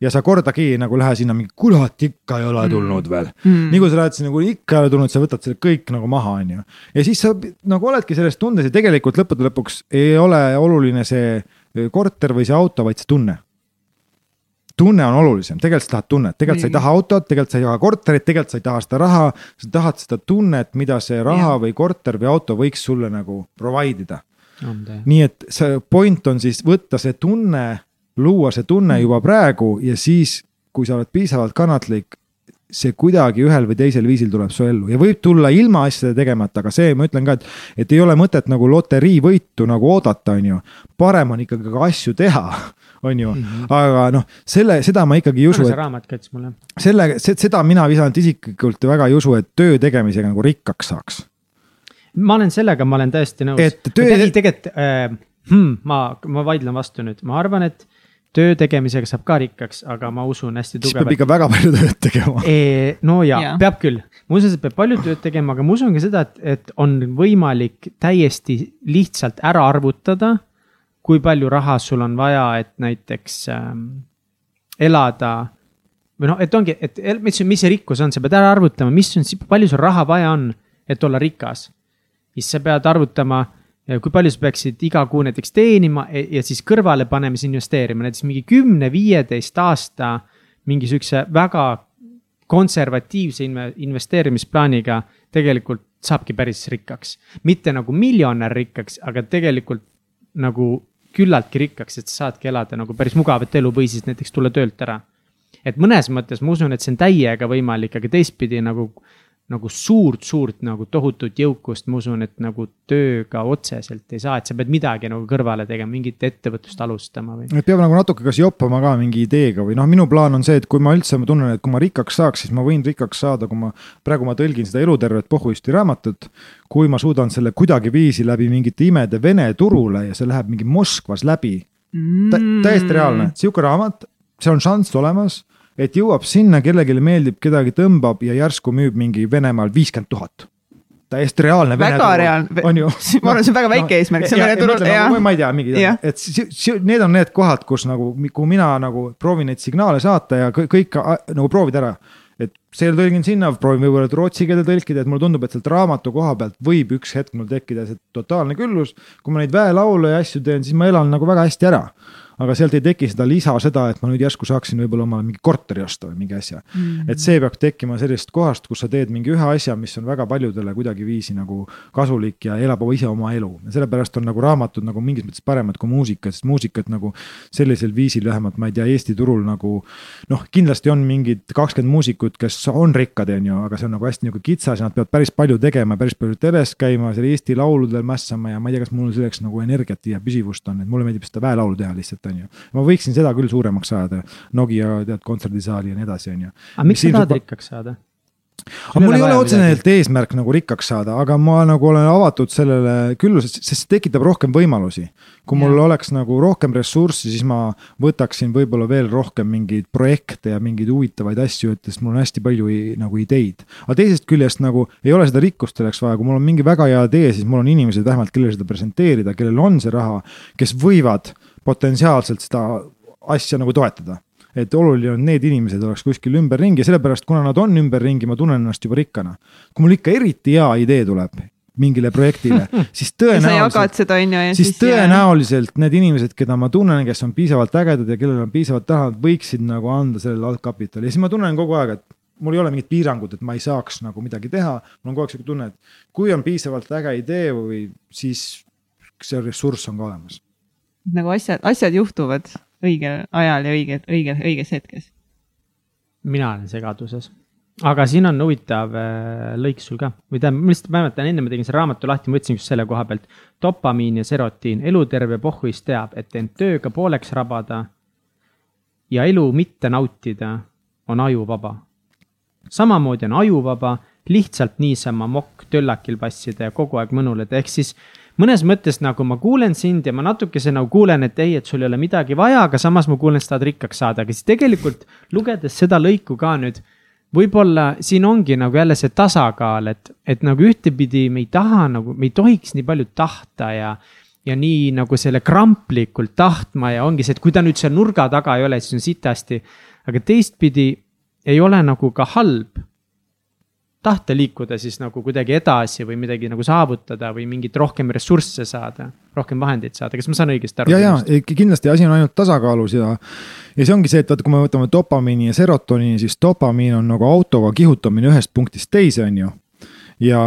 ja sa kordagi nagu lähe sinna mingi, kurat, ikka ei ole tulnud veel mm.. nii kui sa lähed sinna, kui ikka ei ole tulnud, sa võtad selle kõik nagu maha, on ju. ja siis sa nagu oledki selles tundes ja tegelikult lõppude lõpuks ei ole oluline see korter või see auto, vaid see tunne tunne on olulisem, tegelikult sa tahad tunnet, tegelikult sa ei taha autot, tegelikult sa ei taha korterit, tegelikult sa ei taha seda raha. sa tahad seda tunnet, mida see raha ja. või korter või auto võiks sulle nagu provide ida. nii et see point on siis võtta see tunne, luua see tunne juba praegu ja siis, kui sa oled piisavalt kannatlik, see kuidagi ühel või teisel viisil tuleb su ellu ja võib tulla ilma asjade tegemata, aga see, ma ütlen ka, et, et ei ole mõtet nagu loteriivõitu nagu oodata, on ju. parem on ikkagi ka asju teha on ju mm, -hmm. aga noh, selle, seda ma ikkagi ei usu. see raamat kättis mulle. selle, seda mina visanud isiklikult väga ei usu, et töö tegemisega nagu rikkaks saaks. ma olen sellega, ma olen täiesti nõus. et töö. tegelikult äh, hmm, ma, ma vaidlen vastu nüüd, ma arvan, et töö tegemisega saab ka rikkaks, aga ma usun hästi tugevalt. siis peab ikka väga palju tööd tegema e,. no ja, ja., peab küll, ma usun, et peab palju tööd tegema, aga ma usun ka seda, et, et on võimalik täiesti lihtsalt ära arvutada kui palju raha sul on vaja, et näiteks ähm, elada. või noh, et ongi, et mis, mis see rikkus on, sa pead ära arvutama, mis on, palju sul raha vaja on, et olla rikas. siis sa pead arvutama, kui palju sa peaksid iga kuu näiteks teenima ja, ja siis kõrvale panema, siis investeerima, näiteks mingi kümne, viieteist aasta. mingi sihukese väga konservatiivse investeerimisplaaniga tegelikult saabki päris rikkaks. mitte nagu miljonär rikkaks, aga tegelikult nagu küllaltki rikkaks, et sa saadki elada nagu päris mugavat elu või siis näiteks tulla töölt ära. et mõnes mõttes ma usun, et see on täiega võimalik, aga teistpidi nagu nagu suurt-suurt nagu tohutut jõukust, ma usun, et nagu tööga otseselt ei saa, et sa pead midagi nagu kõrvale tegema, mingit ettevõtlust alustama või. et peab nagu natuke kas joppama ka mingi ideega või noh, minu plaan on see, et kui ma üldse ma tunnen, et kui ma rikkaks saaks, siis ma võin rikkaks saada, kui ma. praegu ma tõlgin seda elutervet Pohhuisti raamatut. kui ma suudan selle kuidagiviisi läbi mingite imede Vene turule ja see läheb mingi Moskvas läbi Tä. täiesti reaalne, sihuke raamat, see on šanss olemas et jõuab sinna, kellelegi meeldib, kedagi tõmbab ja järsku müüb mingi Venemaal viiskümmend tuhat täiesti reaalne. väga reaalne, ma arvan, see on väga väike no, eesmärk, see on Vene turul, jah. ma ei tea, mingi, et need on need kohad, kus nagu, kuhu mina nagu proovin neid signaale saata ja kõik nagu proovida ära. et see tõlgin sinna, proovin võib-olla rootsi keelde tõlkida, et mulle tundub, et sealt raamatu koha pealt võib üks hetk mul tekkida see totaalne küllus. kui ma neid väelaule ja asju teen, siis ma elan nagu väga hästi ära aga sealt ei teki seda lisa, seda, et ma nüüd järsku saaksin võib-olla omale mingi korteri osta või mingi asja mm. -hmm. et see peab tekkima sellisest kohast, kus sa teed mingi ühe asja, mis on väga paljudele kuidagiviisi nagu kasulik ja elab ise oma elu. ja sellepärast on nagu raamatud nagu mingis mõttes paremad kui muusika, sest muusikat nagu sellisel viisil vähemalt ma ei tea, Eesti turul nagu. noh, kindlasti on mingid kakskümmend muusikut, kes on rikkad, on ju, aga see on nagu hästi nagu kitsas ja nad peavad päris palju tegema, päris palju teles käima, seal Eesti lauludel mässama ja ma ei tea, kas mul selleks nagu energiat ja püsivust on, et mulle meeldib seda väelaulu teha lihtsalt et on ju. ma võiksin seda küll suuremaks saada, Nokia tead kontserdisaali ja nii edasi, on ju. aga miks sa tahad rikkaks saada? aga mul ei ole otseselt eesmärk nagu rikkaks saada, aga ma nagu olen avatud sellele küll, sest see tekitab rohkem võimalusi. kui mul ja. oleks nagu rohkem ressurssi, siis ma võtaksin võib-olla veel rohkem mingeid projekte ja mingeid huvitavaid asju, et sest mul on hästi palju nagu ideid. aga teisest küljest nagu ei ole seda rikkust selleks vaja, kui mul on mingi väga hea idee, siis mul on inimesed vähemalt, kellele seda presenteerida, kellel on see raha, kes võivad potentsiaalselt seda asja nagu toetada et oluline on, need inimesed oleks kuskil ümberringi ja sellepärast, kuna nad on ümberringi, ma tunnen ennast juba rikkana. kui mul ikka eriti hea idee tuleb mingile projektile, siis tõenäoliselt, siis, siis tõenäoliselt jah. need inimesed, keda ma tunnen, kes on piisavalt ägedad ja kellel on piisavalt raha, võiksid nagu anda sellele algkapitali ja siis ma tunnen kogu aeg, et mul ei ole mingit piirangut, et ma ei saaks nagu midagi teha. mul on kogu aeg sihuke tunne, et kui on piisavalt äge idee või siis see ressurss on ka olemas nagu asjad, asjad juhtuvad õigel ajal ja õige, õige, õiges hetkes. mina olen segaduses, aga siin on huvitav äh, lõik sul ka või tähendab, ma lihtsalt mäletan, enne ma tegin selle raamatu lahti, ma võtsin just selle koha pealt. dopamiin ja serotiin, eluterve pohhuis teab, et end tööga pooleks rabada ja elu mitte nautida on ajuvaba. samamoodi on ajuvaba lihtsalt niisama mokk töllakil passida ja kogu aeg mõnuleda, ehk siis mõnes mõttes nagu ma kuulen sind ja ma natukese nagu kuulen, et ei, et sul ei ole midagi vaja, aga samas ma kuulen, sa tahad rikkaks saada, aga siis tegelikult lugedes seda lõiku ka nüüd. võib-olla siin ongi nagu jälle see tasakaal, et, et nagu ühtepidi me ei taha nagu, me ei tohiks nii palju tahta ja ja nii nagu selle kramplikult tahtma ja ongi see, et kui ta nüüd seal nurga taga ei ole, siis on sitasti. aga teistpidi ei ole nagu ka halb tahta liikuda siis nagu kuidagi edasi või midagi nagu saavutada või mingit rohkem ressursse saada, rohkem vahendeid saada, kas ma saan õigesti aru? ja, ja kindlasti asi on ainult tasakaalus ja, ja see ongi see, et vaata, kui me võtame dopamiini ja serotoniini, siis dopamiin on nagu autoga kihutamine ühest punktist teise, on ju ja,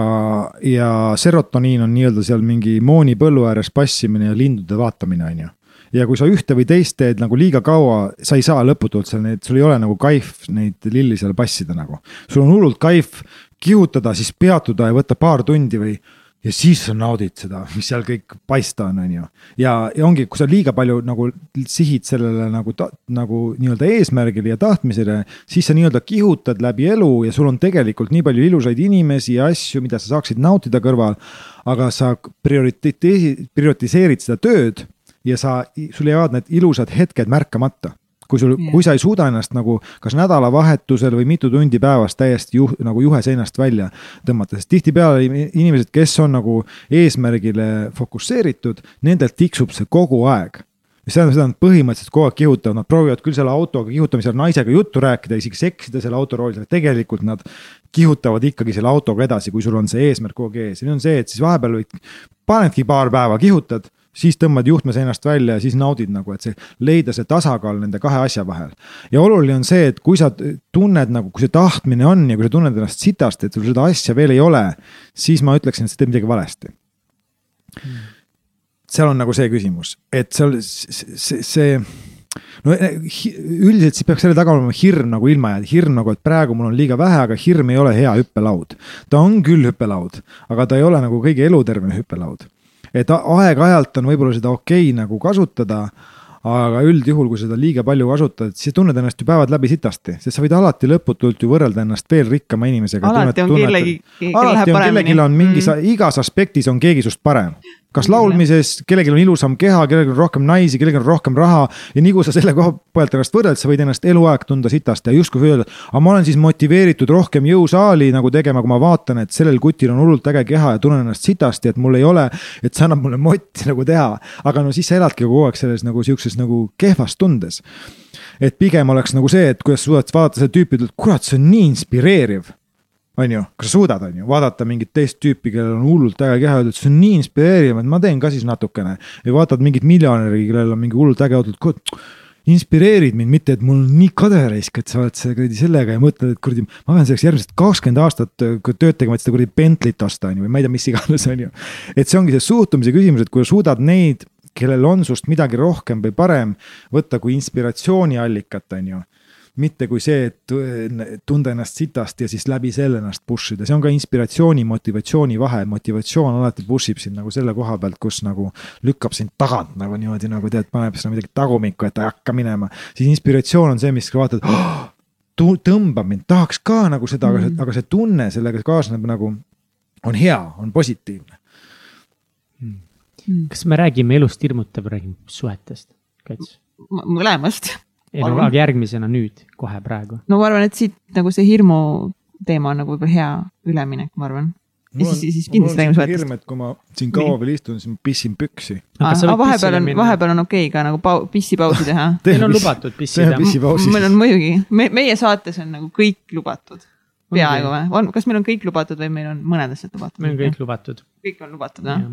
ja serotoniin on nii-öelda seal mingi mooni põllu ääres passimine ja lindude vaatamine, on ju ja kui sa ühte või teist teed nagu liiga kaua, sa ei saa lõputult seal neid, sul ei ole nagu kaif neid lilli seal passida nagu. sul on hullult kaif kihutada, siis peatuda ja võtta paar tundi või ja siis sa naudid seda, mis seal kõik paista on, on ju. ja, ja ongi, kui sa liiga palju nagu sihid sellele nagu, nagu nii-öelda eesmärgile ja tahtmisele, siis sa nii-öelda kihutad läbi elu ja sul on tegelikult nii palju ilusaid inimesi ja asju, mida sa saaksid nautida kõrval. aga sa prioriteeti, prioritiseerid seda tööd ja sa, sul jäävad need ilusad hetked märkamata kui sul, kui sa ei suuda ennast nagu kas nädalavahetusel või mitu tundi päevas täiesti juh, nagu juhe seinast välja tõmmata, sest tihtipeale inimesed, kes on nagu eesmärgile fokusseeritud, nendelt tiksub see kogu aeg. Mis tähendab seda, et nad põhimõtteliselt kogu aeg kihutavad, nad proovivad küll selle autoga kihutamisel naisega juttu rääkida, isegi seksida selle auto roolis, aga tegelikult nad kihutavad ikkagi selle autoga edasi, kui sul on see eesmärk kogu aeg ees. Ja nüüd on see, et siis vahepeal võid, panedki paar päeva, kihutad siis tõmbad juhtme seinast välja ja siis naudid nagu, et see, leida see tasakaal nende kahe asja vahel. ja oluline on see, et kui sa tunned nagu, kui see tahtmine on ja kui sa tunned ennast sitast, et sul seda asja veel ei ole, siis ma ütleksin, et sa teed midagi valesti hmm.. seal on nagu see küsimus, et seal see, see no eh, üldiselt siis peaks selle taga olema hirm nagu ilma jääda, hirm nagu, et praegu mul on liiga vähe, aga hirm ei ole hea hüppelaud. ta on küll hüppelaud, aga ta ei ole nagu kõige elutervem hüppelaud et aeg-ajalt on võib-olla seda okei okay nagu kasutada aga üldjuhul, kui seda liiga palju kasutad, siis tunned ennast ju päevad läbi sitasti, sest sa võid alati lõputult ju võrrelda ennast veel rikkama inimesega. alati on kellegi, alati on kellelgi on mingis mm., igas aspektis on keegi sinust parem kas laulmises, kellelgi on ilusam keha, kellelgi on rohkem naisi, kellelgi on rohkem raha. ja nii kui sa selle koha pealt ennast võrdled, sa võid ennast eluaeg tunda sitast ja justkui öelda, aga ma olen siis motiveeritud rohkem jõusaali nagu tegema, kui ma vaatan, et sellel kutil on hullult äge keha ja tunnen ennast sitasti, et mul ei ole. et see annab mulle motti nagu teha, aga no siis sa eladki kogu aeg selles nagu sihukeses nagu kehvas tundes et pigem oleks nagu see, et kuidas suudad vaadata seda tüüpi, ütled, kurat, see on nii inspireeriv on ju, kas sa suudad, on ju, vaadata mingit teist tüüpi, kellel on hullult äge keha, et see on nii inspireeriv, et ma teen ka siis natukene. ja vaatad mingit miljonäri, kellel on mingi hullult äge et inspireerid mind, mitte et mul on nii kade raisk, et sa oled see kuradi sellega ja mõtled, et kuradi, ma pean selleks järgmised kakskümmend aastat tööd tegema, et seda kuradi Bentley't osta, on ju, või ma ei tea, mis iganes, on ju. et see ongi see suhtumise küsimus, et kui sa suudad neid, kellel on sinust midagi rohkem või parem, võtta kui inspiratsiooniallikat, on ju mitte kui see, et tunda ennast sitast ja siis läbi selle ennast push ida, see on ka inspiratsiooni, motivatsiooni vahe, motivatsioon alati push ib sind nagu selle koha pealt, kus nagu lükkab sind tagant nagu niimoodi nagu tead, paneb sinna midagi tagumikku, et hakka minema. siis inspiratsioon on see, mis vaatad oh,, tõmbab mind, tahaks ka nagu seda mm, -hmm. aga see tunne sellega kaasneb nagu on hea, on positiivne mm.. kas me räägime elust hirmutav, räägime suhetest, Kats? mõlemast ei no aga järgmisena nüüd, kohe praegu. no ma arvan, et siit nagu see hirmu teema on nagu võib-olla hea üleminek, ma arvan. ja siis, siis kindlasti räägime suhetest. hirm, et kui ma siin kaua veel istun, siis ma pissin püksi. aga vahepeal on, vahepeal on okei okay ka nagu pau, pissipausi teha Teil on lubatud pissida. meil on muidugi, me, meie saates on nagu kõik lubatud peaaegu või, on, kas meil on kõik lubatud või meil on mõned asjad lubatud? meil on kõik lubatud. kõik on lubatud, jah?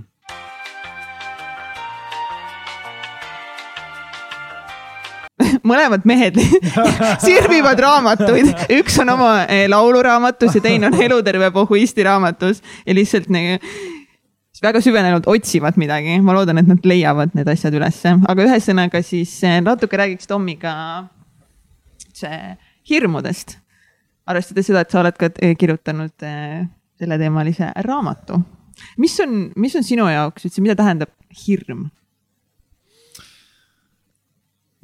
Mõlemad mehed sirvivad raamatuid, üks on oma eh, lauluraamatus ja teine on Eluterve pohhuisti raamatus ja lihtsalt nagu väga süvenenult otsivad midagi, ma loodan, et nad leiavad need asjad ülesse, aga ühesõnaga siis eh, natuke räägiks Tommiga see hirmudest. arvestades seda, et sa oled ka eh, kirjutanud selleteemalise raamatu. mis on, mis on sinu jaoks üldse, mida tähendab hirm?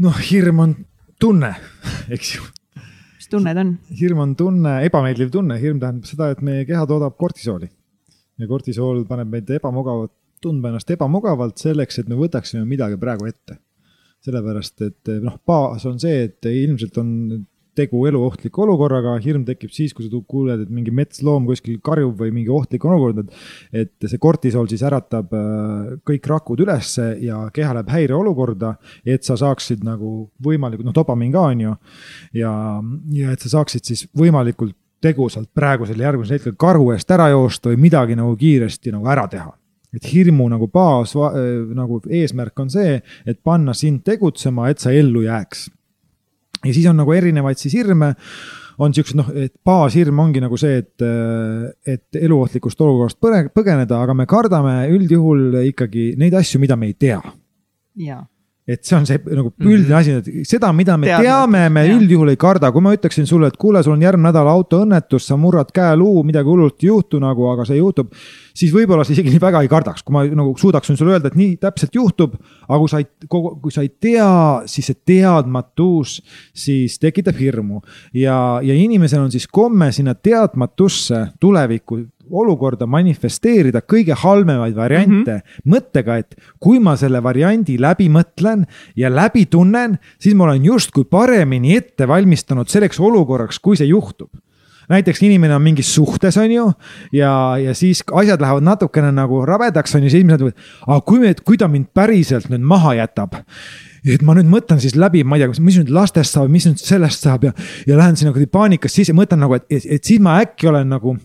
Noh, hirm on tunne, eks ju. mis tunne ta on? hirm on tunne, ebameeldiv tunne, hirm tähendab seda, et meie keha toodab kortisooli. ja kortisool paneb meid ebamugavalt, tundma ennast ebamugavalt selleks, et me võtaksime midagi praegu ette. sellepärast, et noh, baas on see, et ilmselt on tegu eluohtliku olukorraga, hirm tekib siis, kui sa kuuled, et mingi metsloom kuskil karjub või mingi ohtlik olukord, et. et see kortisol siis äratab äh, kõik rakud ülesse ja keha läheb häireolukorda, et sa saaksid nagu võimalikult, noh, dopamiin ka on ju. ja, ja et sa saaksid siis võimalikult tegusalt praegusel järgmisel hetkel karu eest ära joosta või midagi nagu kiiresti nagu ära teha et hirmu nagu baas nagu eesmärk on see, et panna sind tegutsema, et sa ellu jääks ja siis on nagu erinevaid siis hirme, on siuksed noh, et baashirm ongi nagu see, et, et eluohtlikust olukorrast põgeneda, aga me kardame üldjuhul ikkagi neid asju, mida me ei tea. jaa et see on see nagu üldine asi, et seda, mida me Teadnud. teame, me ja. üldjuhul ei karda, kui ma ütleksin sulle, et kuule, sul on järgmine nädal autoõnnetus, sa murrad käeluu, midagi hullult ei juhtu nagu, aga see juhtub. siis võib-olla sa isegi nii väga ei kardaks, kui ma nagu suudaksin sulle öelda, et nii täpselt juhtub. aga kui sa ei, kui sa ei tea, siis see teadmatus siis tekitab hirmu ja, ja inimesel on siis komme sinna teadmatusse tulevikku olukorda manifesteerida kõige halvemaid variante mm -hmm. mõttega, et kui ma selle variandi läbi mõtlen ja läbi tunnen, siis ma olen justkui paremini ette valmistanud selleks olukorraks, kui see juhtub näiteks inimene on mingis suhtes, on ju, ja, ja siis asjad lähevad natukene nagu rabedaks, on ju, siis inimesed mõtlevad, aga kui me, kui ta mind päriselt nüüd maha jätab et ma nüüd mõtlen siis läbi, ma ei tea, mis nüüd lastest saab, mis nüüd sellest saab ja, ja lähen sinna kuidagi paanikas sisse, mõtlen nagu, et, et, et siis ma äkki olen nagu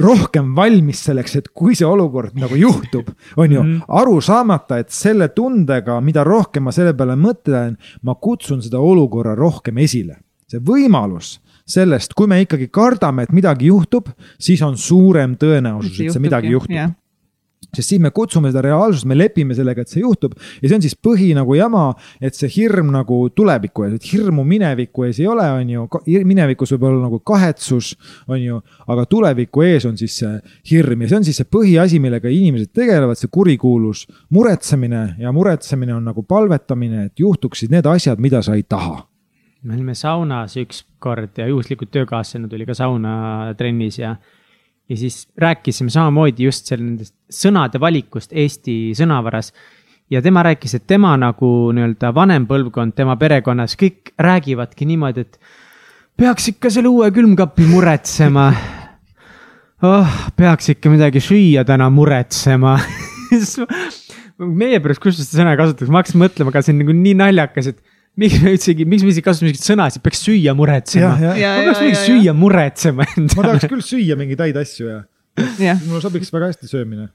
rohkem valmis selleks, et kui see olukord nagu juhtub, on ju mm, -hmm. aru saamata, et selle tundega, mida rohkem ma selle peale mõtlen, ma kutsun seda olukorra rohkem esile. see võimalus sellest, kui me ikkagi kardame, et midagi juhtub, siis on suurem tõenäosus, et see midagi juhtub. yeah sest siis me kutsume seda reaalsust, me lepime sellega, et see juhtub. Ja see on siis põhi nagu jama, et see hirm nagu tuleviku ees, et hirmu mineviku ees ei ole, on ju, minevikus võib olla nagu kahetsus, on ju, aga tuleviku ees on siis see hirm. Ja see on siis see põhiasi, millega inimesed tegelevad, see kurikuulus muretsemine. Ja muretsemine on nagu palvetamine, et juhtuksid need asjad, mida sa ei taha me olime saunas ükskord ja juhuslikult töökaaslane tuli ka saunatrennis ja ja siis rääkisime samamoodi just seal nendest sõnade valikust Eesti sõnavaras. ja tema rääkis, et tema nagu nii-öelda vanem põlvkond tema perekonnas, kõik räägivadki niimoodi, et peaks ikka selle uue külmkapi muretsema. oh, peaks ikka midagi süüa täna muretsema meie pärast, kus seda sõna kasutatakse, ma hakkasin mõtlema, aga see on nagu nii naljakas, et miks me üldsegi, miks me isegi kasutame mingit sõnasid, peaks süüa muretsema. ma peaks mingi süüa muretsema endale. ma tahaks küll süüa mingeid häid asju ja, ja. mulle sobiks väga hästi söömine.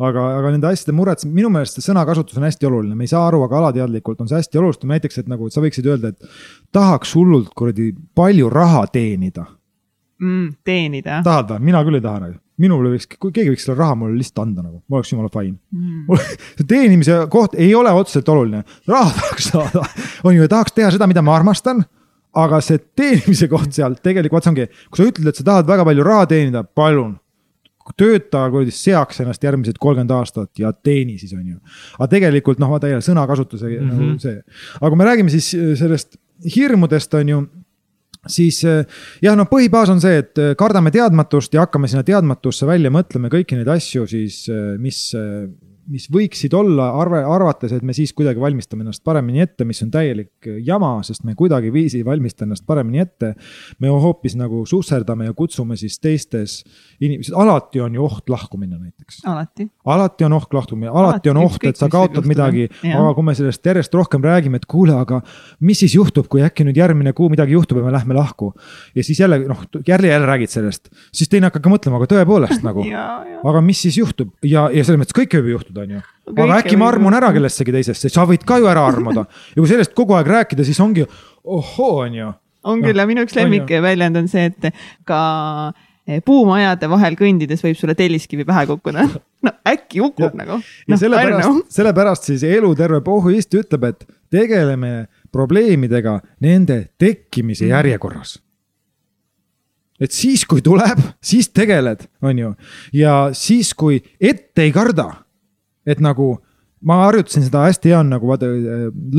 aga, aga nende asjade muretsemine, minu meelest see sõnakasutus on hästi oluline, me ei saa aru, aga alateadlikult on see hästi oluline, näiteks, et nagu et sa võiksid öelda, et tahaks hullult kuradi palju raha teenida mm,. teenida. tahad või? mina küll ei taha nagu minule võiks, kui keegi võiks selle raha mulle lihtsalt anda nagu, ma oleks jumala fine mm.. see teenimise koht ei ole otseselt oluline, raha tahaks saada, on ju, tahaks teha seda, mida ma armastan. aga see teenimise koht seal tegelikult, vaat see ongi, kui sa ütled, et sa tahad väga palju raha teenida, palun tööta kuradi, seaks ennast järgmised kolmkümmend aastat ja teeni siis on ju. aga tegelikult noh, vaata jälle sõnakasutuse mm -hmm. nagu see, aga kui me räägime siis sellest hirmudest on ju siis eh, jah, no põhibaas on see, et eh, kardame teadmatust ja hakkame sinna teadmatusse välja mõtlema kõiki neid asju siis, eh, mis mis võiksid olla, arve, arvates, et me siis kuidagi valmistame ennast paremini ette, mis on täielik jama, sest me kuidagiviisi ei valmista ennast paremini ette. me hoopis nagu susserdame ja kutsume siis teistes inimesed, alati on ju oht lahku minna näiteks. alati. alati on oht lahku minna, alati on oht, et sa kaotad midagi, aga kui me sellest järjest rohkem räägime, et kuule, aga mis siis juhtub, kui äkki nüüd järgmine kuu midagi juhtub ja me lähme lahku. ja siis jälle noh, jälle jälle räägid sellest, siis teine hakkab ka mõtlema, aga tõepoolest nagu aga mis siis juhtub ja, ja selles mõttes kõike võib juhtuda on ju. aga äkki ma armun ära kellessegi teisesse, sa võid ka ju ära armuda ja kui sellest kogu aeg rääkida, siis ongi ohoo, on ju. on küll ja minu üks lemmikväljend on see, et ka eh, puumajade vahel kõndides võib sulle telliskivi pähe kukkuda. no äkki kukub ja, nagu. ja no, sellepärast, sellepärast siis eluterve pohhuist ütleb, et tegeleme probleemidega nende tekkimise mm. järjekorras et siis, kui tuleb, siis tegeled, on ju. ja siis, kui ette ei karda, et nagu ma harjutasin seda hästi hea on nagu vaata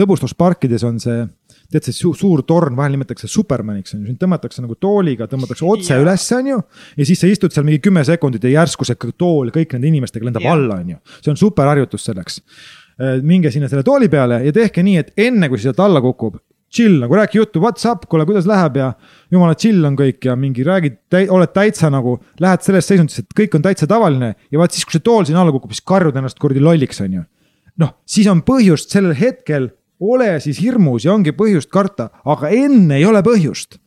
lõbustusparkides on see, tead see su suur torn, vahel nimetatakse supermaniks on ju, sind tõmmatakse nagu tooliga, tõmmatakse otse ja. üles, on ju. ja siis sa istud seal mingi kümme sekundit ja järsku see tool kõik nende inimestega lendab ja. alla, on ju. see on super harjutus selleks. Äh, minge sinna selle tooli peale ja tehke nii, et enne kui sealt alla kukub, chill nagu räägi juttu, what's up, kuule, kuidas läheb ja jumala chill on kõik ja mingi räägid, oled täitsa nagu, lähed selles seisundis, et kõik on täitsa tavaline ja vaat siis, kui see tool siin alla kukub, siis karjud ennast kuradi lolliks, on ju. noh, siis on põhjust sellel hetkel, ole siis hirmus ja ongi põhjust karta, aga enne ei ole põhjust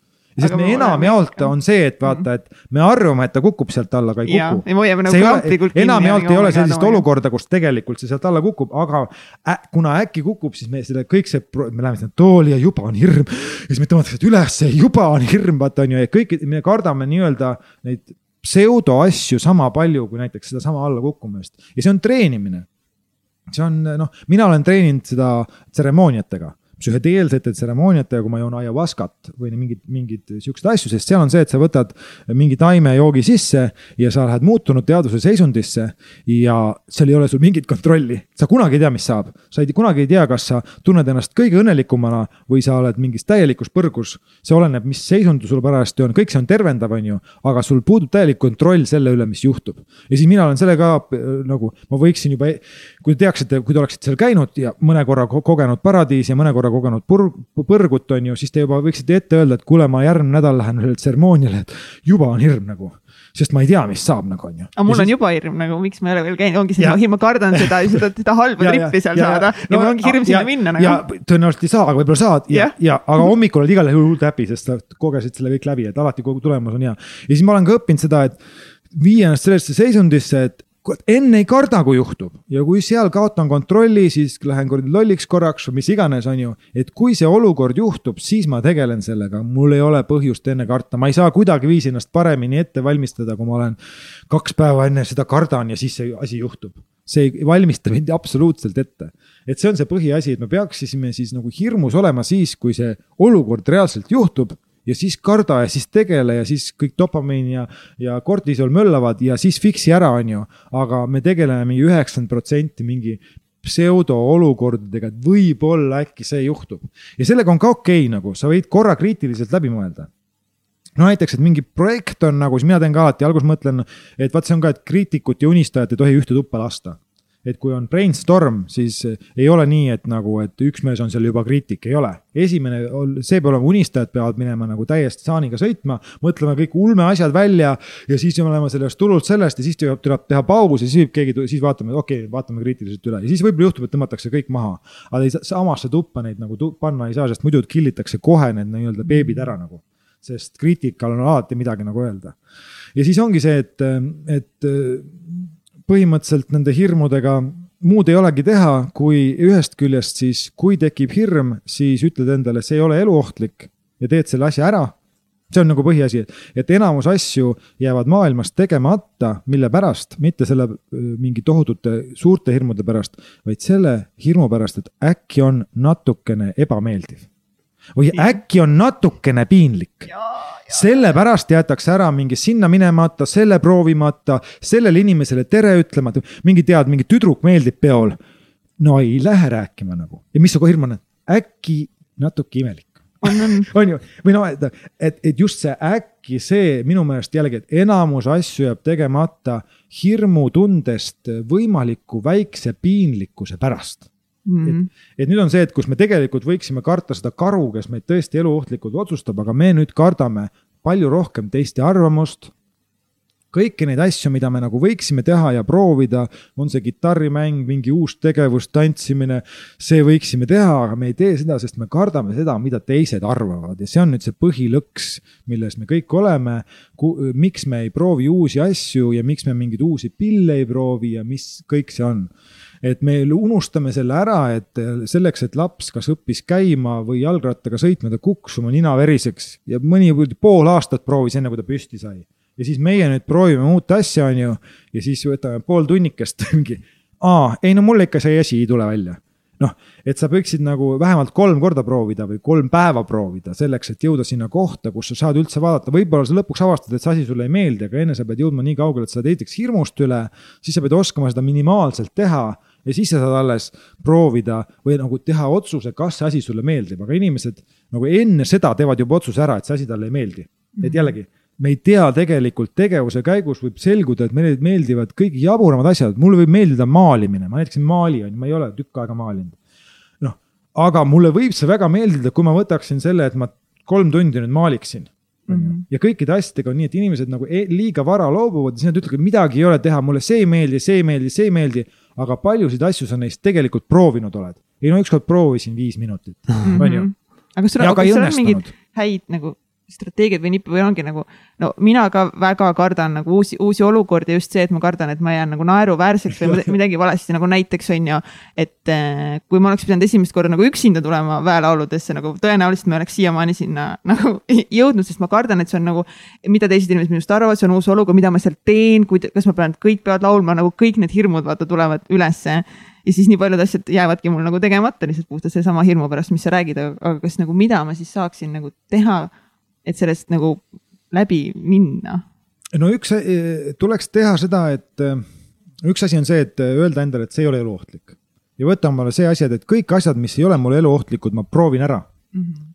sest me enamjaolt on see, et vaata, et me arvame, et ta kukub sealt alla, aga ei ja, kuku. ja hoiame nagu enamjaolt ei ole sellist olukorda, kus tegelikult see sealt alla kukub, aga ä, kuna äkki kukub, siis me selle kõik see, me läheme sinna tooli ja juba on hirm. ja siis me tõmmatakse ülesse, juba on hirm, vaata on ju, ja kõik, me kardame nii-öelda neid pseudoasju sama palju kui näiteks sedasama allakukkumist ja see on treenimine. See on noh, mina olen treeninud seda tseremooniatega psühhedeelsete tseremooniatega, kui ma joon ayahuascat või mingeid, mingeid siukseid asju, sest seal on see, et sa võtad mingi taimejoogi sisse ja sa lähed muutunud teadvuse seisundisse ja seal ei ole sul mingit kontrolli. sa kunagi ei tea, mis saab, sa ei, kunagi ei tea, kas sa tunned ennast kõige õnnelikumana või sa oled mingis täielikus põrgus. see oleneb, mis seisund sul parajasti on, kõik see on tervendav, on ju, aga sul puudub täielik kontroll selle üle, mis juhtub. ja siis mina olen sellega nagu, ma võiksin juba, kui te teaksite, kui te oleksite seal käinud ja mõne korra kogenud paradiisi ja mõne korra kogenud purg, põrgut, on ju, siis te juba võiksite ette öelda, et kuule, ma järgmine nädal lähen ühele tseremooniale, et juba on hirm nagu sest ma ei tea, mis saab nagu on ju. aga mul ja on siis... juba hirm nagu, miks ma ei ole veel käinud, ongi see, ma kardan seda, seda, seda halba trippi seal ja, saada ja, no, ja mul ongi hirm sinna minna nagu. ja tõenäoliselt ei saa, aga võib-olla saad ja, ja, ja, aga hommikul oled igal juhul hullult happy, sest sa kogesid selle kõik läbi, et alati kogu tulemus on hea. ja siis ma olen ka õppinud seda, et viia ennast sellesse seisundisse, et enne ei karda, kui juhtub ja kui seal kaotan kontrolli, siis lähen kuradi lolliks korraks või mis iganes, on ju. et kui see olukord juhtub, siis ma tegelen sellega, mul ei ole põhjust enne karta, ma ei saa kuidagiviisi ennast paremini ette valmistada, kui ma olen kaks päeva enne seda kardan ja siis see asi juhtub. see ei valmista mind absoluutselt ette. et see on see põhiasi, et me peaksime siis nagu hirmus olema siis, kui see olukord reaalselt juhtub ja siis karda ja siis tegele ja siis kõik dopamiin ja, ja kortisol möllavad ja siis fix'i ära, on ju. aga me tegeleme mingi üheksakümmend protsenti mingi pseudoolukordadega, et võib-olla äkki see juhtub. ja sellega on ka okei okay, nagu, sa võid korra kriitiliselt läbi mõelda no näiteks, et mingi projekt on nagu, siis mina teen ka alati, alguses mõtlen, et vaat see on ka, et kriitikut ja unistajat ei tohi ühte tuppa lasta et kui on brainstorm, siis ei ole nii, et nagu, et üks mees on seal juba kriitik, ei ole. esimene, see peab olema, unistajad peavad minema nagu täiesti saaniga sõitma, mõtlema kõik ulmeasjad välja ja siis me oleme sellest tulult sellest ja siis tuleb, tuleb teha paus ja siis võib keegi, siis vaatame, okei okay,, vaatame kriitiliselt üle ja siis võib-olla juhtub, et tõmmatakse kõik maha. aga ei saa, samasse tuppa neid nagu panna ei saa, sest muidu killitakse kohe need nii-öelda beebid ära nagu. sest kriitikal on alati midagi nagu öelda. ja siis ongi see, et, et põhimõtteliselt nende hirmudega muud ei olegi teha, kui ühest küljest siis, kui tekib hirm, siis ütled endale, see ei ole eluohtlik ja teed selle asja ära. see on nagu põhiasi, et enamus asju jäävad maailmas tegemata, mille pärast, mitte selle mingi tohutute suurte hirmude pärast, vaid selle hirmu pärast, et äkki on natukene ebameeldiv või äkki on natukene piinlik. sellepärast jäetakse ära mingi sinna minemata, selle proovimata, sellele inimesele tere ütlemata, mingi tead, mingi tüdruk meeldib peol. no ei lähe rääkima nagu. Ja mis su hirm on, äkki natuke imelik. On, on. on ju, või noh, et, et, et just see äkki see minu meelest jällegi, et enamus asju jääb tegemata hirmutundest võimaliku väikse piinlikkuse pärast Mm -hmm. et, et nüüd on see, et kus me tegelikult võiksime karta seda karu, kes meid tõesti eluohtlikult otsustab, aga me nüüd kardame palju rohkem teiste arvamust. kõiki neid asju, mida me nagu võiksime teha ja proovida, on see kitarrimäng, mingi uus tegevus, tantsimine, see võiksime teha, aga me ei tee seda, sest me kardame seda, mida teised arvavad ja see on nüüd see põhilõks, milles me kõik oleme. miks me ei proovi uusi asju ja miks me mingeid uusi pille ei proovi ja mis kõik see on et me unustame selle ära, et selleks, et laps kas õppis käima või jalgrattaga sõitma, ta kukkus oma nina veriseks ja mõni pool aastat proovis, enne kui ta püsti sai. ja siis meie nüüd proovime uut asja, on ju, ja siis võtame pool tunnikest mingi, aa, ei no mul ikka see asi ei tule välja. Noh, et sa võiksid nagu vähemalt kolm korda proovida või kolm päeva proovida selleks, et jõuda sinna kohta, kus sa saad üldse vaadata, võib-olla sa lõpuks avastad, et see asi sulle ei meeldi, aga enne sa pead jõudma nii kaugele, et sa oled esiteks hirmust üle, siis sa pead oskama seda minimaalselt teha ja siis sa saad alles proovida või nagu teha otsuse, kas see asi sulle meeldib, aga inimesed nagu enne seda teevad juba otsuse ära, et see asi talle ei meeldi. et mhm. jällegi, me ei tea tegelikult tegevuse käigus võib selguda, et meile meeldivad kõige jaburamad asjad, mulle võib meeldida maalimine, ma näiteks ei maali, on ju, ma ei ole tükk aega maalinud. noh, aga mulle võib see väga meeldida, kui ma võtaksin selle, et ma kolm tundi nüüd maaliksin mm. -hmm. ja kõikide asjadega on nii, et inimesed nagu e liiga vara loobuvad ja siis nad ütlevad, midagi ei ole teha, mulle see ei meeldi, see ei meeldi, see ei meeldi. Aga paljusid asju sa neist tegelikult proovinud oled. ei no ükskord proovisin viis minutit, on ju. aga kas sul on mingeid häid nagu strateegiad või nippe või ongi nagu, no mina ka väga kardan nagu uusi, uusi olukordi, just see, et ma kardan, et ma jään nagu naeruväärseks või midagi valesti, nagu näiteks on ju. et eh, kui ma oleks pidanud esimest korda nagu üksinda tulema väelauludesse nagu tõenäoliselt me oleks siiamaani sinna nagu jõudnud, sest ma kardan, et see on nagu. mida teised inimesed minust arvavad, see on uus olukord, mida ma seal teen, kas ma pean, kõik peavad laulma nagu kõik need hirmud vaata tulevad ülesse ja siis nii paljud asjad jäävadki mul nagu tegemata lihtsalt puhtalt sellesama hirmu pärast, mis sa räägid, aga kas nagu, mida ma siis saaksin nagu teha et sellest nagu läbi minna? no üks, e, tuleks teha seda, et e, üks asi on see, et öelda endale, et see ei ole eluohtlik. ja võtta omale see asi, et kõik asjad, mis ei ole mulle eluohtlikud, ma proovin ära mm. -hmm.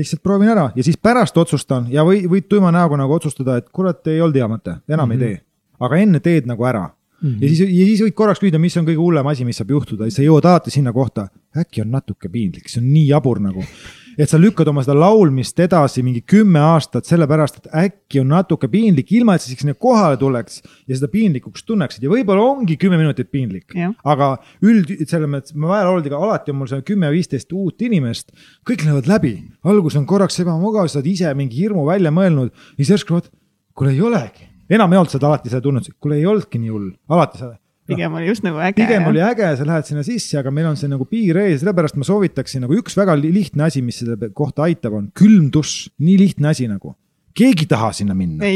lihtsalt proovin ära ja siis pärast otsustan ja või võid tuima näoga nagu otsustada, et kurat, ei olnud hea mõte, enam mm -hmm. ei tee. aga enne teed nagu ära Mm -hmm. ja siis, ja siis võid korraks küsida, mis on kõige hullem asi, mis saab juhtuda, sa jõuad alati sinna kohta, äkki on natuke piinlik, see on nii jabur nagu et sa lükkad oma seda laulmist edasi mingi kümme aastat, sellepärast et äkki on natuke piinlik, ilma et sa sinna kohale tuleks ja seda piinlikuks tunneksid. Ja võib-olla ongi kümme minutit piinlik. aga üld, selles mõttes, ma väelauludega alati on mul seal kümme-viisteist uut inimest, kõik lähevad läbi, algus on korraks ebamugav, sa oled ise mingi hirmu välja mõelnud ja siis järsku vaat, kuule ei olegi. Enam ei olnud seda alati seda tunnet, kuule ei olnudki nii hull, alati sa pigem oli just nagu äge. pigem oli äge, sa lähed sinna sisse, aga meil on see nagu piir ees, sellepärast ma soovitaksin nagu üks väga lihtne asi, mis selle kohta aitab, on külm dušš, nii lihtne asi nagu keegi ei taha sinna minna.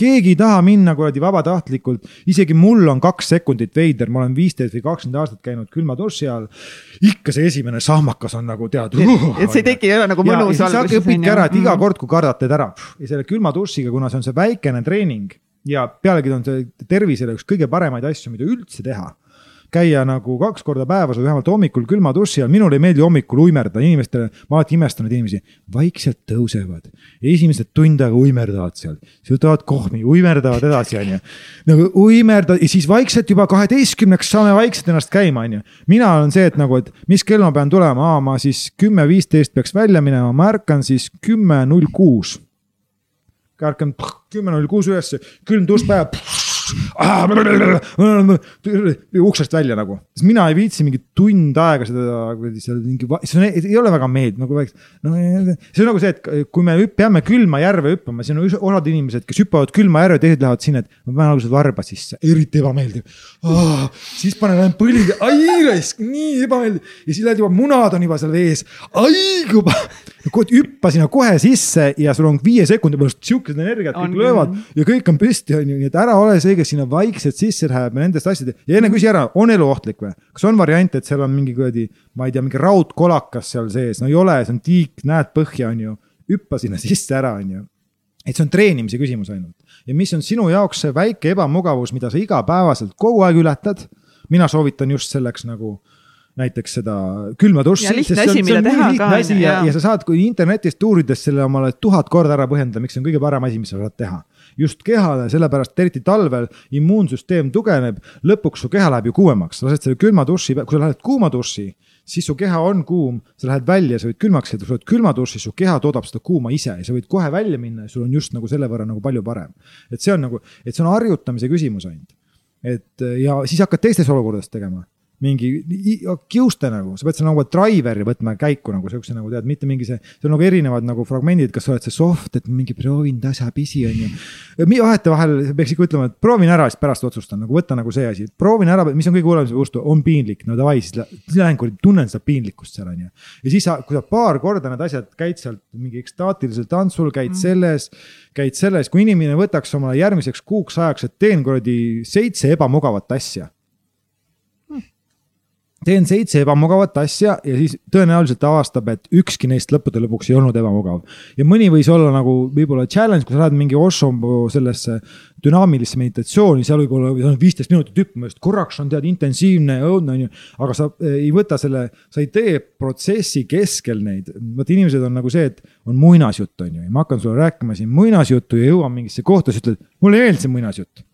keegi ei taha minna kuradi vabatahtlikult, isegi mul on kaks sekundit veider, ma olen viisteist või kakskümmend aastat käinud külma duši all. ikka see esimene sahmakas on nagu tead. et see ei teki, ei ole nagu mõnus. sa õpidki ära, et iga kord, kui kardad, teed ära ja selle külma dušiga, kuna see on see väikene treening ja pealegi on see tervisele üks kõige paremaid asju, mida üldse teha käia nagu kaks korda päevas või vähemalt hommikul külma duši all, minule ei meeldi hommikul uimerdada, inimestele, ma alati imestan neid inimesi, vaikselt tõusevad. esimesed tund aega uimerdavad seal, võtavad kohmi, uimerdavad edasi, onju. nagu uimerdavad ja siis vaikselt juba kaheteistkümneks saame vaikselt ennast käima, onju. mina olen see, et nagu, et mis kell ma pean tulema, ma siis kümme, viisteist peaks välja minema, ma ärkan siis kümme, null kuus ärkan kümme null kuus ülesse, külm dušš päev uksest välja nagu, sest mina ei viitsi mingi tund aega seda kuradi seal mingi, see on, ei ole väga meeldiv nagu väikse. no see on nagu see, et kui me peame külma järve hüppama, siis on osad inimesed, kes hüppavad külma järve, teised lähevad sinna, et ma panen alguses varba sisse, eriti ebameeldiv oh,. siis panen põlli, ai raisk, nii ebameeldiv ja siis lähed juba, munad on juba seal vees, ai kui hüppa sinna kohe sisse ja sul on viie sekundi pärast sihukesed energiat kõik löövad ja kõik on püsti, on ju, nii et ära ole see, kes sinna vaikselt sisse läheb ja nendest asjadest ja enne küsi ära, on elu ohtlik või? kas on variant, et seal on mingi kuradi, ma ei tea, mingi raudkolakas seal sees, no ei ole, see on tiik, näed põhja, on ju. hüppa sinna sisse ära, on ju. et see on treenimise küsimus ainult ja mis on sinu jaoks see väike ebamugavus, mida sa igapäevaselt kogu aeg ületad. mina soovitan just selleks nagu näiteks seda külma dušši. ja lihtne asi, mida teha ka. ja, ja, ja sa saad, kui internetist uurides selle omale tuhat korda ära põhjendada, miks see on kõige parem asi, mis sa saad teha. just kehale, sellepärast eriti talvel immuunsüsteem tugevneb, lõpuks su keha läheb ju kuumemaks, lased selle külma duši, kui sa lähed kuuma duši, siis su keha on kuum, sa lähed välja, sa võid külmaks jääda, sa oled külma duši, su keha toodab seda kuuma ise ja sa võid kohe välja minna ja sul on just nagu selle võrra nagu palju parem. et see on nagu, et see on harjutamise küsimus ainult. et ja siis hakkad teistes olukordades tegema mingi kiuste nagu, sa pead seal nagu driver'i võtma käiku nagu siukse nagu tead, mitte mingi see, see on nagu erinevad nagu fragmendid, kas sa oled see soft, et mingi proovin tasapisi on ju. vahetevahel peaks ikka ütlema, et proovin ära, siis pärast otsustan, nagu võta nagu see asi, proovin ära, mis on kõige hullem, justu, on piinlik, no davai, siis lähen kuradi tunnen seda piinlikkust seal on ju. ja siis sa, kui sa paar korda need asjad käid sealt mingi ekstaatilisel tantsul, käid mm. selles käid selles, kui inimene võtaks omale järgmiseks kuuks ajaks, et teen kuradi seitse ebamugavat asja teen seitse ebamugavat asja ja siis tõenäoliselt avastab, et ükski neist lõppude lõpuks ei olnud ebamugav. ja mõni võis olla nagu võib-olla challenge, kui sa lähed mingi Osho sellesse dünaamilisse meditatsiooni, seal võib olla viisteist minutit hüppamist, korraks on tead intensiivne ja õudne on ju. aga sa ei võta selle, sa ei tee protsessi keskel neid, vot inimesed on nagu see, et on muinasjutt on ju ja ma hakkan sulle rääkima siin muinasjuttu ja jõuan mingisse kohta, sa ütled, mulle ei meeldi see muinasjutt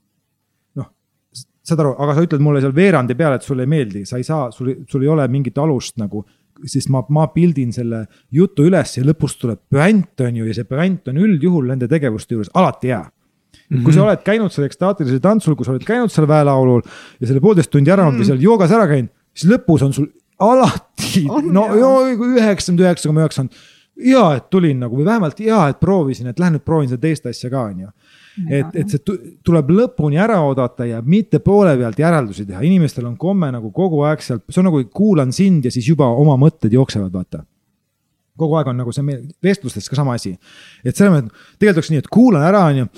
saad aru, aga sa ütled mulle seal veerandi peale, et sulle ei meeldi, sa ei saa, sul, sul ei ole mingit alust nagu siis ma, ma pildin selle jutu üles ja lõpus tuleb püant, on ju, ja see püant on üldjuhul nende tegevuste juures alati hea Mm -hmm. kui sa oled käinud seal ekstaatilisel tantsul, kui sa oled käinud seal väelaulul ja selle poolteist tundi ära olnud mm -hmm. ja seal joogas ära käinud, siis lõpus on sul alati, no üheksakümmend üheksa koma üheksa on hea, et tulin nagu või vähemalt hea, et proovisin, et lähen nüüd proovin seda teist asja ka, on ju et, et see tuleb lõpuni ära oodata ja mitte poole pealt järeldusi teha, inimestel on komme nagu kogu aeg sealt, see on nagu kuulan sind ja siis juba oma mõtted jooksevad, vaata kogu aeg on nagu see meil vestlustes ka sama asi. et selles mõttes, tegelikult oleks nii, et kuulan ära, on ju.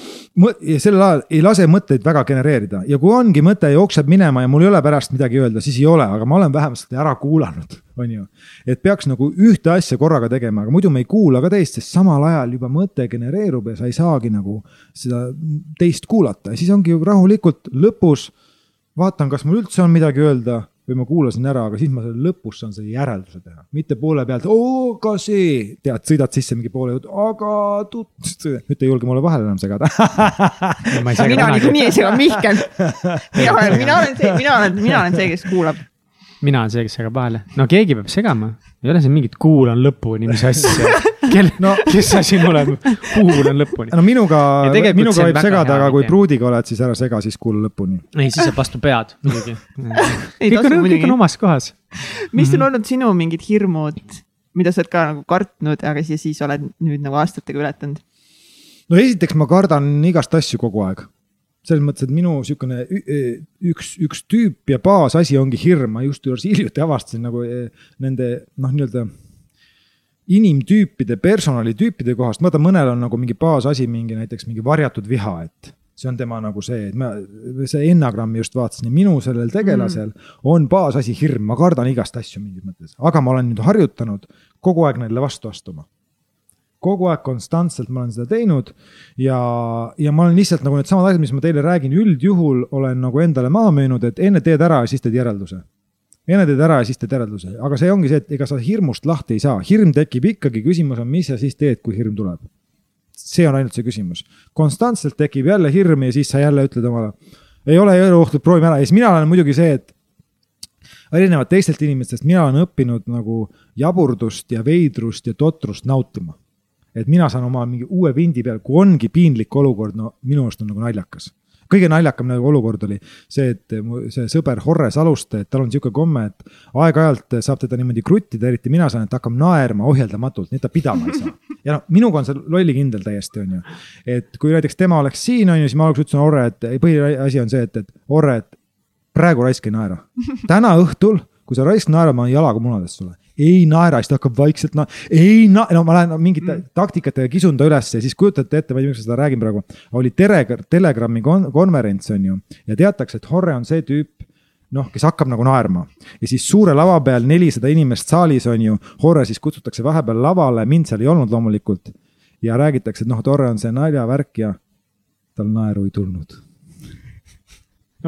ja sellel ajal ei lase mõtteid väga genereerida ja kui ongi mõte jookseb minema ja mul ei ole pärast midagi öelda, siis ei ole, aga ma olen vähemalt seda ära kuulanud, on ju. et peaks nagu ühte asja korraga tegema, aga muidu me ei kuula ka teist, sest samal ajal juba mõte genereerub ja sa ei saagi nagu seda teist kuulata ja siis ongi rahulikult lõpus vaatan, kas mul üldse on midagi öelda või ma kuulasin ära, aga siis ma selle lõpus saan selle järelduse teha, mitte poole pealt, oo, ka see, tead, sõidad sisse mingi poole juurde, aga tut-, nüüd ei julge mulle vahele enam segada mina niikuinii ei sega, Mihkel. mina olen, mina olen see, mina olen, mina olen see, kes kuulab. Mina olen see, kes segab vahele, no keegi peab segama, ei ole siin mingit kuulan lõpuni, mis asja kel no., kes sa siin oled, kuulan lõpuni. no minuga, minuga võib segada, aga kui pruudiga oled, siis ära sega, siis kuula lõpuni. ei, siis saab vastu pead muidugi kõik on, kõik on omas kohas. mis on olnud sinu mingid hirmud, mida sa oled ka nagu kartnud, aga siis, siis oled nüüd nagu aastatega ületanud? no esiteks ma kardan igast asju kogu aeg selles mõttes, et minu sihukene üks, üks tüüp ja baasasi ongi hirm, ma just hiljuti avastasin nagu eh, nende noh, nii-öelda inimtüüpide, personalitüüpide kohast, vaata mõnel on nagu mingi baasasi, mingi näiteks mingi varjatud viha, et see on tema nagu see, et ma, see Ennagrammi just vaatasin ja minu sellel tegelasel mm. on baasasi hirm, ma kardan igast asju mingis mõttes, aga ma olen nüüd harjutanud kogu aeg neile vastu astuma. Kogu aeg konstantselt ma olen seda teinud ja, ja ma olen lihtsalt nagu needsamad asjad, mis ma teile räägin, üldjuhul olen nagu endale maha müünud, et enne teed ära ja siis teed järelduse. Enne teed ära ja siis teed järelduse, aga see ongi see, et ega sa hirmust lahti ei saa, hirm tekib ikkagi, küsimus on, mis sa siis teed, kui hirm tuleb. see on ainult see küsimus, konstantselt tekib jälle hirm ja siis sa jälle ütled omale, ei ole, ole ohtu, proovime ära. Ja siis mina olen muidugi see, et erinevalt teistelt inimestest, mina olen õppinud nagu jaburdust ja veidrust ja totrust nautima. Et mina saan oma mingi uue vindi peal, kui ongi piinlik olukord, no minu arust on nagu naljakas kõige naljakam nagu olukord oli see, et mu see sõber Horre Saluste, et tal on sihuke komme, et aeg-ajalt saab teda niimoodi kruttida, eriti mina saan, et hakkab naerma ohjeldamatult, nii et ta pidama ei saa. ja noh, minuga on see lollikindel täiesti, on ju. et kui näiteks tema oleks siin, on ju, siis ma alguses ütlesin Horre, et põhiasi on see, et, et Horre, et praegu raisk ei naera. täna õhtul, kui sa raisk naerad, ma jalaga munades sulle ei naera, siis ta hakkab vaikselt na-, ei na-, no ma lähen mingite mm. taktikatega kisun ta üles ja siis kujutate ette, ma ei tea, miks ma seda räägin praegu. oli tele-, Telegrami kon-, konverents on ju ja teatakse, et Horre on see tüüp noh, kes hakkab nagu naerma ja siis suure lava peal nelisada inimest saalis on ju, Horre siis kutsutakse vahepeal lavale, mind seal ei olnud loomulikult. ja räägitakse, et noh, et Horre on see naljavärk ja tal naeru ei tulnud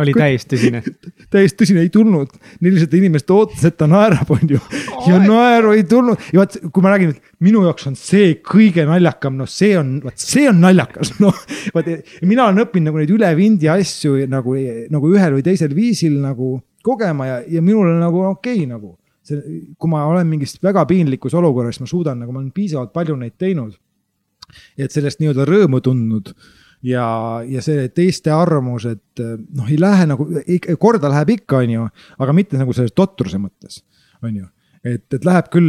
oli täiesti tõsine täiesti tõsine, ei tulnud. nelisada inimest ootas, et ta naerab, on ju. ja naeru ei tulnud ja vaat, kui ma räägin, et minu jaoks on see kõige naljakam, noh, see on, vaat see on naljakas, noh. vaat mina olen õppinud nagu neid üle vindi asju nagu, nagu ühel või teisel viisil nagu kogema ja, ja minul on nagu okei okay, nagu. see, kui ma olen mingis väga piinlikus olukorras, ma suudan nagu, ma olen piisavalt palju neid teinud. et sellest nii-öelda rõõmu tundnud ja, ja see teiste arvamus, et noh, ei lähe nagu, korda läheb ikka, on ju, aga mitte nagu selles totruse mõttes, on ju et, et läheb küll,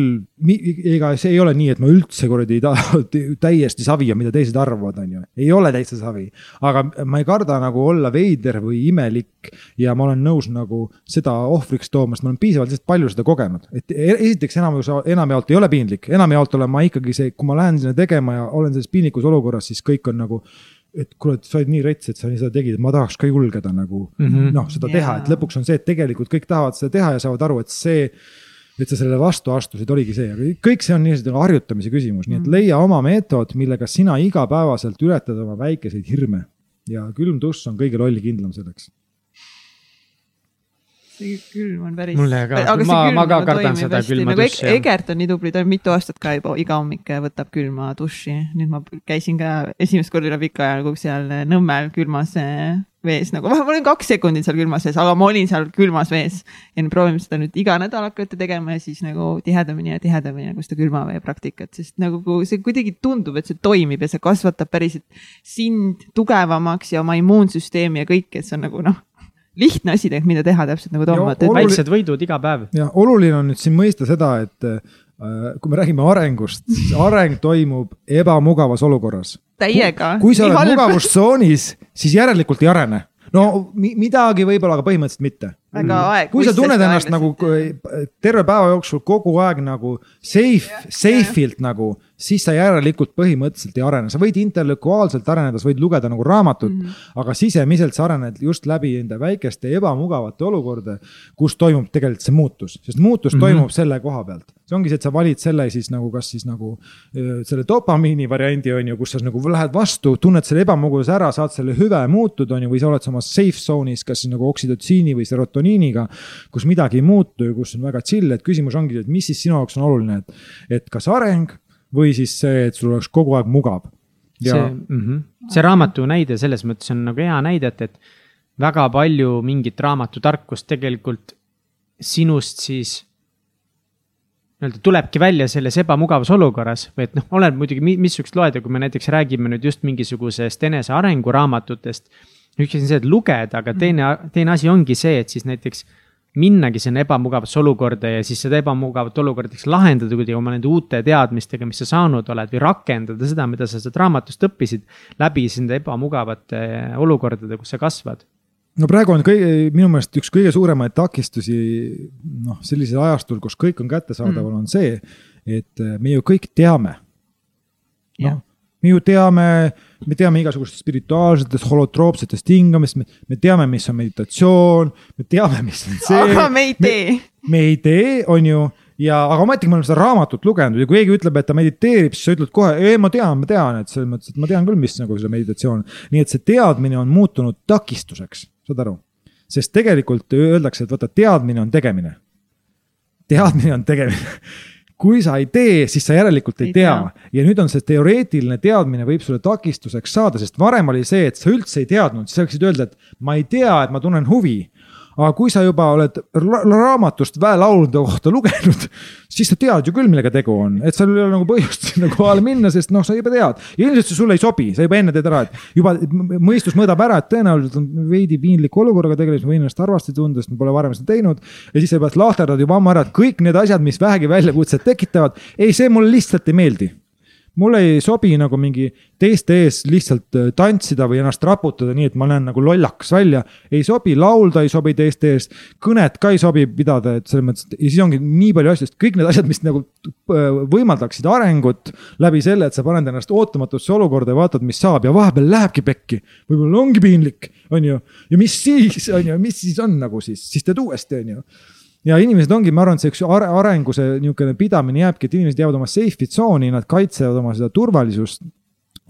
ega see ei ole nii, et ma üldse kuradi täiesti savi on, mida teised arvavad, on ju. ei ole täitsa savi, aga ma ei karda nagu olla veider või imelik ja ma olen nõus nagu seda ohvriks tooma, sest ma olen piisavalt lihtsalt palju seda kogenud. et e-, esiteks enamus, enamjaolt ei ole piinlik, enamjaolt olen ma ikkagi see, kui ma lähen sinna tegema ja olen selles piinlikus olukorras, siis kõik on nagu et kuule, sa oled nii rets, et sa nii seda tegid, et ma tahaks ka julgeda nagu mm -hmm. noh, seda yeah. teha, et lõpuks on see, et tegelikult kõik tahavad seda teha ja saavad aru, et see. et sa sellele vastu astusid, oligi see, aga kõik see on niisugune harjutamise küsimus, nii et mhm. leia oma meetod, millega sina igapäevaselt ületad oma väikeseid hirme. ja külm dušš on kõige lollikindlam selleks see külm on päris. mulle ka, ma, ma ka kardan seda külma nagu dušši. Egert on nii tubli, ta on mitu aastat ka juba iga hommik võtab külma dušši. nüüd ma käisin ka esimest korda üle pika aja nagu seal Nõmmel külmas eh, vees nagu, ma olin kaks sekundit seal külmas vees, aga ma olin seal külmas vees. ja nüüd proovime seda nüüd iga nädal hakata tegema ja siis nagu tihedamini ja tihedamini nagu seda külmavee praktikat, sest nagu see kuidagi tundub, et see toimib ja see kasvatab päriselt sind tugevamaks ja oma immuunsüsteemi ja kõike, et see on nagu noh lihtne asi tegelikult, mida teha täpselt nagu Tom mõtleb. väiksed võidud iga päev. ja oluline on nüüd siin mõista seda, et äh, kui me räägime arengust, siis areng toimub ebamugavas olukorras. täiega. kui sa oled mugavustsoonis, siis järelikult ei arene no midagi võib-olla, aga põhimõtteliselt mitte. Väga mm. aeg. kui sa tunned ennast nagu terve päeva jooksul kogu aeg nagu safe, safe'ilt nagu, siis sa järelikult põhimõtteliselt ei arene, sa võid intellektuaalselt areneda, sa võid lugeda nagu raamatut mm. -hmm. aga sisemiselt sa arened just läbi enda väikeste ebamugavate olukordade, kus toimub tegelikult see muutus, sest muutus mm -hmm. toimub selle koha pealt. see ongi see, et sa valid selle siis nagu, kas siis nagu selle dopamiini variandi on ju, kus sa nagu lähed vastu, tunned selle ebamugavuse ära, saad selle hüve muutuda, on ju, või sa oled samas safe zone'is, kas siis nagu oksüdotsiini või serotoniiniga. kus midagi ei muutu ja kus on väga chill, et küsimus ongi, et mis siis sinu jaoks on oluline, et, et kas areng või siis see, et sul oleks kogu aeg mugav. Ja... see mm, -hmm. see raamatu näide selles mõttes on nagu hea näide, et, et väga palju mingit raamatutarkust tegelikult sinust siis nii-öelda tulebki välja selles ebamugavas olukorras või et noh, oleneb muidugi, missugust loed ja kui me näiteks räägime nüüd just mingisugusest enesearengu raamatutest. Üks asi on see, et lugeda, aga teine, teine asi ongi see, et siis näiteks minnagi sinna ebamugavasse olukorda ja siis seda ebamugavat olukorda eks lahendada kuidagi oma nende uute teadmistega, mis sa saanud oled või rakendada seda, mida sa sealt raamatust õppisid. läbi nende ebamugavate olukordade, kus sa kasvad no praegu on kõige, minu meelest üks kõige suuremaid takistusi noh, sellisel ajastul, kus kõik on kättesaadaval mm., on see, et me ju kõik teame. noh, me ju teame, me teame igasugustest spirituaalsetest holotroopsetest hingamist, me teame, mis on meditatsioon, me teame, mis on see. aga me ei tee. me ei tee, on ju ja, aga ometigi me oleme seda raamatut lugenud ja kui keegi ütleb, et ta mediteerib, siis sa ütled kohe, ei, ma tean, ma tean, et selles mõttes, et ma tean küll, mis nagu see meditatsioon. nii et see teadmine on muutunud takistuseks, saad aru? sest tegelikult öeldakse, et vaata, teadmine on tegemine. teadmine on tegemine kui sa ei tee, siis sa järelikult ei, ei tea. tea. Ja nüüd on see teoreetiline teadmine võib sulle takistuseks saada, sest varem oli see, et sa üldse ei teadnud, siis sa võiksid öelda, et ma ei tea, et ma tunnen huvi aga kui sa juba oled raamatust väelaulude kohta lugenud, siis sa tead ju küll, millega tegu on, et seal ei ole nagu põhjust sinna kohale minna, sest noh, sa juba tead. ja ilmselt see sulle ei sobi, sa juba enne tead ära, et juba mõistus mõõdab ära, et tõenäoliselt on veidi piinliku olukorraga tegelemist, ma võin ennast halvasti tunda, sest ma pole varem seda teinud. ja siis sa juba lahterdad juba ammu ära, et kõik need asjad, mis vähegi väljakutset tekitavad, ei, see mulle lihtsalt ei meeldi mulle ei sobi nagu mingi teiste ees lihtsalt äh, tantsida või ennast raputada nii, et ma näen nagu lollakas välja. ei sobi laulda, ei sobi teiste ees, kõnet ka ei sobi pidada, et selles mõttes, et ja siis ongi nii palju asju, sest kõik need asjad, mis nagu äh, võimaldaksid arengut läbi selle, et sa paned ennast ootamatusse olukorda ja vaatad, mis saab ja vahepeal lähebki pekki. võib-olla ongi piinlik, on ju, ja mis siis, on ju, mis siis on nagu siis, siis teed uuesti, on ju ja inimesed ongi, ma arvan, et see üks arengu see niisugune pidamine jääbki, et inimesed jäävad oma safe'i tsooni, nad kaitsevad oma seda turvalisust.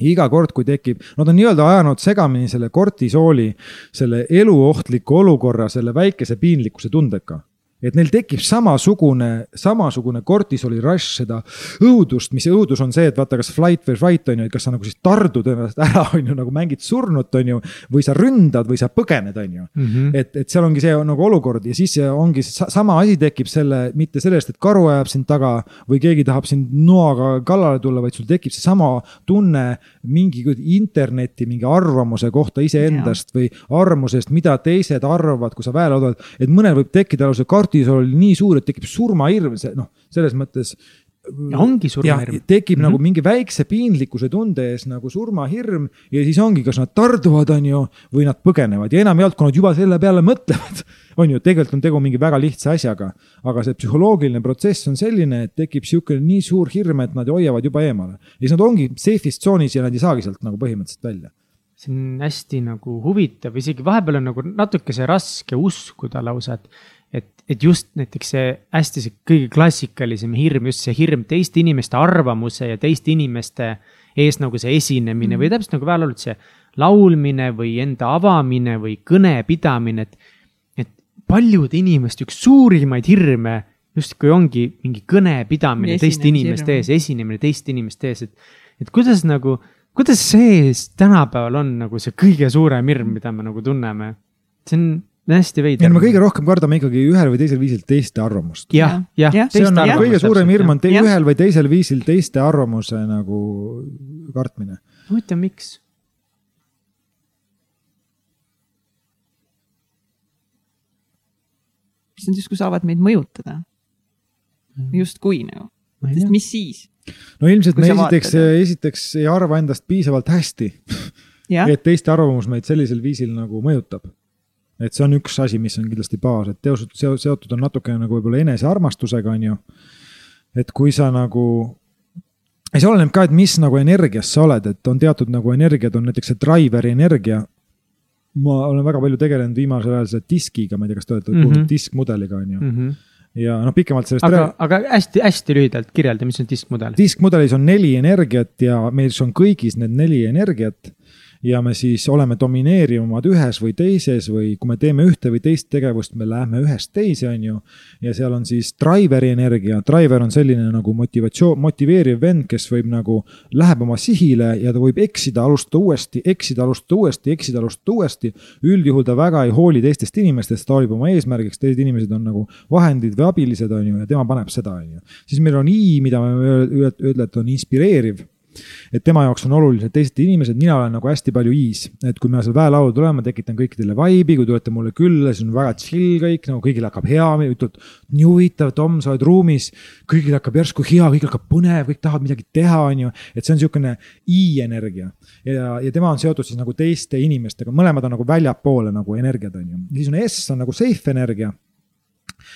Iga kord, kui tekib, nad on nii-öelda ajanud segamini selle kortisooli, selle eluohtliku olukorra, selle väikese piinlikkuse tundega et neil tekib samasugune, samasugune kortisoli rush, seda õudust, mis õudus on see, et vaata, kas flight või fight on ju, et kas sa nagu siis tardud ennast ära, on ju, nagu mängid surnut, on ju. või sa ründad või sa põgened, on ju mm. -hmm. et, et seal ongi see nagu olukord ja siis ongi sama asi tekib selle, mitte sellest, et karu ajab sind taga või keegi tahab sind noaga kallale tulla, vaid sul tekib seesama tunne mingi interneti mingi arvamuse kohta iseendast või arvamusest, mida teised arvavad, kui sa väele oled. et mõnel võib tekkida lausa kart kortisol nii suur, et tekib surmahirm, see noh, selles mõttes. ja ongi surmahirm. tekib mm -hmm. nagu mingi väikse piinlikkuse tunde ees nagu surmahirm ja siis ongi, kas nad tarduvad, on ju, või nad põgenevad ja enamjaolt, kui nad juba selle peale mõtlevad, on ju, tegelikult on tegu mingi väga lihtsa asjaga. aga see psühholoogiline protsess on selline, et tekib sihuke nii suur hirm, et nad hoiavad juba eemale. ja siis nad ongi safe'is tsoonis ja nad ei saagi sealt nagu põhimõtteliselt välja see on hästi nagu huvitav, isegi vahepeal on nagu natukese raske uskuda lausa, et et, et just näiteks see hästi see kõige klassikalisem hirm, just see hirm teiste inimeste arvamuse ja teiste inimeste ees nagu see esinemine mm. või täpselt nagu väel olnud see laulmine või enda avamine või kõne pidamine, et. et paljude inimeste üks suurimaid hirme justkui ongi mingi kõne pidamine teiste inimeste ees, esinemine teiste inimeste ees, et, et kuidas nagu, kuidas see tänapäeval on nagu see kõige suurem hirm, mida me nagu tunneme? see on hästi veider. me kõige rohkem kardame ikkagi ühel või teisel viisil teiste arvamust. jah, jah. see on nagu kõige suurem hirm on ühel või teisel viisil teiste arvamuse nagu kartmine. huvitav, miks? sest nad justkui saavad meid mõjutada. Mm. justkui nagu, sest mis siis? no ilmselt me esiteks, esiteks ei arva endast piisavalt hästi et teiste arvamus meid sellisel viisil nagu mõjutab et see on üks asi, mis on kindlasti baas, et teosed seotud on natukene nagu võib-olla enesearmastusega, on ju. et kui sa nagu, see oleneb ka, et mis nagu energias sa oled, et on teatud nagu energiad, on näiteks see driver'i energia. ma olen väga palju tegelenud viimasel ajal selle diskiga, ma ei tea, kas te olete kuulnud mm -hmm. diskmudeliga, on ju mm. -hmm ja noh, pikemalt sellest. aga, aga hästi-hästi lühidalt kirjelda, mis on diskmudel? diskmudelis on neli energiat ja meil on kõigis need neli energiat ja me siis oleme domineerivamad ühes või teises või kui me teeme ühte või teist tegevust, me läheme ühest teise, on ju. ja seal on siis driver'i energia, driver on selline nagu motivatsioon, motiveeriv vend, kes võib nagu, läheb oma sihile ja ta võib eksida, alustada uuesti, eksida, alustada uuesti, eksida, alustada uuesti. üldjuhul ta väga ei hooli teistest inimestest, ta valib oma eesmärgiks, teised inimesed on nagu vahendid või abilised, on ju, ja tema paneb seda, on ju. siis meil on I, mida me ütleme, et on inspireeriv et tema jaoks on olulised teised inimesed, mina olen nagu hästi palju is, et kui ma seal väelauda tulen, ma tekitan kõikidele vibe'i, kui tulete mulle külla, siis on väga chill kõik, nagu kõigil hakkab hea, ütlevad nii huvitav, Tom, sa oled ruumis. kõigil hakkab järsku hea, kõigil hakkab põnev, kõik tahavad midagi teha, on ju, et see on niisugune i-energia. ja, ja tema on seotud siis nagu teiste inimestega, mõlemad on nagu väljapoole nagu energiad, on ju, siis on S on nagu safe energia.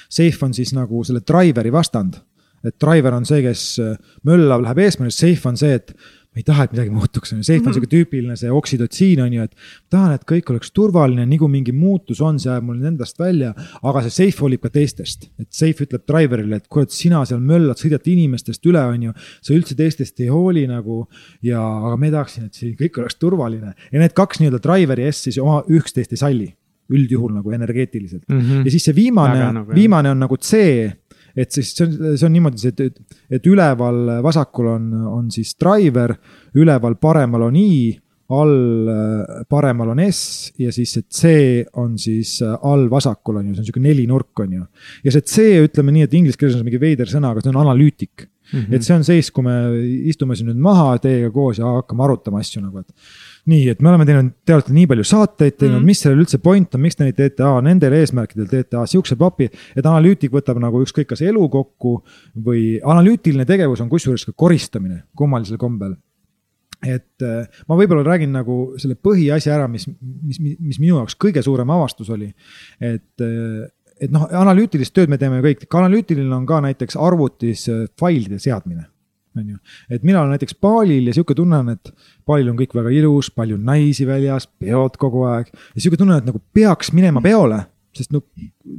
Safe on siis nagu selle driver'i vastand et driver on see, kes äh, möllab, läheb eesmärgi, safe on see, et ma ei taha, et midagi muutuks, on ju, safe on mhm. sihuke tüüpiline see oksüdotsiin on ju, et. tahan, et kõik oleks turvaline, nii kui mingi muutus on, see ajab mul endast välja, aga see safe hoolib ka teistest. et safe ütleb driver'ile, et kurat, sina seal möllad, sõidad inimestest üle, on ju. sa üldse teistest ei hooli nagu ja, aga me tahaksin, et siin kõik oleks turvaline ja need kaks nii-öelda driver'i S siis oma üksteist ei salli üldjuhul nagu energeetiliselt mm. -hmm. ja siis see viimane, nagu, viimane on nagu C et siis see on, see on niimoodi, et, et üleval vasakul on, on siis driver, üleval paremal on i, all paremal on S ja siis see C on siis all vasakul on ju, see on sihuke nelinurk on ju. ja see C, ütleme nii, et inglise keeles on mingi veider sõna, aga see on analüütik mm. -hmm. et see on seis, kui me istume siin nüüd maha teiega koos ja hakkame arutama asju nagu, et nii, et me oleme teinud, te olete nii palju saateid teinud mm, -hmm. mis sellel üldse point on, miks te neid teete, aa, nendel eesmärkidel teete, aa, sihukese papi. et analüütik võtab nagu ükskõik, kas elu kokku või analüütiline tegevus on kusjuures ka koristamine kummalisel kombel et äh, ma võib-olla räägin nagu selle põhiasja ära, mis, mis, mis minu jaoks kõige suurem avastus oli. et, äh, et noh, analüütilist tööd me teeme kõik, ka analüütiline on ka näiteks arvutis äh, failide seadmine on ju. et mina olen näiteks baalil ja sihuke tunne on, et baalil on kõik väga ilus, palju naisi väljas, peod kogu aeg. ja sihuke tunne, et nagu peaks minema peole, sest no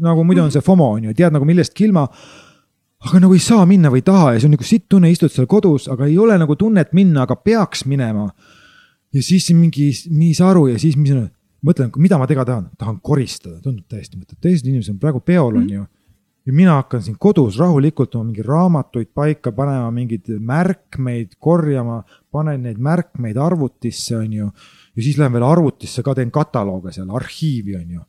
nagu muidu on see FOMO on ju, tead nagu millestki ilma. aga nagu ei saa minna või ei taha ja see on nagu sitt tunne, istud seal kodus, aga ei ole nagu tunnet minna, aga peaks minema. ja siis mingi, ei saa aru ja siis mis on mõtlen, mida ma tega tahan, tahan koristada, tundub täiesti mõttetu, teised inimesed on praegu peol, on ju ja mina hakkan siin kodus rahulikult oma mingeid raamatuid paika panema, mingeid märkmeid korjama, panen neid märkmeid arvutisse, on ju. ja siis lähen veel arvutisse ka teen katalooge seal, arhiivi, on ju.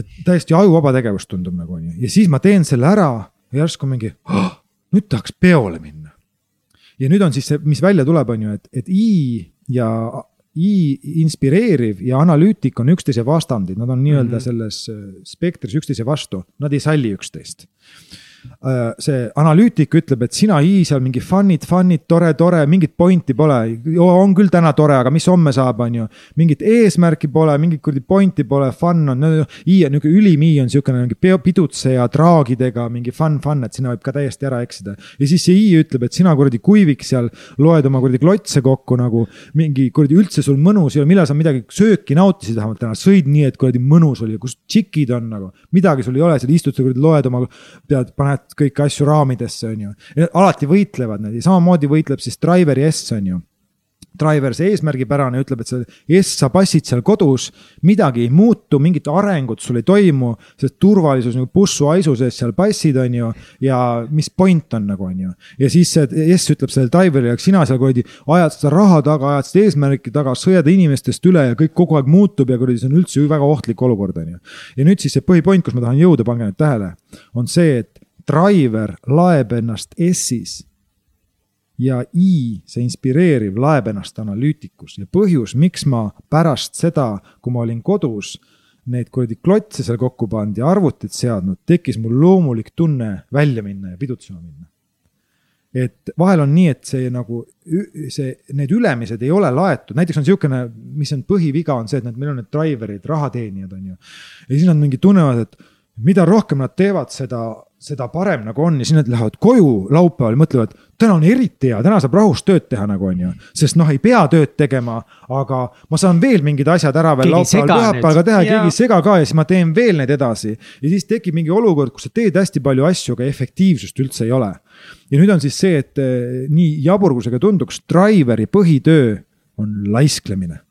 et täiesti ajuvaba tegevus tundub nagu, on ju, ja siis ma teen selle ära ja järsku mingi oh,, nüüd tahaks peole minna. ja nüüd on siis see, mis välja tuleb, on ju, et, et I ja I inspireeriv ja analüütik on üksteise vastandid, nad on nii-öelda mm -hmm. selles spektris üksteise vastu, nad ei salli üksteist see analüütik ütleb, et sina, I seal mingi fun'id, fun'id, tore, tore, mingit pointi pole. on küll täna tore, aga mis homme saab, on ju. mingit eesmärki pole, mingit kuradi pointi pole, fun on, I on nihuke ülim I on siukene mingi pidutseja traagidega, mingi fun, fun, et sinna võib ka täiesti ära eksida. ja siis see I ütleb, et sina kuradi kuivik seal loed oma kuradi klotse kokku nagu mingi kuradi üldse sul mõnus ei ole, millal sa midagi sööki nautisid vähemalt täna, sõid nii, et kuradi mõnus oli, kus tšikid on nagu. midagi sul ei ole, seal istud, sa kuradi loed oma, pead, paned paned kõiki asju raamidesse, on ju. alati võitlevad nad ja samamoodi võitleb siis Driver'i S, on ju driver, see eesmärgipärane, ütleb, et see S, sa passid seal kodus, midagi ei muutu, mingit arengut sul ei toimu, sest turvalisus nagu bussu-aisu sees seal passid, on ju. ja mis point on nagu, on ju. ja siis see S ütleb sellele driver'ile, sina seal kuradi ajad seda raha taga, ajad seda eesmärki taga, sõjad inimestest üle ja kõik kogu aeg muutub ja kuradi, see on üldse väga ohtlik olukord, on ju. ja nüüd siis see põhipoint, kus ma tahan jõuda, pange nüüd tähele, on see, et driver laeb ennast S-is ja I, see inspireeriv, laeb ennast analüütikus ja põhjus, miks ma pärast seda, kui ma olin kodus, neid kuradi klotse seal kokku pannud ja arvutit seadnud, tekkis mul loomulik tunne välja minna ja pidutsema minna. et vahel on nii, et see nagu see, need ülemised ei ole laetud, näiteks on niisugune, mis on põhiviga, on see, et need, meil on need driver'id, rahateenijad on ju. ja siis nad mingi tunnevad, et mida rohkem nad teevad seda seda parem nagu on ja siis nad lähevad koju laupäeval ja mõtlevad, täna on eriti hea, täna saab rahus tööd teha nagu on ju. sest noh, ei pea tööd tegema, aga ma saan veel mingid asjad ära veel laupäeval, pühapäeval ka teha, keegi ei sega ka ja siis ma teen veel neid edasi. ja siis tekib mingi olukord, kus sa teed hästi palju asju, aga efektiivsust üldse ei ole. ja nüüd on siis see, et eh, nii jabur kui see ka tunduks, driver'i põhitöö on laisklemine.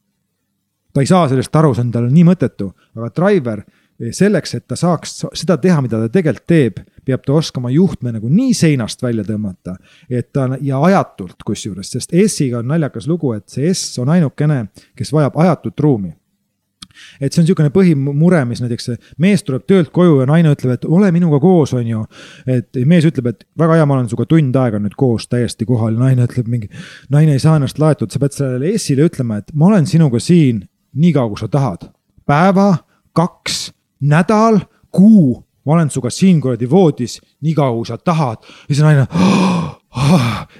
ta ei saa sellest aru, see on talle nii mõttetu, aga driver selleks, et ta saaks seda teha, mida ta tegelikult teeb, peab ta oskama juhtme nagu nii seinast välja tõmmata, et ta ja ajatult kusjuures, sest S-iga on naljakas lugu, et see S on ainukene, kes vajab ajatut ruumi et see on niisugune põhimure, mis näiteks mees tuleb töölt koju ja naine ütleb, et ole minuga koos, on ju. et mees ütleb, et väga hea, ma olen sinuga tund aega nüüd koos täiesti kohal naine ütleb mingi. naine ei saa ennast laetud, sa pead sellele S-ile ütlema, et ma olen sinuga siin nii kaua, kui sa tahad. päeva, kaks nädal, kuu, ma olen sinuga siin kuradi voodis nii kaua, kui sa tahad. ja siis naine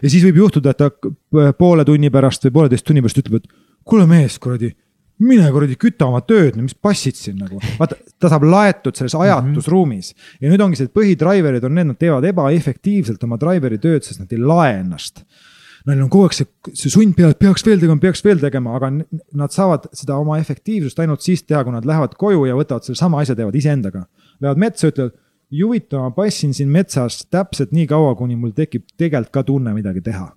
ja siis võib juhtuda, et ta poole tunni pärast või pooleteist tunni pärast ütleb, et kuule mees, kuradi, mine kuradi küta oma tööd, mis passid siin nagu. vaata, ta saab laetud selles ajatusruumis mm -hmm. ja nüüd ongi see, et põhidriver'id on need, nad teevad ebaefektiivselt oma driver'i tööd, sest nad ei lae ennast neil on kogu aeg see, see sund peal, peaks veel tegema, peaks veel tegema, aga nad saavad seda oma efektiivsust ainult siis teha, kui nad lähevad koju ja võtavad sellesama asja, teevad iseendaga. Lähevad metsa, ütlevad, huvitav, ma passin siin metsas täpselt nii kaua, kuni mul tekib tegelikult ka tunne midagi teha.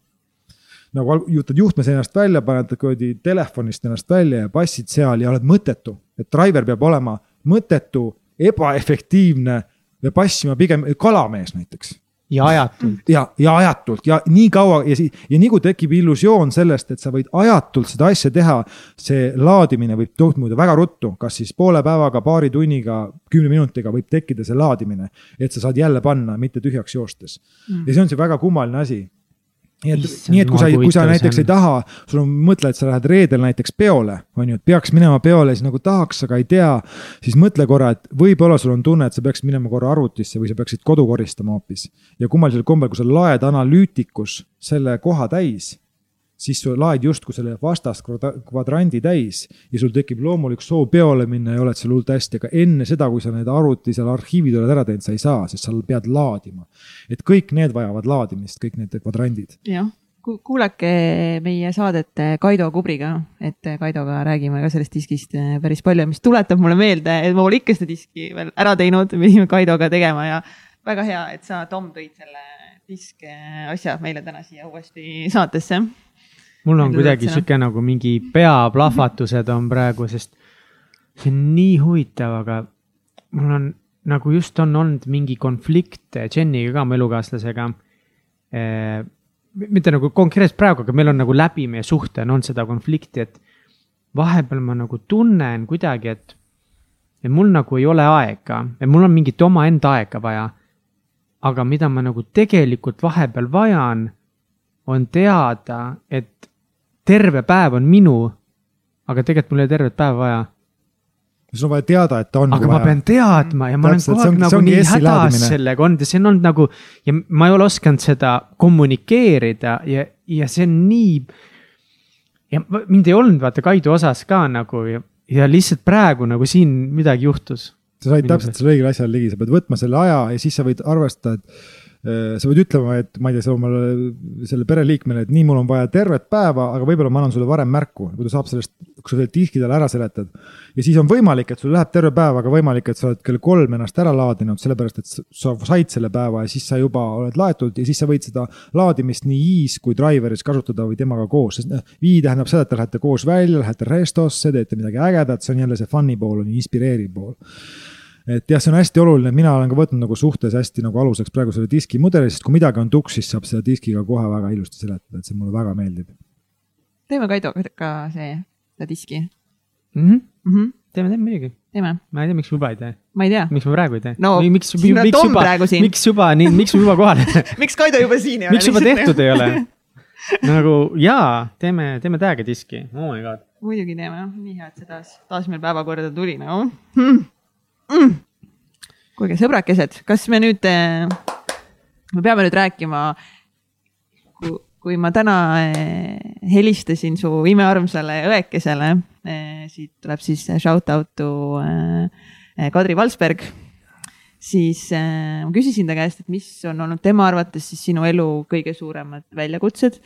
nagu võtad juhtmes ennast välja, paned kuradi telefonist ennast välja ja passid seal ja oled mõttetu. et driver peab olema mõttetu, ebaefektiivne ja passima pigem kalamees näiteks ja ajatult. ja, ja ajatult ja nii kaua ja siis ja nii kui tekib illusioon sellest, et sa võid ajatult seda asja teha, see laadimine võib toimuda väga ruttu, kas siis poole päevaga, paari tunniga, kümne minutiga võib tekkida see laadimine. et sa saad jälle panna, mitte tühjaks joostes mm.. ja see on see väga kummaline asi nii et, nii et kui sa, kui sa näiteks ei taha, sul on mõtle, et sa lähed reedel näiteks peole, on ju, et peaks minema peole, siis nagu tahaks, aga ei tea. siis mõtle korra, et võib-olla sul on tunne, et sa peaksid minema korra arvutisse või sa peaksid kodu koristama hoopis. ja kummalisel kombel, kui sa laed analüütikus selle koha täis siis sa laed justkui selle vastaskvadrandi täis ja sul tekib loomulik soov peole minna ja oled seal hullult hästi, aga enne seda, kui sa need arvuti seal arhiivid oled ära teinud, sa ei saa, sest sa pead laadima. et kõik need vajavad laadimist, kõik need kvadrandid. jah kuulake meie saadet Kaido Kubriga, et Kaidoga räägime ka sellest diskist päris palju, mis tuletab mulle meelde, et ma pole ikka seda diski veel ära teinud, me pidime Kaidoga tegema ja väga hea, et sa, Tom, tõid selle disk asja meile täna siia uuesti saatesse mul on kuidagi sihuke nagu mingi peaplahvatused on praegu, sest see on nii huvitav, aga mul on nagu just on olnud mingi konflikt Jeniga ka, mu elukaaslasega eh,. mitte nagu konkreetselt praegu, aga meil on nagu läbi meie suhte on olnud seda konflikti, et vahepeal ma nagu tunnen kuidagi, et, et mul nagu ei ole aega, et mul on mingit omaenda aega vaja. aga mida ma nagu tegelikult vahepeal vajan, on teada, et terve päev on minu, aga tegelikult mul ei ole tervet päeva vaja sul on vaja teada, et on. aga ma vaja. pean teadma ja ma Täpselt, olen kogu aeg nagu nii hädas sellega olnud ja see on olnud nagu ja ma ei ole osanud seda kommunikeerida ja, ja see on nii. ja mind ei olnud vaata Kaidu osas ka nagu ja, ja lihtsalt praegu nagu siin midagi juhtus. sa said täpselt selle õigele asjale ligi, sa pead võtma selle aja ja siis sa võid arvestada, et sa võid ütlema, et ma ei tea, omale selle pereliikmele, et nii, mul on vaja tervet päeva, aga võib-olla ma annan sulle varem märku, kui ta saab sellest kui sa need diskid jälle ära seletad. ja siis on võimalik, et sul läheb terve päev, aga võimalik, et sa oled kell kolm ennast ära laadinud, sellepärast et sa said selle päeva ja siis sa juba oled laetud ja siis sa võid seda laadimist nii i-s kui driver'is kasutada või temaga koos, sest noh, i tähendab seda, et te lähete koos välja, lähete restosse, teete midagi ägedat, see on jälle see fun'i pool, on inspireeriv pool et jah, see on hästi oluline, mina olen ka võtnud nagu suhtes hästi nagu aluseks praegu selle diski mudeli, sest kui midagi on tuks, siis saab selle diskiga kohe väga ilusti seletada, et see mulle väga meeldib. teeme Kaidoga ka see, seda diski mm. -hmm. mm. -hmm. teeme, teeme muidugi. ma ei tea, miks juba ei tee. ma ei tea. miks ma praegu ei tee? no miks, miks juba, miks juba nii, miks juba kohal miks Kaido juba siin ei ole? miks juba tehtud ei ole? nagu jaa, teeme, teeme tag'i diski, oh my god. muidugi teeme, nii hea, et see taas, taas meil päevakorda tuli nagu mm.. Mm kuulge, sõbrakesed, kas me nüüd, me peame nüüd rääkima, kui ma täna eh, helistasin su imearmsale õekesele, eh, siit tuleb siis shout out to eh, Kadri Valsberg, siis ma küsisin ta käest, et mis on olnud tema arvates siis sinu elu kõige suuremad väljakutsed.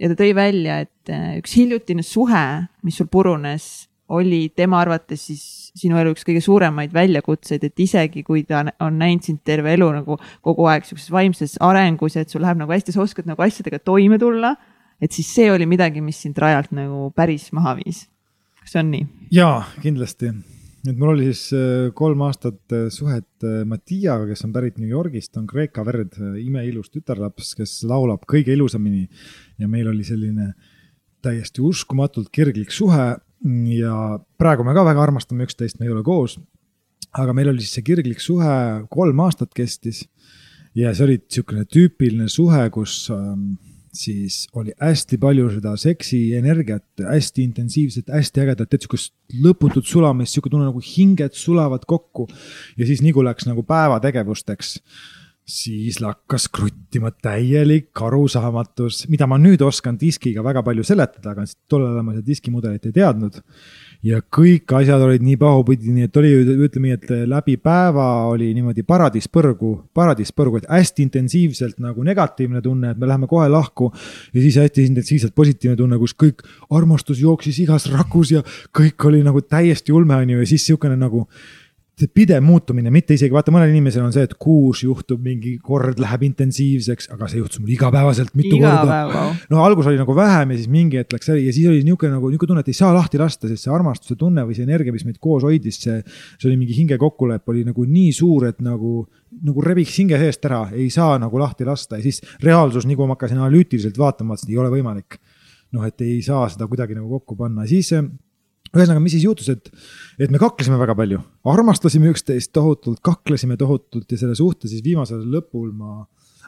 ja ta tõi välja, et üks hiljutine suhe, mis sul purunes, oli tema arvates siis sinu elu üks kõige suuremaid väljakutseid, et isegi kui ta on näinud sind terve elu nagu kogu aeg sihukeses vaimses arengus ja et sul läheb nagu hästi, sa oskad nagu asjadega toime tulla. et siis see oli midagi, mis sind rajalt nagu päris maha viis. kas see on nii? jaa, kindlasti. et mul oli siis äh, kolm aastat äh, suhet äh, Mattiaga, kes on pärit New Yorgist, on Kreeka verd, imeilus tütarlaps, kes laulab kõige ilusamini. ja meil oli selline täiesti uskumatult kirglik suhe ja praegu me ka väga armastame üksteist, me ei ole koos. aga meil oli siis see kirglik suhe, kolm aastat kestis. ja see oli niisugune tüüpiline suhe, kus ähm, siis oli hästi palju seda seksienergiat, hästi intensiivset, hästi ägedat, et sihukest lõputut sulamist, sihuke tunne nagu hinged sulavad kokku. ja siis nagu läks nagu päevategevusteks siis lakkas kruttima täielik arusaamatus, mida ma nüüd oskan diskiga väga palju seletada, aga tollel ajal ma seda diskimudelit ei teadnud. ja kõik asjad olid nii pahupidi, nii et oli, ütleme nii, et läbi päeva oli niimoodi paradiispõrgu, paradiispõrgu, et hästi intensiivselt nagu negatiivne tunne, et me läheme kohe lahku. ja siis hästi intensiivselt positiivne tunne, kus kõik armastus jooksis igas rakus ja kõik oli nagu täiesti ulme, on ju, ja siis sihukene nagu pidev muutumine, mitte isegi vaata, mõnel inimesel on see, et kuus juhtub mingi kord läheb intensiivseks, aga see juhtus mul igapäevaselt mitu Iga korda. no algus oli nagu vähem ja siis mingi hetk läks ja siis oli niisugune nagu niisugune tunne, et ei saa lahti lasta, sest see armastuse tunne või see energia, mis meid koos hoidis, see. see oli mingi hinge kokkulepe oli nagu nii suur, et nagu, nagu rebiks hinge seest ära, ei saa nagu lahti lasta ja siis reaalsus, nii kui ma hakkasin analüütiliselt vaatama, et ei ole võimalik. noh, et ei saa seda kuidagi nagu kokku panna, siis ühesõnaga, mis siis juhtus, et, et me kaklesime väga palju, armastasime üksteist tohutult, kaklesime tohutult ja selle suhte siis viimasel lõpul ma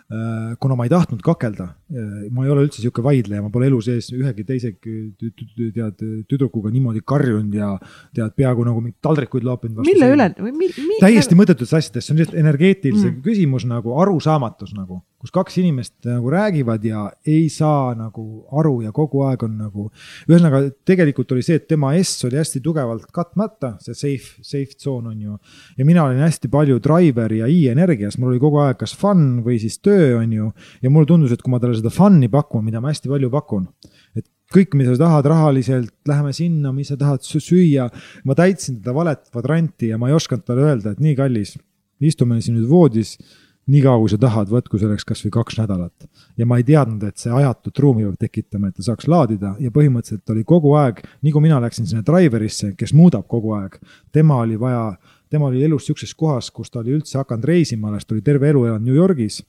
Äh, kuna ma ei tahtnud kakelda, äh, ma ei ole üldse sihuke vaidleja, ma pole elu sees ühegi teise tead tüdrukuga niimoodi karjunud ja tead peaaegu nagu mingeid taldrikuid loopinud. mille üle või mi, mi, täiesti mõttetutes asjadest, see on lihtsalt energeetilise mm. küsimus nagu arusaamatus nagu, kus kaks inimest nagu räägivad ja ei saa nagu aru ja kogu aeg on nagu. ühesõnaga, tegelikult oli see, et tema S oli hästi tugevalt katmata, see safe, safe zone on ju. ja mina olin hästi palju driver ja I energias, mul oli kogu aeg kas fun või siis töö on ju. ja mulle tundus, et kui ma talle seda fun'i pakun, mida ma hästi palju pakun, et kõik, mida sa tahad rahaliselt, läheme sinna, mis sa tahad süüa. ma täitsin teda valet kvadranti ja ma ei osanud talle öelda, et nii kallis, istume siin nüüd voodis nii kaua, kui sa tahad, võtku selleks kasvõi kaks nädalat. ja ma ei teadnud, et see ajatut ruumi peab tekitama, et ta saaks laadida ja põhimõtteliselt oli kogu aeg, nii kui mina läksin sinna driver'isse, kes muudab kogu aeg, tema oli vaja, tema oli elus sihukeses kohas, kus ta oli üldse hakanud reisima, alles ta oli terve elu elanud New Yorgis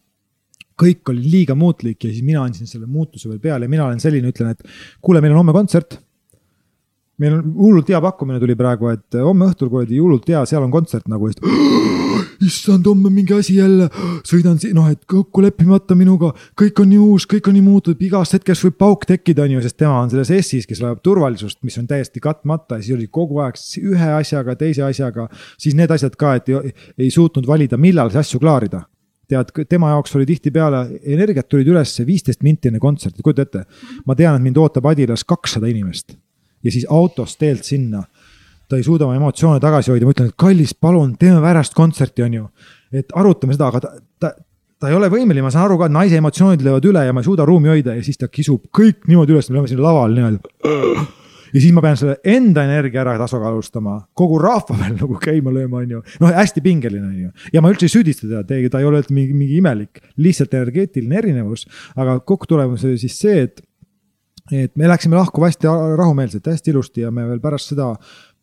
kõik oli liiga muutlik ja siis mina andsin selle muutuse veel peale ja mina olen selline, ütlen, et kuule, meil on homme kontsert. meil on hullult hea pakkumine tuli praegu, et homme õhtul kuradi hullult hea, seal on kontsert nagu. issand, homme mingi asi jälle, sõidan, noh, et kokku leppimata minuga, kõik on nii uus, kõik on nii muutunud, igast hetkest võib pauk tekkida, on ju, sest tema on selles S-is, kes vajab turvalisust, mis on täiesti katmata ja siis oli kogu aeg ühe asjaga, teise asjaga. siis need asjad ka, et ei, ei suutnud valida, millal see asju klaarida tead, tema jaoks oli tihtipeale, energiat tulid üles viisteist minti enne kontserti, kujuta ette. ma tean, et mind ootab Adidas kakssada inimest ja siis autost teelt sinna. Ta ei suuda oma emotsioone tagasi hoida, ma ütlen, et kallis, palun teeme pärast kontserti, on ju. et arutame seda, aga ta, ta, ta ei ole võimeline, ma saan aru ka, et naise emotsioonid löövad üle ja ma ei suuda ruumi hoida ja siis ta kisub kõik niimoodi üles, me oleme siin laval niimoodi ja siis ma pean selle enda energia ära tasakaalustama, kogu rahva veel nagu käima lööma, on ju. noh, hästi pingeline on ju ja ma üldse ei süüdista teda, ta ei ole mingi, mingi imelik, lihtsalt energeetiline erinevus. aga kokkutulemus oli siis see, et, et me läksime lahku hästi rahumeelselt, hästi ilusti ja me veel pärast seda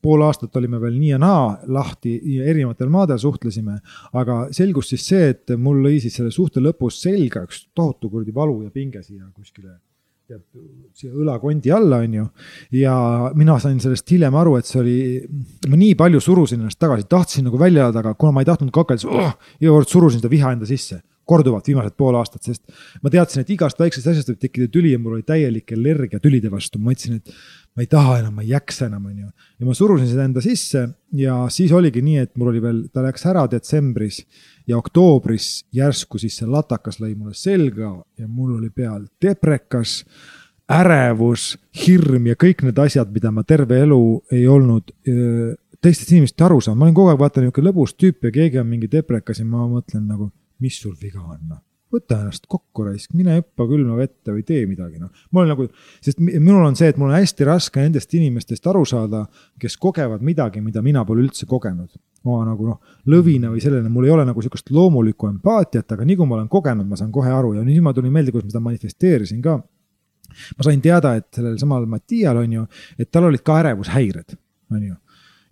pool aastat olime veel nii ja naa lahti ja erinevatel maadel suhtlesime. aga selgus siis see, et mul lõi siis selle suhte lõpus selga üks tohutu kuradi valu ja pinge siia kuskile tead, siia õlakondi alla, on ju. ja mina sain sellest hiljem aru, et see oli, ma nii palju surusin ennast tagasi, tahtsin nagu välja elada, aga kuna ma ei tahtnud kakelda, siis oh, iga kord surusin seda viha enda sisse. Korduvalt viimased pool aastat, sest ma teadsin, et igast väiksest asjast võib tekkida tüli ja mul oli täielik allergia tülide vastu, ma mõtlesin, et ma ei taha enam, ma ei jaksa enam, on ju. ja ma surusin seda enda sisse ja siis oligi nii, et mul oli veel, ta läks ära detsembris ja oktoobris järsku siis see latakas lõi mulle selga ja mul oli peal deprekas, ärevus, hirm ja kõik need asjad, mida ma terve elu ei olnud teistest inimestest aru saanud, ma olin kogu aeg vaata niisugune lõbus tüüp ja keegi on mingi deprekas ja ma mõtlen nagu, mis sul viga on noh võta ennast kokku raisk, mine hüppa külma vette või tee midagi, noh. ma olen nagu, sest minul on see, et mul on hästi raske nendest inimestest aru saada, kes kogevad midagi, mida mina pole üldse kogenud oma nagu noh, lõvina või sellele, mul ei ole nagu sihukest loomulikku empaatiat, aga nii kui ma olen kogenud, ma saan kohe aru ja nüüd ma tulin meelde, kuidas ma seda manifesteerisin ka. ma sain teada, et sellel samal Mattial on ju, et tal olid ka ärevushäired, on ju.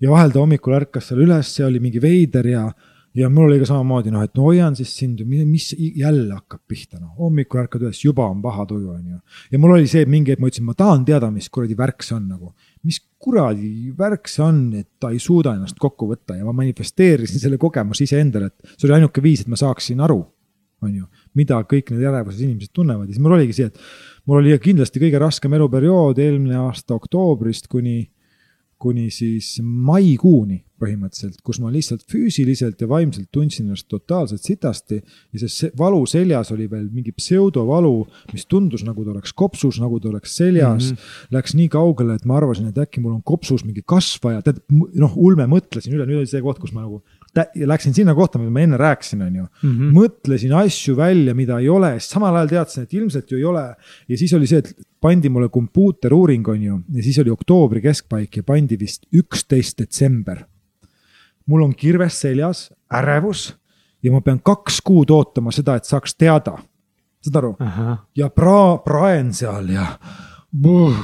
ja vahel ta hommikul ärkas seal üles ja oli mingi veider ja ja mul oli ka samamoodi noh, et no hoian siis sind, mis jälle hakkab pihta, noh hommikul ärkad üles, juba on paha tuju, on ju. ja mul oli see mingi hetk, ma ütlesin, ma tahan teada, mis kuradi värk see on nagu. mis kuradi värk see on, et ta ei suuda ennast kokku võtta ja ma manifesteerisin selle kogemuse iseendale, et see oli ainuke viis, et ma saaksin aru, on ju, mida kõik need ärevuses inimesed tunnevad ja siis mul oligi see, et mul oli kindlasti kõige raskem eluperiood eelmine aasta oktoobrist kuni kuni siis maikuuni põhimõtteliselt, kus ma lihtsalt füüsiliselt ja vaimselt tundsin ennast totaalselt sitasti. ja see valu seljas oli veel mingi pseudovalu, mis tundus nagu ta oleks kopsus, nagu ta oleks seljas mm. -hmm. Läks nii kaugele, et ma arvasin, et äkki mul on kopsus mingi kasvaja, tead noh, ulme mõtlesin üle, nüüd oli see koht, kus ma nagu läksin sinna kohta, mida ma enne rääkisin, on ju mm. -hmm. mõtlesin asju välja, mida ei ole, samal ajal teadsin, et ilmselt ju ei ole. ja siis oli see, et pandi mulle kompuuteruuring, on ju, ja siis oli oktoobri keskpaik ja pandi vist üksteist detsember. Mul on kirves seljas, ärevus ja ma pean kaks kuud ootama seda, et saaks teada. saad aru? ja pra-, praen seal ja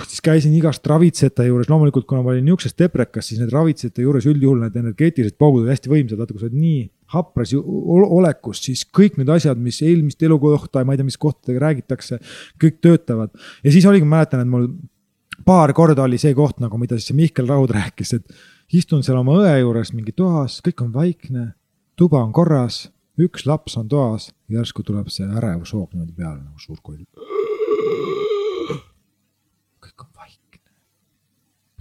siis käisin igast ravitsejate juures, loomulikult kuna ma olin niisuguses deprekas, siis need ravitsejate juures üldjuhul need energeetilised paugud olid hästi võimsad, vaata kui sa oled nii hapras olekus, siis kõik need asjad, mis eelmist elukohta ja ma ei tea, mis kohtadega räägitakse, kõik töötavad. ja siis oligi, ma mäletan, et mul paar korda oli see koht nagu, mida siis see Mihkel Raud rääkis, et istun seal oma õe juures mingi toas, kõik on vaikne, tuba on korras, üks laps on toas, järsku tuleb see ärevushoog niimoodi peale nagu suur koll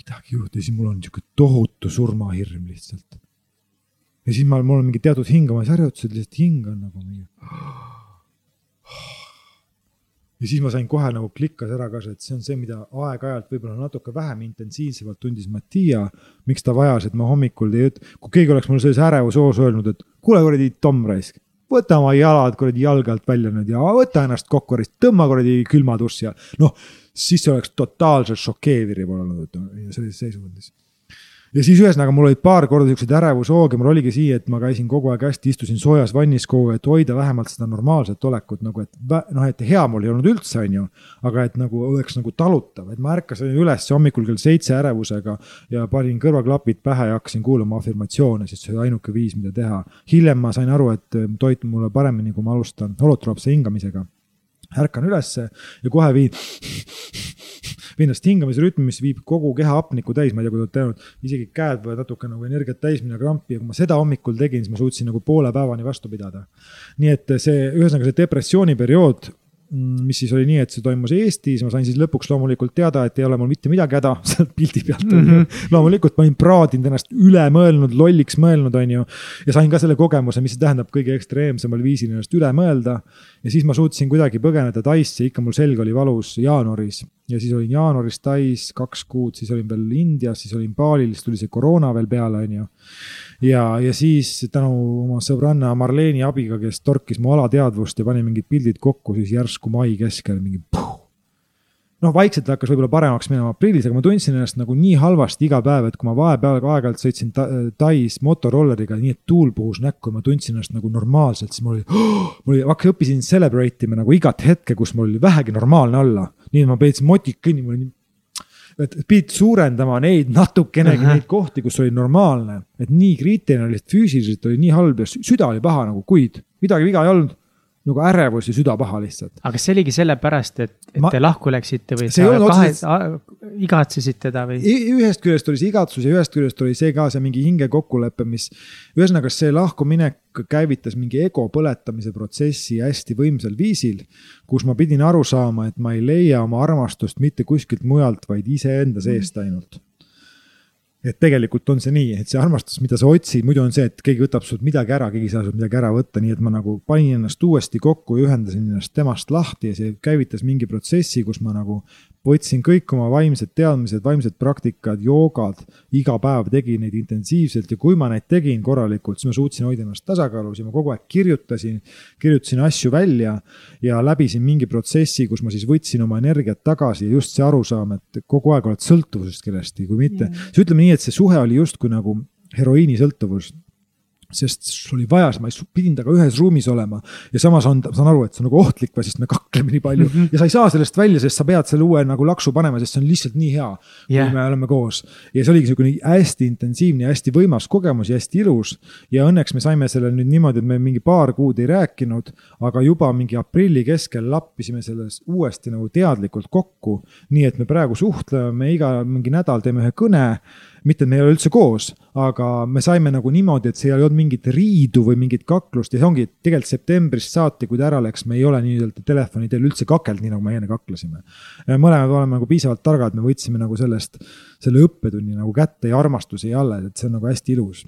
midagi juhtus ja siis mul on sihuke tohutu surmahirm lihtsalt. ja siis ma, mul on mingi teatud hingamisharjutused, lihtsalt hingan nagu mingi. Ja siis ma sain kohe nagu klikkas ära ka see, et see on see, mida aeg-ajalt võib-olla natuke vähem intensiivsemalt tundis Mattia. miks ta vajas, et ma hommikul ei, kui keegi oleks mulle selles ärevushoos öelnud, et kuule kuradi Tom raisk võta oma jalad kuradi jalge alt välja nüüd ja võta ennast kokku, tõmba kuradi külmadušš ja noh siis see oleks totaalselt šokeeriv olnud sellises seisundis. Ja siis ühesõnaga mul olid paar korda siukseid ärevushooge, mul oligi siia, et ma käisin kogu aeg hästi, istusin soojas vannis kogu aeg, et hoida vähemalt seda normaalset olekut nagu, et noh, et hea mul ei olnud üldse, on ju. aga et nagu oleks nagu talutav, et ma ärkasin üles hommikul kell seitse ärevusega ja panin kõrvaklapid pähe ja hakkasin kuulama afirmatsioone, sest see oli ainuke viis, mida teha. hiljem ma sain aru, et toit mulle paremini, kui ma alustan holotropse hingamisega ärkan ülesse ja kohe viin, viin ennast hingamisrütmi, mis viib kogu keha hapnikku täis, ma ei tea, kui te olete teinud, isegi käed võivad natuke nagu energiat täis minna krampi ja kui ma seda hommikul tegin, siis ma suutsin nagu poole päevani vastu pidada. nii et see, ühesõnaga see depressiooniperiood mis siis oli nii, et see toimus Eestis, ma sain siis lõpuks loomulikult teada, et ei ole mul mitte midagi häda sealt pildi pealt mm. -hmm. loomulikult ma olin praadinud ennast üle mõelnud, lolliks mõelnud, on ju. ja sain ka selle kogemuse, mis see tähendab kõige ekstreemsemal viisil ennast üle mõelda. ja siis ma suutsin kuidagi põgeneda Taisse, ikka mul selg oli valus jaanuaris ja siis olin jaanuaris Tais kaks kuud, siis olin veel Indias, siis olin Balil, siis tuli see koroona veel peale, on ju ja, ja siis tänu oma sõbranna Marleeni abiga, kes torkis mu alateadvust ja pani mingid pildid kokku, siis järsku mai keskel mingi noh, vaikselt hakkas võib-olla paremaks minema aprillis, aga ma tundsin ennast nagu nii halvasti iga päev, et kui ma vahepeal aeg-ajalt sõitsin ta, Tais motorolleriga, nii et tuul puhus näkku ja ma tundsin ennast nagu normaalselt, siis mul oli oh,, mul oli, hakkasin, õppisin celebrate ima nagu igat hetke, kus mul oli vähegi normaalne olla. nii et ma peetsin motik kõnni, mul oli et pidid suurendama neid natukenegi uh -huh. neid kohti, kus oli normaalne, et nii kriitiline oli, füüsiliselt oli nii halb ja süda oli paha nagu kuid, midagi viga ei olnud nagu ärevus ja süda paha lihtsalt. aga kas see oligi sellepärast, et, et ma, te lahku läksite või sa kahe, igatsesid teda või? ühest küljest oli see igatsus ja ühest küljest oli see ka see mingi hinge kokkulepe, mis. ühesõnaga, see lahkuminek käivitas mingi ego põletamise protsessi hästi võimsal viisil. kus ma pidin aru saama, et ma ei leia oma armastust mitte kuskilt mujalt, vaid iseenda seest ainult et tegelikult on see nii, et see armastus, mida sa otsid, muidu on see, et keegi võtab sult midagi ära, keegi ei saa sult midagi ära võtta, nii et ma nagu panin ennast uuesti kokku ja ühendasin ennast temast lahti ja see käivitas mingi protsessi, kus ma nagu võtsin kõik oma vaimsed teadmised, vaimsed praktikad, joogad, iga päev tegin neid intensiivselt ja kui ma neid tegin korralikult, siis ma suutsin hoida ennast tasakaalus ja ma kogu aeg kirjutasin, kirjutasin asju välja ja läbisin mingi protsessi, kus ma siis võtsin oma energiat tagasi ja just see arusaam, et kogu aeg oled sõltuvuses kellestki, kui mitte mm., siis ütleme nii, et see suhe oli justkui nagu heroiinisõltuvus sest sul oli vaja, ma pidin temaga ühes ruumis olema ja samas on, saan aru, et see on nagu ohtlik või, sest me kakleme nii palju mm -hmm. ja sa ei saa sellest välja, sest sa pead selle uue nagu laksu panema, sest see on lihtsalt nii hea yeah., kui me oleme koos. ja see oligi niisugune hästi intensiivne ja hästi võimas kogemus ja hästi ilus. ja õnneks me saime selle nüüd niimoodi, et me mingi paar kuud ei rääkinud, aga juba mingi aprilli keskel lappisime selles uuesti nagu teadlikult kokku. nii et me praegu suhtleme iga mingi nädal, teeme ühe kõne mitte, et me ei ole üldse koos, aga me saime nagu niimoodi, et seal ei olnud mingit riidu või mingit kaklust ja see ongi tegelikult septembrist saati, kui ta ära läks, me ei ole nii-öelda telefoni teel üldse kakelnud, nii nagu me enne kaklesime. mõlemad oleme nagu piisavalt targad, me võtsime nagu sellest, selle õppetunni nagu kätte ja armastus jäi alles, et see on nagu hästi ilus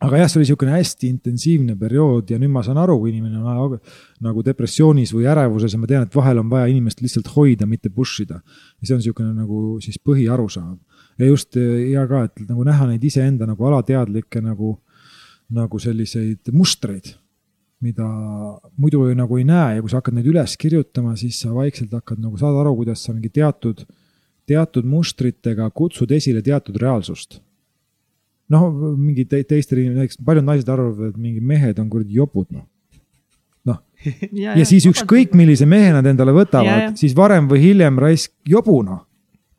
aga jah, see oli niisugune hästi intensiivne periood ja nüüd ma saan aru, kui inimene on nagu depressioonis või ärevuses ja ma tean, et vahel on vaja inimest lihtsalt hoida, mitte push ida. ja see on niisugune nagu siis põhiarusaam ja just ja ka, et nagu näha neid iseenda nagu alateadlikke nagu, nagu selliseid mustreid, mida muidu nagu ei näe. Ja kui sa hakkad neid üles kirjutama, siis sa vaikselt hakkad nagu saad aru, kuidas sa mingi teatud, teatud mustritega kutsud esile teatud reaalsust. Noh, mingi te, teistel inimestel, paljud naised arvavad, et mingi mehed on kuradi jopud, noh. noh, ja, ja siis ükskõik millise mehe nad endale võtavad, siis varem või hiljem raisk jobu, noh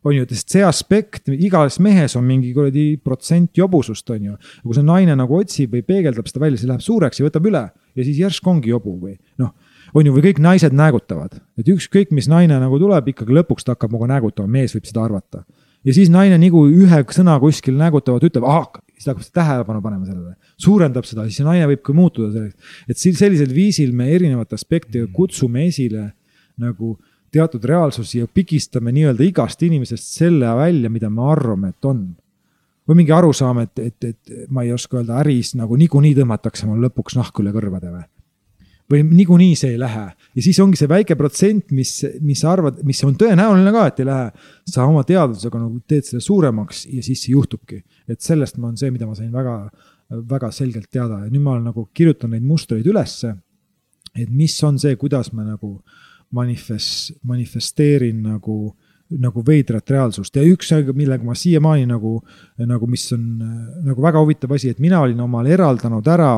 on ju, sest see aspekt igas mehes on mingi kuradi protsent jobusust, on ju. kui see naine nagu otsib või peegeldab seda välja, siis läheb suureks ja võtab üle ja siis järsku ongi jobu või noh. on ju, või kõik naised näägutavad, et ükskõik, mis naine nagu tuleb, ikkagi lõpuks ta hakkab nagu näägutama, mees võib seda arvata. ja siis naine nagu ühe sõna kuskil näägutavad, ütleb, ah, siis ta hakkab seda tähelepanu panema sellele. suurendab seda, siis see naine võib ka muutuda selleks. et sellisel viisil me erinevate aspektidega kutsume esile nagu teatud reaalsusi ja pigistame nii-öelda igast inimesest selle välja, mida me arvame, et on. või mingi arusaam, et, et, et ma ei oska öelda, äris nagu niikuinii tõmmatakse mul lõpuks nahk üle kõrvade või. või niikuinii see ei lähe ja siis ongi see väike protsent, mis, mis sa arvad, mis on tõenäoline ka, et ei lähe. sa oma teadvusega nagu teed selle suuremaks ja siis see juhtubki, et sellest ma on see, mida ma sain väga, väga selgelt teada ja nüüd ma olen nagu kirjutanud neid mustreid ülesse. et mis on see, kuidas me nagu manifest, manifesteerin nagu, nagu veidrat reaalsust. Ja üks, millega ma siiamaani nagu, nagu mis on nagu väga huvitav asi, et mina olin omale eraldanud ära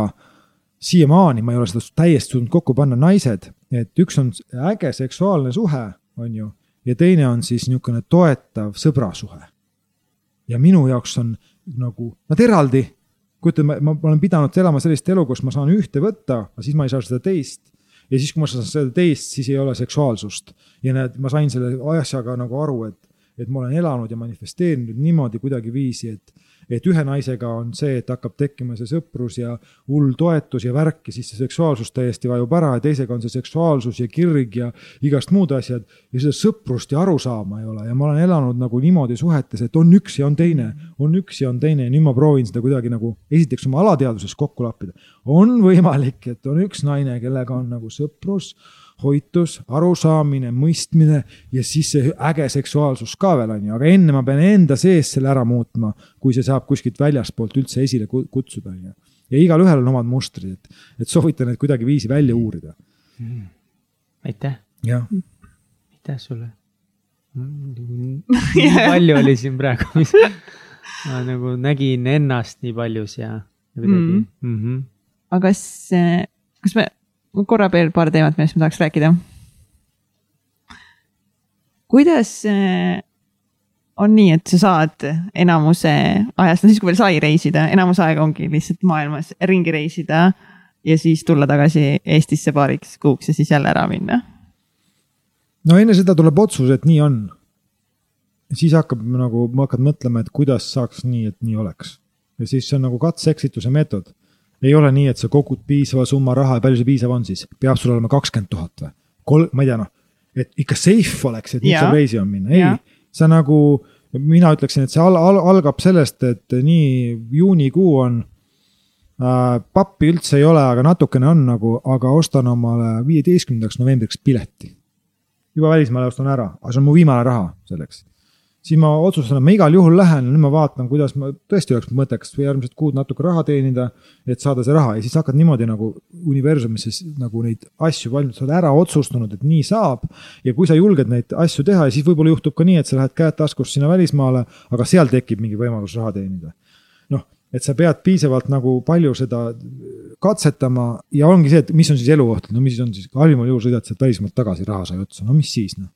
siiamaani ma ei ole seda täiesti suutnud kokku panna, naised, et üks on äge seksuaalne suhe, on ju, ja teine on siis niisugune toetav sõbrasuhe. ja minu jaoks on nagu nad eraldi, kujuta, ma, ma olen pidanud elama sellist elu, kus ma saan ühte võtta, aga siis ma ei saa seda teist ja siis, kui ma saan seda teist, siis ei ole seksuaalsust. ja näed, ma sain selle asjaga nagu aru, et, et ma olen elanud ja manifesteerinud niimoodi kuidagiviisi, et et ühe naisega on see, et hakkab tekkima see sõprus ja hull toetus ja värk ja siis see seksuaalsus täiesti vajub ära ja teisega on see seksuaalsus ja kirg ja igast muud asjad. ja seda sõprust ja arusaama ei ole ja ma olen elanud nagu niimoodi suhetes, et on üks ja on teine, on üks ja on teine ja nüüd ma proovin seda kuidagi nagu esiteks oma alateadvuses kokku lappida. on võimalik, et on üks naine, kellega on nagu sõprus hoitus, arusaamine, mõistmine ja siis see äge seksuaalsus ka veel on ju, aga enne ma pean enda sees selle ära muutma, kui see saab kuskilt väljaspoolt üldse esile kutsuda on ju. ja igalühel on omad mustrid, et, et soovitan neid kuidagiviisi välja uurida mm.. aitäh. aitäh sulle. nii palju oli siin praegu, mis ma nagu nägin ennast nii paljus ja kuidagi mm. mm. -hmm. aga kas, kas me, korra veel paar teemat, millest ma tahaks rääkida. kuidas on nii, et sa saad enamuse ajast, no siis kui veel sai reisida, enamus aega ongi lihtsalt maailmas ringi reisida ja siis tulla tagasi Eestisse paariks kuuks ja siis jälle ära minna? no enne seda tuleb otsus, et nii on. siis hakkab nagu, hakkad mõtlema, et kuidas saaks nii, et nii oleks. ja siis see on nagu katse-eksituse meetod. Ei ole nii, et sa kogud piisava summa raha ja palju see piisav on siis, peab sul olema kakskümmend tuhat või? kolm, ma ei tea noh, et ikka safe oleks, et nüüd saab reisima minna, ei sa nagu, mina ütleksin, et see al al algab sellest, et nii juunikuu on äh,. pappi üldse ei ole, aga natukene on nagu, aga ostan omale viieteistkümnendaks novembriks pileti. juba välismaale ostan ära, aga see on mu viimane raha selleks siis ma otsustan, et ma igal juhul lähen, nüüd ma vaatan, kuidas ma tõesti oleks mõttekas järgmised kuud natuke raha teenida, et saada see raha ja siis hakkad niimoodi nagu universumisse nagu neid asju valmis, sa oled ära otsustanud, et nii saab. ja kui sa julged neid asju teha ja siis võib-olla juhtub ka nii, et sa lähed käed taskus sinna välismaale, aga seal tekib mingi võimalus raha teenida. noh, et sa pead piisavalt nagu palju seda katsetama ja ongi see, et mis on siis elukoht, no mis on siis, halvimal juhul sõidad sealt välismaalt tagasi, raha sai otsa, no mis siis noh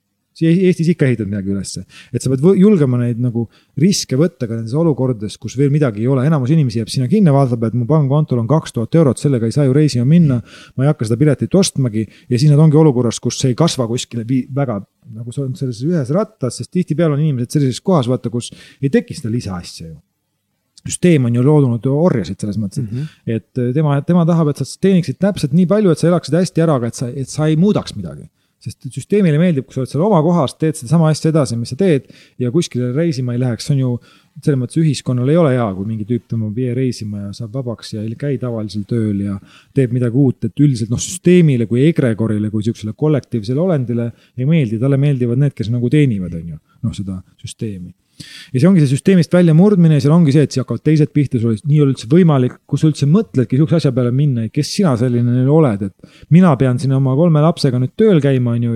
Eestis ikka ehitad midagi ülesse, et sa pead julgema neid nagu riske võtta ka nendes olukordades, kus veel midagi ei ole, enamus inimesi jääb sinna kinni, vaatab, et mu pangakontol on kaks tuhat eurot, sellega ei saa ju reisima minna. ma ei hakka seda piletit ostmagi. Ja siis nad ongi olukorras, kus see ei kasva kuskile väga nagu sa oled selles ühes rattas, sest tihtipeale on inimesed sellises kohas, vaata, kus ei teki seda lisaasja ju. Süsteem on ju loodunud orjasid selles mõttes mm, -hmm. et tema, tema tahab, et sa teeniksid täpselt nii palju, et sa elaksid hästi ära, aga et sa, et sa ei muudaks midagi sest süsteemile meeldib, kui sa oled seal oma kohas, teed sedasama asja edasi, mis sa teed ja kuskile reisima ei läheks, see on ju selles mõttes ühiskonnal ei ole hea, kui mingi tüüp tõmbab vee reisima ja saab vabaks ja ei käi tavalisel tööl ja teeb midagi uut, et üldiselt noh, süsteemile kui egregorile kui sihukesele kollektiivsele olendile ei meeldi, talle meeldivad need, kes nagu teenivad, on ju, noh, seda süsteemi ja see ongi see süsteemist väljamurdmine ja seal ongi see, et siis hakkavad teised pihta, sul nii ei ole üldse võimalik, kui sa üldse mõtledki sihukese asja peale minna, kes sina selline oled, et. mina pean siin oma kolme lapsega nüüd tööl käima, on ju,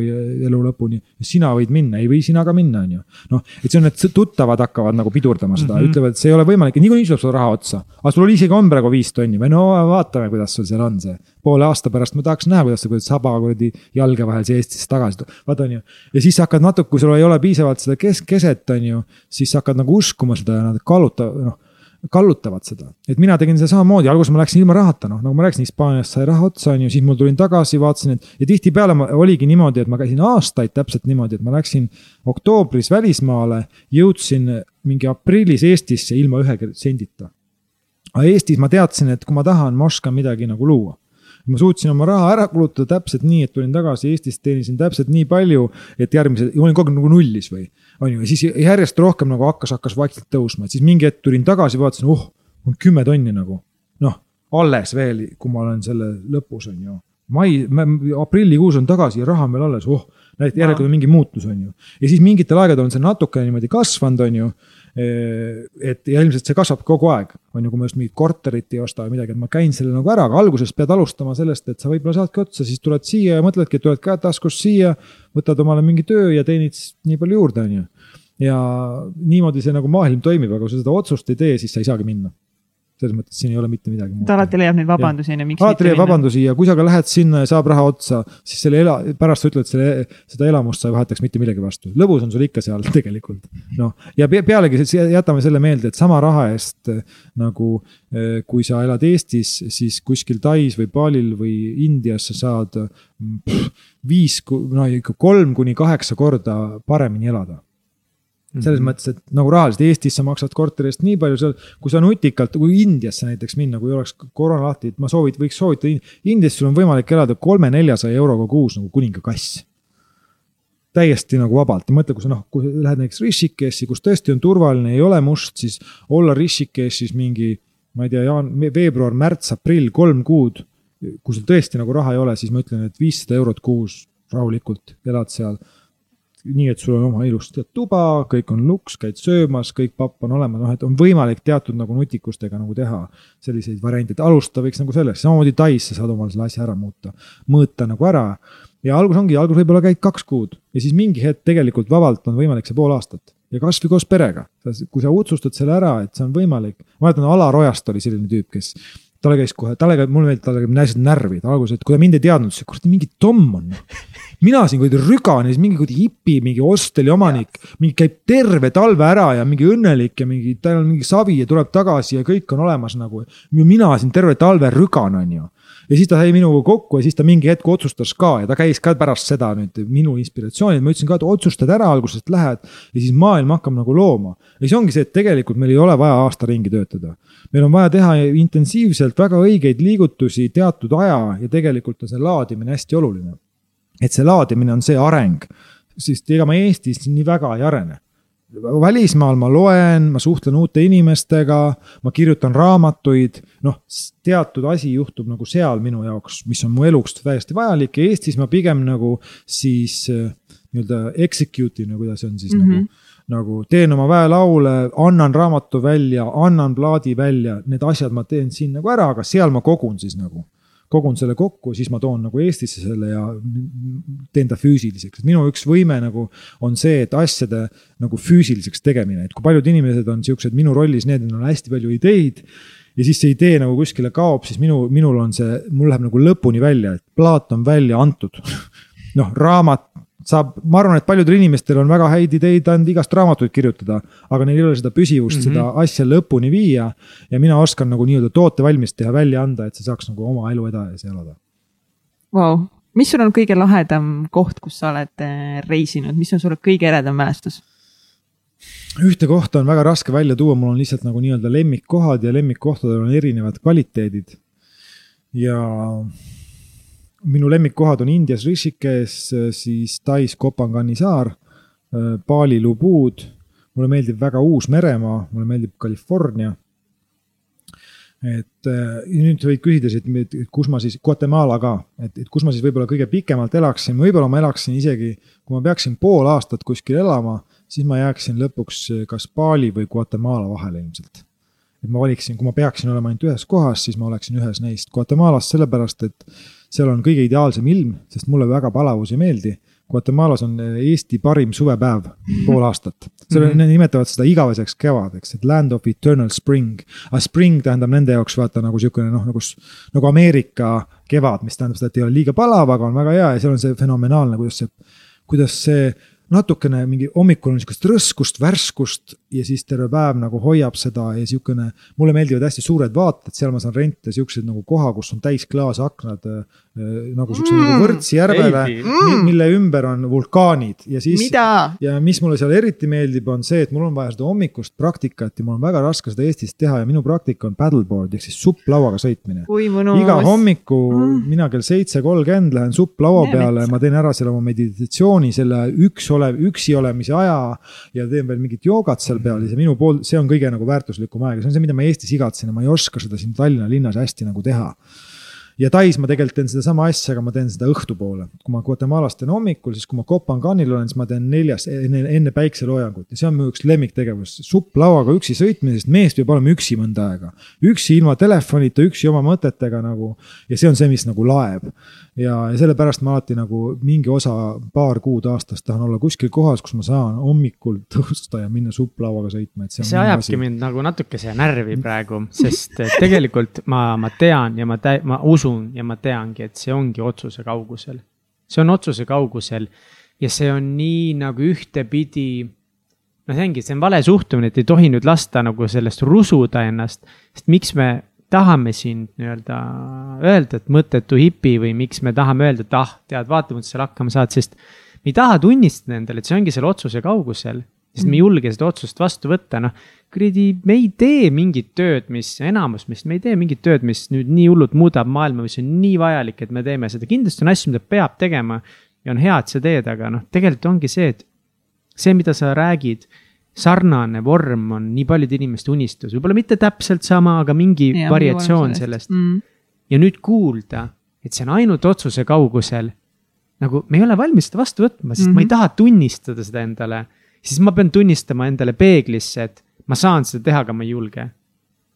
elu lõpuni, sina võid minna, ei või sina ka minna, on ju. noh, et see on, need tuttavad hakkavad nagu pidurdama seda mm, -hmm. ütlevad, et see ei ole võimalik, niikuinii tuleb sul raha otsa. aga sul isegi on praegu viis tonni või no vaatame, kuidas sul seal on see poole aasta pärast ma tahaks näha, kuidas sa kuradi saba kuradi jalge vahel siia Eestisse tagasi, vaata on ju. ja siis hakkad natuke, kui sul ei ole piisavalt seda kes-, keset, on ju, siis sa hakkad nagu uskuma seda ja nad kalluta-, noh kallutavad seda, et mina tegin seda samamoodi, alguses ma läksin ilma rahata, noh nagu ma rääkisin, Hispaaniast sai raha otsa, on ju, siis mul tulin tagasi, vaatasin, et. ja tihtipeale oligi niimoodi, et ma käisin aastaid täpselt niimoodi, et ma läksin oktoobris välismaale, jõudsin mingi aprillis Eestisse ilma ühe sendita. aga Eestis ma teadsin, et kui ma tahan, ma oskan midagi nagu luua ma suutsin oma raha ära kulutada täpselt nii, et tulin tagasi Eestist, teenisin täpselt nii palju, et järgmise, olin kogu aeg nagu nullis või. on ju, ja siis järjest rohkem nagu hakkas, hakkas vaikselt tõusma, et siis mingi hetk tulin tagasi, vaatasin, oh, on kümme tonni nagu. noh, alles veel, kui ma olen selle lõpus, on ju. mai, aprillikuus on tagasi ja raha on veel alles, oh, järelikult on mingi muutus, on ju. ja siis mingitel aegadel on see natuke niimoodi kasvanud, on ju et ja ilmselt see kasvab kogu aeg, on ju, kui ma just mingit korterit ei osta või midagi, et ma käin selle nagu ära, aga alguses pead alustama sellest, et sa võib-olla saadki otsa, siis tuled siia ja mõtledki, et tuled käed taskus siia. võtad omale mingi töö ja teenid nii palju juurde, on ju. ja niimoodi see nagu maailm toimib, aga kui sa seda otsust ei tee, siis sa ei saagi minna selles mõttes siin ei ole mitte midagi muud. alati leiab neid vabandusi, on ju, miks. alati leiab vabandusi ja kui sa ka lähed sinna ja saab raha otsa, siis selle ela, pärast sa ütled selle, seda elamust sa ei vahetaks mitte millegi vastu. lõbus on sul ikka seal tegelikult. noh, ja pealegi jätame selle meelde, et sama raha eest nagu eh, kui sa elad Eestis, siis kuskil Tais või Balil või Indias sa saad pff, viis, no ikka kolm kuni kaheksa korda paremini elada selles mm -hmm. mõttes, et nagu rahaliselt Eestis sa maksad korteri eest nii palju seal, kui sa nutikalt, kui Indiasse näiteks minna, kui oleks koroona lahti, et ma soovit-, võiks soovitada, Indias sul on võimalik elada kolme-neljasaja euroga kuus nagu kuningakass. täiesti nagu vabalt ja mõtle, kui sa noh, kui lähed näiteks Rishikessi, kus tõesti on turvaline, ei ole must, siis olla Rishikessis mingi, ma ei tea, jaan-, veebruar, märts, aprill, kolm kuud. kui sul tõesti nagu raha ei ole, siis ma ütlen, et viissada eurot kuus rahulikult elad seal nii, et sul on oma ilus tuba, kõik on luks, käid söömas, kõik papp on olemas, noh, et on võimalik teatud nagu nutikustega nagu teha selliseid variante, et alustada võiks nagu sellest, samamoodi Tais sa saad omal selle asja ära muuta, mõõta nagu ära. ja algus ongi, algus võib-olla käid kaks kuud ja siis mingi hetk tegelikult vabalt on võimalik see pool aastat ja kasvõi koos perega. kui sa otsustad selle ära, et see on võimalik, ma mäletan, Alar Ojast oli selline tüüp, kes talle käis kohe, talle käib, mulle meeldib, talle käib asjad närvi, ta alguses, kui ta mind ei teadnud, siis kuradi mingi Tom on. Mina siin kuradi rügan ja siis mingi kuradi hipi, mingi hosteli omanik, mingi käib terve talve ära ja mingi õnnelik ja mingi, tal on mingi savi ja tuleb tagasi ja kõik on olemas nagu. mina siin terve talve rügan, on ju ja siis ta sai minuga kokku ja siis ta mingi hetk otsustas ka ja ta käis ka pärast seda nüüd minu inspiratsioonil, ma ütlesin ka, et otsustad ära alguses, et lähed ja siis maailm hakkab nagu looma. ja siis ongi see, et tegelikult meil ei ole vaja aasta ringi töötada. meil on vaja teha intensiivselt väga õigeid liigutusi teatud aja ja tegelikult on see laadimine hästi oluline. Et see laadimine on see areng, sest ega ma Eestis nii väga ei arene välismaal ma loen, ma suhtlen uute inimestega, ma kirjutan raamatuid, noh, teatud asi juhtub nagu seal minu jaoks, mis on mu eluks täiesti vajalik ja Eestis ma pigem nagu siis äh, nii-öelda execute in kuidas see on siis mm -hmm. nagu nagu teen oma väelaule, annan raamatu välja, annan plaadi välja, need asjad ma teen siin nagu ära, aga seal ma kogun siis nagu kogun selle kokku, siis ma toon nagu Eestisse selle ja teen ta füüsiliseks, et minu üks võime nagu on see, et asjade nagu füüsiliseks tegemine, et kui paljud inimesed on siuksed minu rollis, need on hästi palju ideid ja siis see idee nagu kuskile kaob, siis minu, minul on see, mul läheb nagu lõpuni välja, et plaat on välja antud. Noh, raamat saab, ma arvan, et paljudel inimestel on väga häid ideid ainult igast raamatuid kirjutada, aga neil ei ole seda püsivust mm, -hmm. seda asja lõpuni viia. ja mina oskan nagu nii-öelda toote valmis teha, välja anda, et see saaks nagu oma elu edasi elada. Vau, mis sul on kõige lahedam koht, kus sa oled eh, reisinud, mis on sulle kõige eredam mälestus? ühte kohta on väga raske välja tuua, mul on lihtsalt nagu nii-öelda lemmikkohad ja lemmikkohtadel on erinevad kvaliteedid. ja minu lemmikkohad on Indias Rishikes, siis Tais Kopangani saar, Bali Lubud. mulle meeldib väga Uus-Meremaa, mulle meeldib California. et nüüd võid küsida siit, et kus ma siis, Guatemala ka, et, et kus ma siis võib-olla kõige pikemalt elaksin, võib-olla ma elaksin isegi, kui ma peaksin pool aastat kuskil elama, siis ma jääksin lõpuks kas Bali või Guatemala vahele ilmselt et ma valiksin, kui ma peaksin olema ainult ühes kohas, siis ma oleksin ühes neist. Guatemalas sellepärast, et seal on kõige ideaalsem ilm, sest mulle väga palavus ei meeldi. Guatemalas on Eesti parim suvepäev pool aastat. seal mm -hmm. nimetavad seda igaveseks kevadeks, et land of eternal spring. aga spring tähendab nende jaoks vaata nagu sihukene noh, nagu, nagu Ameerika kevad, mis tähendab seda, et ei ole liiga palav, aga on väga hea ja seal on see fenomenaalne, kuidas see, kuidas see natukene mingi hommikul on sihukest rõskust, värskust ja siis terve päev nagu hoiab seda ja sihukene. mulle meeldivad hästi suured vaated, seal ma saan rentida siukseid nagu koha, kus on täis klaasaknad äh, nagu siukse mm, nagu Võrtsi järvele, mm. mille ümber on vulkaanid ja siis. ja mis mulle seal eriti meeldib, on see, et mul on vaja seda hommikust praktikat ja mul on väga raske seda Eestis teha ja minu praktika on paddleboard ehk siis supplauaga sõitmine. iga hommiku mm. mina kell seitse kolmkümmend lähen supplaua peale, ma teen ära selle oma meditatsiooni, selle üks ole, üksi olemise aja ja teen veel mingit joogat seal peal ja see minu pool, see on kõige nagu väärtuslikum aeg ja see on see, mida ma Eestis igatsen ja ma ei oska seda siin Tallinna linnas hästi nagu teha ja Tais ma tegelikult teen sedasama asja, aga ma teen seda õhtupoole. kui ma Guatemalas teen hommikul, siis kui ma Copanganil olen, siis ma teen neljas enne, enne päikseloojangut ja see on mu üks lemmiktegevus. supplauaga üksi sõitmine, sest mees peab olema üksi mõnda aega. üksi ilma telefonita, üksi oma mõtetega nagu ja see on see, mis nagu laeb ja, ja sellepärast ma alati nagu mingi osa, paar kuud aastas tahan olla kuskil kohas, kus ma saan hommikul tõusta ja minna supplauaga sõitma, et see. see ajabki asi. mind nagu natukese närvi praegu, sest tegelikult ma, ma tean ja ma, ma usun ja ma teangi, et see ongi otsuse kaugusel. see on otsuse kaugusel ja see on nii nagu ühtepidi noh, see ongi, see on vale suhtumine, et ei tohi nüüd lasta nagu sellest rusuda ennast, sest miks me tahame siin nii-öelda öelda, et mõttetu hipi või miks me tahame öelda, et ah, tead, vaatamata seal hakkama saad, sest me ei taha tunnistada endale, et see ongi selle otsuse kaugusel. Sest me ei julge seda otsust vastu võtta, noh, kuradi, me ei tee mingit tööd, mis, enamus meist, me ei tee mingit tööd, mis nüüd nii hullult muudab maailma, mis on nii vajalik, et me teeme seda, kindlasti on asju, mida peab tegema. ja on hea, et sa teed, aga noh, tegelikult ongi see, et see, mida sa räägid sarnane vorm on nii paljude inimeste unistus, võib-olla mitte täpselt sama, aga mingi ja, variatsioon sellest, sellest.. Mm. ja nüüd kuulda, et see on ainult otsuse kaugusel. nagu me ei ole valmis seda vastu võtma, sest mm -hmm. ma ei Mhm. taha tunnistada seda endale. Siis ma pean tunnistama endale peeglisse, et ma saan seda teha, aga ma ei julge.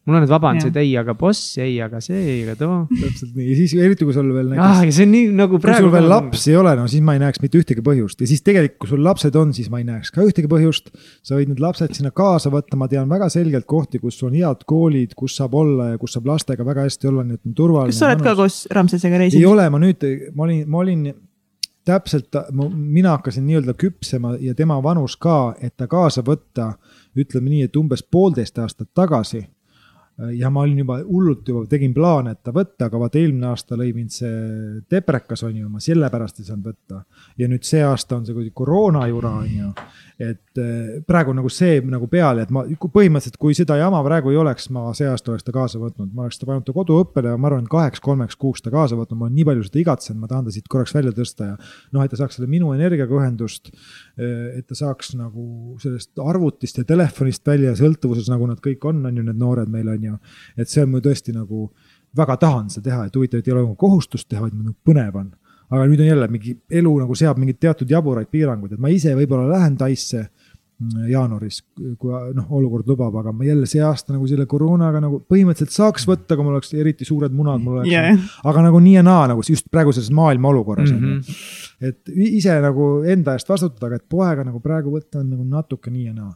mul on need vabandused, ei, aga boss, ei, aga see, ei, aga too. täpselt nii ja siis eriti kui sul veel ah, näiteks ja see on nii nagu kui praegu. sul veel lapsi ei ole, no siis ma ei näeks mitte ühtegi põhjust ja siis tegelikult, kui sul lapsed on, siis ma ei näeks ka ühtegi põhjust. sa võid need lapsed sinna kaasa võtta, ma tean väga selgelt kohti, kus on head koolid, kus saab olla ja kus saab lastega väga hästi olla, nii et on turvaline. kas sa oled ka koos Ramsesega ei reisinud? ole, ma nüüd, ma olin, ma olin täpselt, mina hakkasin nii-öelda küpsema ja tema vanus ka, et ta kaasa võtta, ütleme nii, et umbes poolteist aastat tagasi ja ma olin juba hullult juba tegin plaane, et ta võtta, aga vaata eelmine aasta lõi mind see deprekas on ju, ma sellepärast ei saanud võtta. ja nüüd see aasta on see kuidagi koroona jura on ju. et eh, praegu nagu see nagu peale, et ma põhimõtteliselt, kui seda jama praegu ei oleks, ma see aasta oleks ta kaasa võtnud, ma oleks ta pannud ta koduõppele ja ma arvan, et kaheks-kolmeks kuuks ta kaasa võtnud, ma olen nii palju seda igatsenud, ma tahan ta siit korraks välja tõsta ja. noh, et ta saaks selle minu energiaga ühendust. et ta saaks nagu sellest arvutist ja telefonist välja sõltuvuses, nagu nad kõik on, on ju need noored meil on ju. et see on mul tõesti nagu väga tahan seda teha, et huvitav, et ei ole nagu kohustust teha, vaid nagu põnev on. aga nüüd on jälle mingi elu nagu seab mingeid teatud jaburaid piiranguid, et ma ise võib-olla lähen Taisse jaanuaris, kui noh, olukord lubab, aga ma jälle see aasta nagu selle koroonaga nagu põhimõtteliselt saaks võtta, aga mul oleks eriti suured munad, mul oleks Yeah. aga nagu nii ja naa nagu just praeguses maailma olukorras mm. on -hmm. et ise nagu enda eest vastutada, aga et poega nagu praegu võtta on nagu natuke nii ja naa.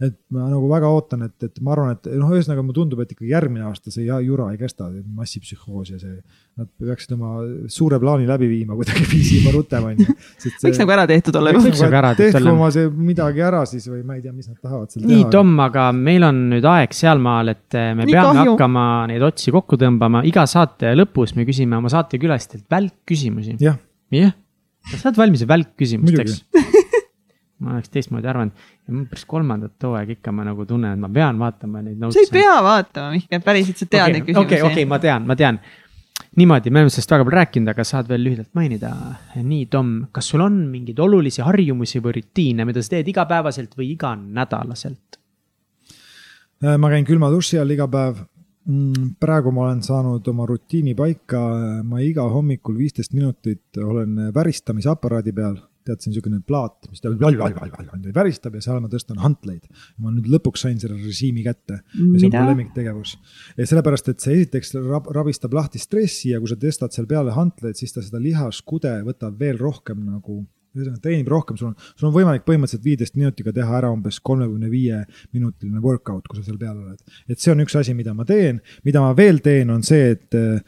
Et ma nagu väga ootan, et, et ma arvan, et noh, ühesõnaga mulle tundub, et ikkagi järgmine aasta see jura ei kesta, massipsühhoos ja see. Nad peaksid oma suure plaani läbi viima kuidagiviisi juba rutem on ju. võiks nagu ära tehtud olla Võiks juba. nagu ära tehtud tehku olla. oma see midagi ära siis või ma ei tea, mis nad tahavad seal nii teha. Tom, aga meil on nüüd aeg sealmaal, et eh, me Nii peame kahju. hakkama neid otsi kokku tõmbama, iga saate lõpus me küsime oma saatekülalistelt välkküsimusi. jah, jah, kas sa oled valmis välkküsimusteks. Ma oleks teistmoodi arvanud ja mul pärast kolmandat hooaega ikka ma nagu tunnen, et ma pean vaatama neid sa ei pea vaatama, Mihkel, päriselt sa tead neid küsimusi. okei, okei, ma tean, ma tean. niimoodi, me oleme sellest väga palju rääkinud, aga saad veel lühidalt mainida. nii, Tom, kas sul on mingeid olulisi harjumusi või rutiine, mida sa teed igapäevaselt või iganädalaselt? Äh, ma käin külma duši all iga päev. praegu ma olen saanud oma rutiini paika, ma iga hommikul viisteist minutit olen väristamisaparaadi peal tead, see on niisugune plaat, mis tal väristab ja seal ma tõstan hantleid. ma nüüd lõpuks sain selle režiimi kätte ja see on mu lemmiktegevus. ja sellepärast, et see esiteks rab, rabistab lahti stressi ja kui sa tõstad seal peale hantleid, siis ta seda lihaskude võtab veel rohkem nagu ühesõnaga treenib rohkem, sul on, sul on võimalik põhimõtteliselt viieteist minutiga teha ära umbes kolmekümne viie minutiline workout, kui sa seal peal oled. et see on üks asi, mida ma teen, mida ma veel teen, on see, et eh,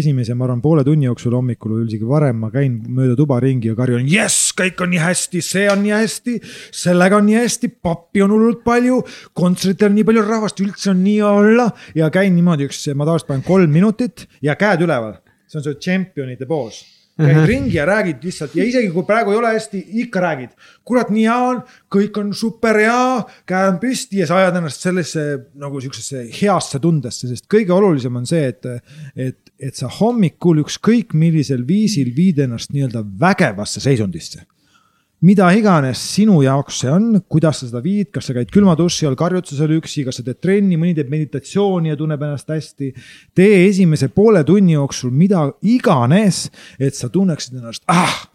esimese, ma arvan, poole tunni jooksul hommikul või isegi varem ma käin mööda tuba ringi ja karjun jess, kõik on nii hästi, see on nii hästi, sellega on nii hästi, pappi on hullult palju, kontserditel on nii palju rahvast, üldse on nii olla ja käin niimoodi üks, ma tavaliselt panen kolm minutit ja käed üleval. see on see tšempionide poos käid uh -huh. ringi ja räägid lihtsalt. Ja isegi kui praegu ei ole hästi, ikka räägid. kurat, nii hea on, kõik on super hea, käe on püsti. Ja sa ajad ennast sellesse nagu siuksesse heasse tundesse, sest kõige olulisem on see, et, et, et sa hommikul ükskõik millisel viisil viid ennast nii-öelda vägevasse seisundisse mida iganes sinu jaoks see on, kuidas sa seda viid, kas sa käid külma duši all, seal üksi, kas sa teed trenni, mõni teeb meditatsiooni ja tunneb ennast hästi. tee esimese poole tunni jooksul mida iganes, et sa tunneksid ennast, ah,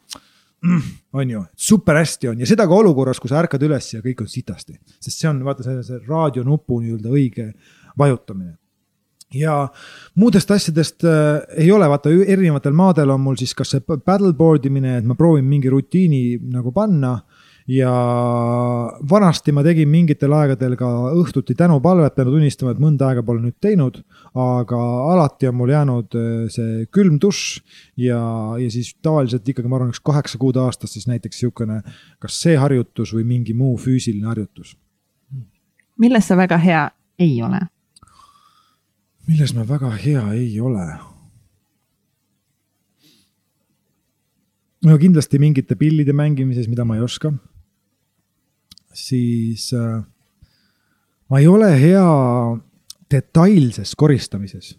mm, on ju, super hästi on ja seda ka olukorras, kus sa ärkad üles ja kõik on sitasti. sest see on vaata see, see raadionupu nii-öelda õige vajutamine ja muudest asjadest äh, ei ole, vaata erinevatel maadel on mul siis kas see paddleboard imine, et ma proovin mingi rutiini nagu panna. ja vanasti ma tegin mingitel aegadel ka õhtuti tänupalvet, pean tunnistama, et mõnda aega pole nüüd teinud. aga alati on mul jäänud äh, see külm dušš ja, ja siis tavaliselt ikkagi ma arvan, üks kaheksa kuud aastas siis näiteks sihukene, kas see harjutus või mingi muu füüsiline harjutus. milles sa väga hea ei ole? Milles ma väga hea ei ole? no kindlasti mingite pillide mängimises, mida ma ei oska. siis äh, ma ei ole hea detailses koristamises.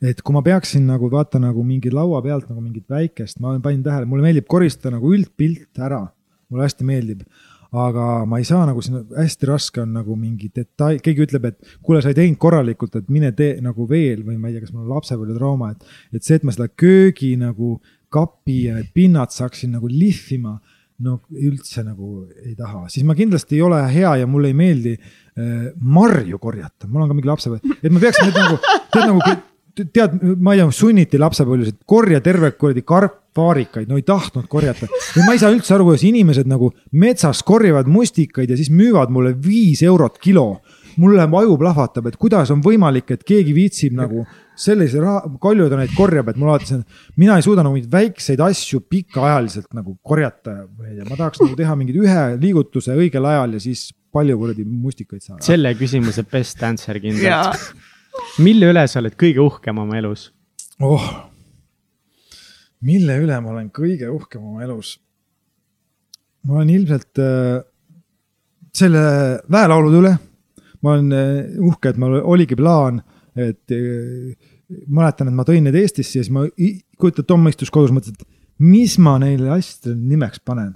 et kui ma peaksin nagu vaata nagu mingi laua pealt nagu mingit väikest, ma panin tähele, mulle meeldib koristada nagu üldpilt ära, mulle hästi meeldib aga ma ei saa nagu sinna, hästi raske on nagu mingi detail, keegi ütleb, et kuule, sa ei teinud korralikult, et mine tee nagu veel või ma ei tea, kas mul on lapsepõlvetrauma, et. et see, et ma seda köögi nagu kapi ja need pinnad saaksin nagu lihvima no üldse nagu ei taha, siis ma kindlasti ei ole hea ja mulle ei meeldi äh, marju korjata, mul on ka mingi lapsepõlv, et ma peaksin nüüd nagu, tead nagu tead, ma ei tea, sunniti lapsepõlves, et korja terve kuradi karpvaarikaid, no ei tahtnud korjata. ja ma ei saa üldse aru, kuidas inimesed nagu metsas korjavad mustikaid ja siis müüvad mulle viis eurot kilo mul läheb aju plahvatab, et kuidas on võimalik, et keegi viitsib nagu sellise raha, palju ta neid korjab, et mul alati see, mina ei suuda nagu mingeid väikseid asju pikaajaliselt nagu korjata. ma ei tea, ma tahaks nagu teha mingeid ühe liigutuse õigel ajal ja siis palju kuradi mustikaid saada. selle küsimuse best answer kindlalt. Mille üle sa oled kõige uhkem oma elus? oh, mille üle ma olen kõige uhkem oma elus? ma olen ilmselt äh, selle väelaulude üle ma olen eh, uhke, et mul oligi plaan, et eh, mäletan, et ma tõin need Eestisse ja siis ma, kujutad, Tom istus kodus, mõtles, et mis ma neile asjadele nimeks panen.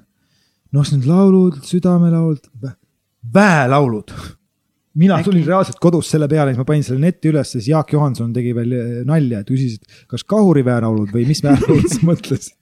noh, siis need laulud, südamelaulud, väelaulud mina tulin reaalselt kodus selle peale, siis ma panin selle netti üles, siis Jaak Johanson tegi veel eh, nalja, et küsis, et kas kahuri väärlaulud või mis väärlaulud sa mõtlesid.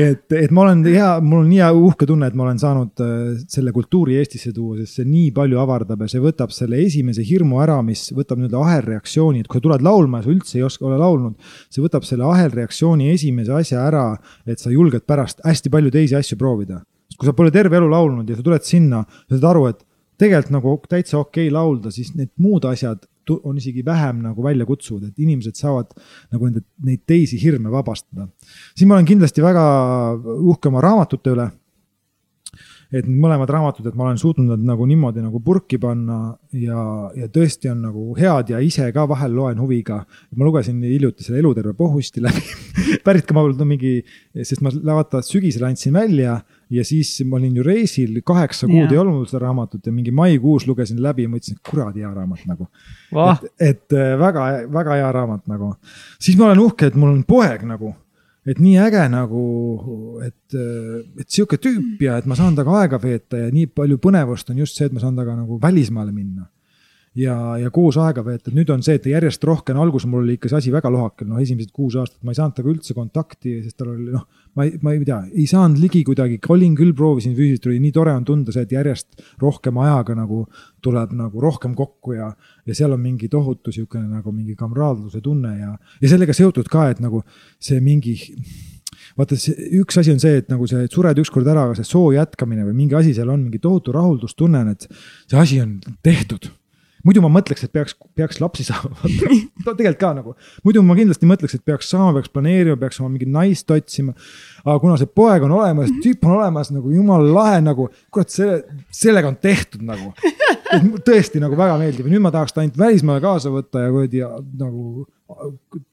et, et ma olen hea, mul on nii uhke tunne, et ma olen saanud eh, selle kultuuri Eestisse tuua, sest see nii palju avardab ja see võtab selle esimese hirmu ära, mis võtab nii-öelda ahelreaktsiooni, et kui sa tuled laulma ja sa üldse ei oska, ole laulnud. see võtab selle ahelreaktsiooni esimese asja ära, et sa julged pärast hästi palju teisi asju proovida. kui sa pole terve elu laulnud ja sa tuled sinna, sa saad aru, et tegelikult nagu täitsa okei okay laulda, siis need muud asjad on isegi vähem nagu välja kutsuvad, et inimesed saavad nagu nende, neid teisi hirme vabastada. siin ma olen kindlasti väga uhke oma raamatute üle et need mõlemad raamatud, et ma olen suutnud nad nagu niimoodi nagu purki panna ja, ja tõesti on nagu head ja ise ka vahel loen huviga. ma lugesin hiljuti selle Eluterve Pohhusti läbi pärit ka ma mingi, sest ma vaata sügisel andsin välja ja siis ma olin ju reisil, kaheksa kuud yeah. ei olnud seda raamatut ja mingi maikuus lugesin läbi ja mõtlesin, et kuradi hea raamat nagu oh.. et, et väga, väga hea raamat nagu. siis ma olen uhke, et mul on poeg nagu et nii äge nagu, et, et sihuke tüüp ja et ma saan temaga aega veeta ja nii palju põnevust on just see, et ma saan temaga nagu välismaale minna. Ja, ja koos aega veeta, et nüüd on see, et järjest rohkem, alguses mul oli ikka see asi väga lohakel, noh, esimesed kuus aastat ma ei saanud temaga üldse kontakti, sest tal oli noh ma ei, ma ei tea, ei saanud ligi kuidagi, olin küll, proovisin füüsiliselt, oli nii tore on tunda see, et järjest rohkem ajaga nagu tuleb nagu rohkem kokku ja, ja seal on mingi tohutu sihukene nagu mingi kamraadluse tunne ja, ja sellega seotud ka, et nagu see mingi vaata, see üks asi on see, et nagu see, et sured ükskord ära, aga see soo jätkamine või mingi asi seal on, mingi tohutu rahuldustunne on, et see asi on tehtud muidu ma mõtleks, et peaks, peaks lapsi saama. Tegelikult ka nagu, muidu ma kindlasti mõtleks, et peaks saama, peaks planeerima, peaks oma mingit naist otsima. aga kuna see poeg on olemas, tüüp on olemas nagu jumala lahe nagu, kurat, selle, sellega on tehtud nagu. tõesti nagu väga meeldib ja nüüd ma tahaks ta ainult välismaale kaasa võtta ja kuradi nagu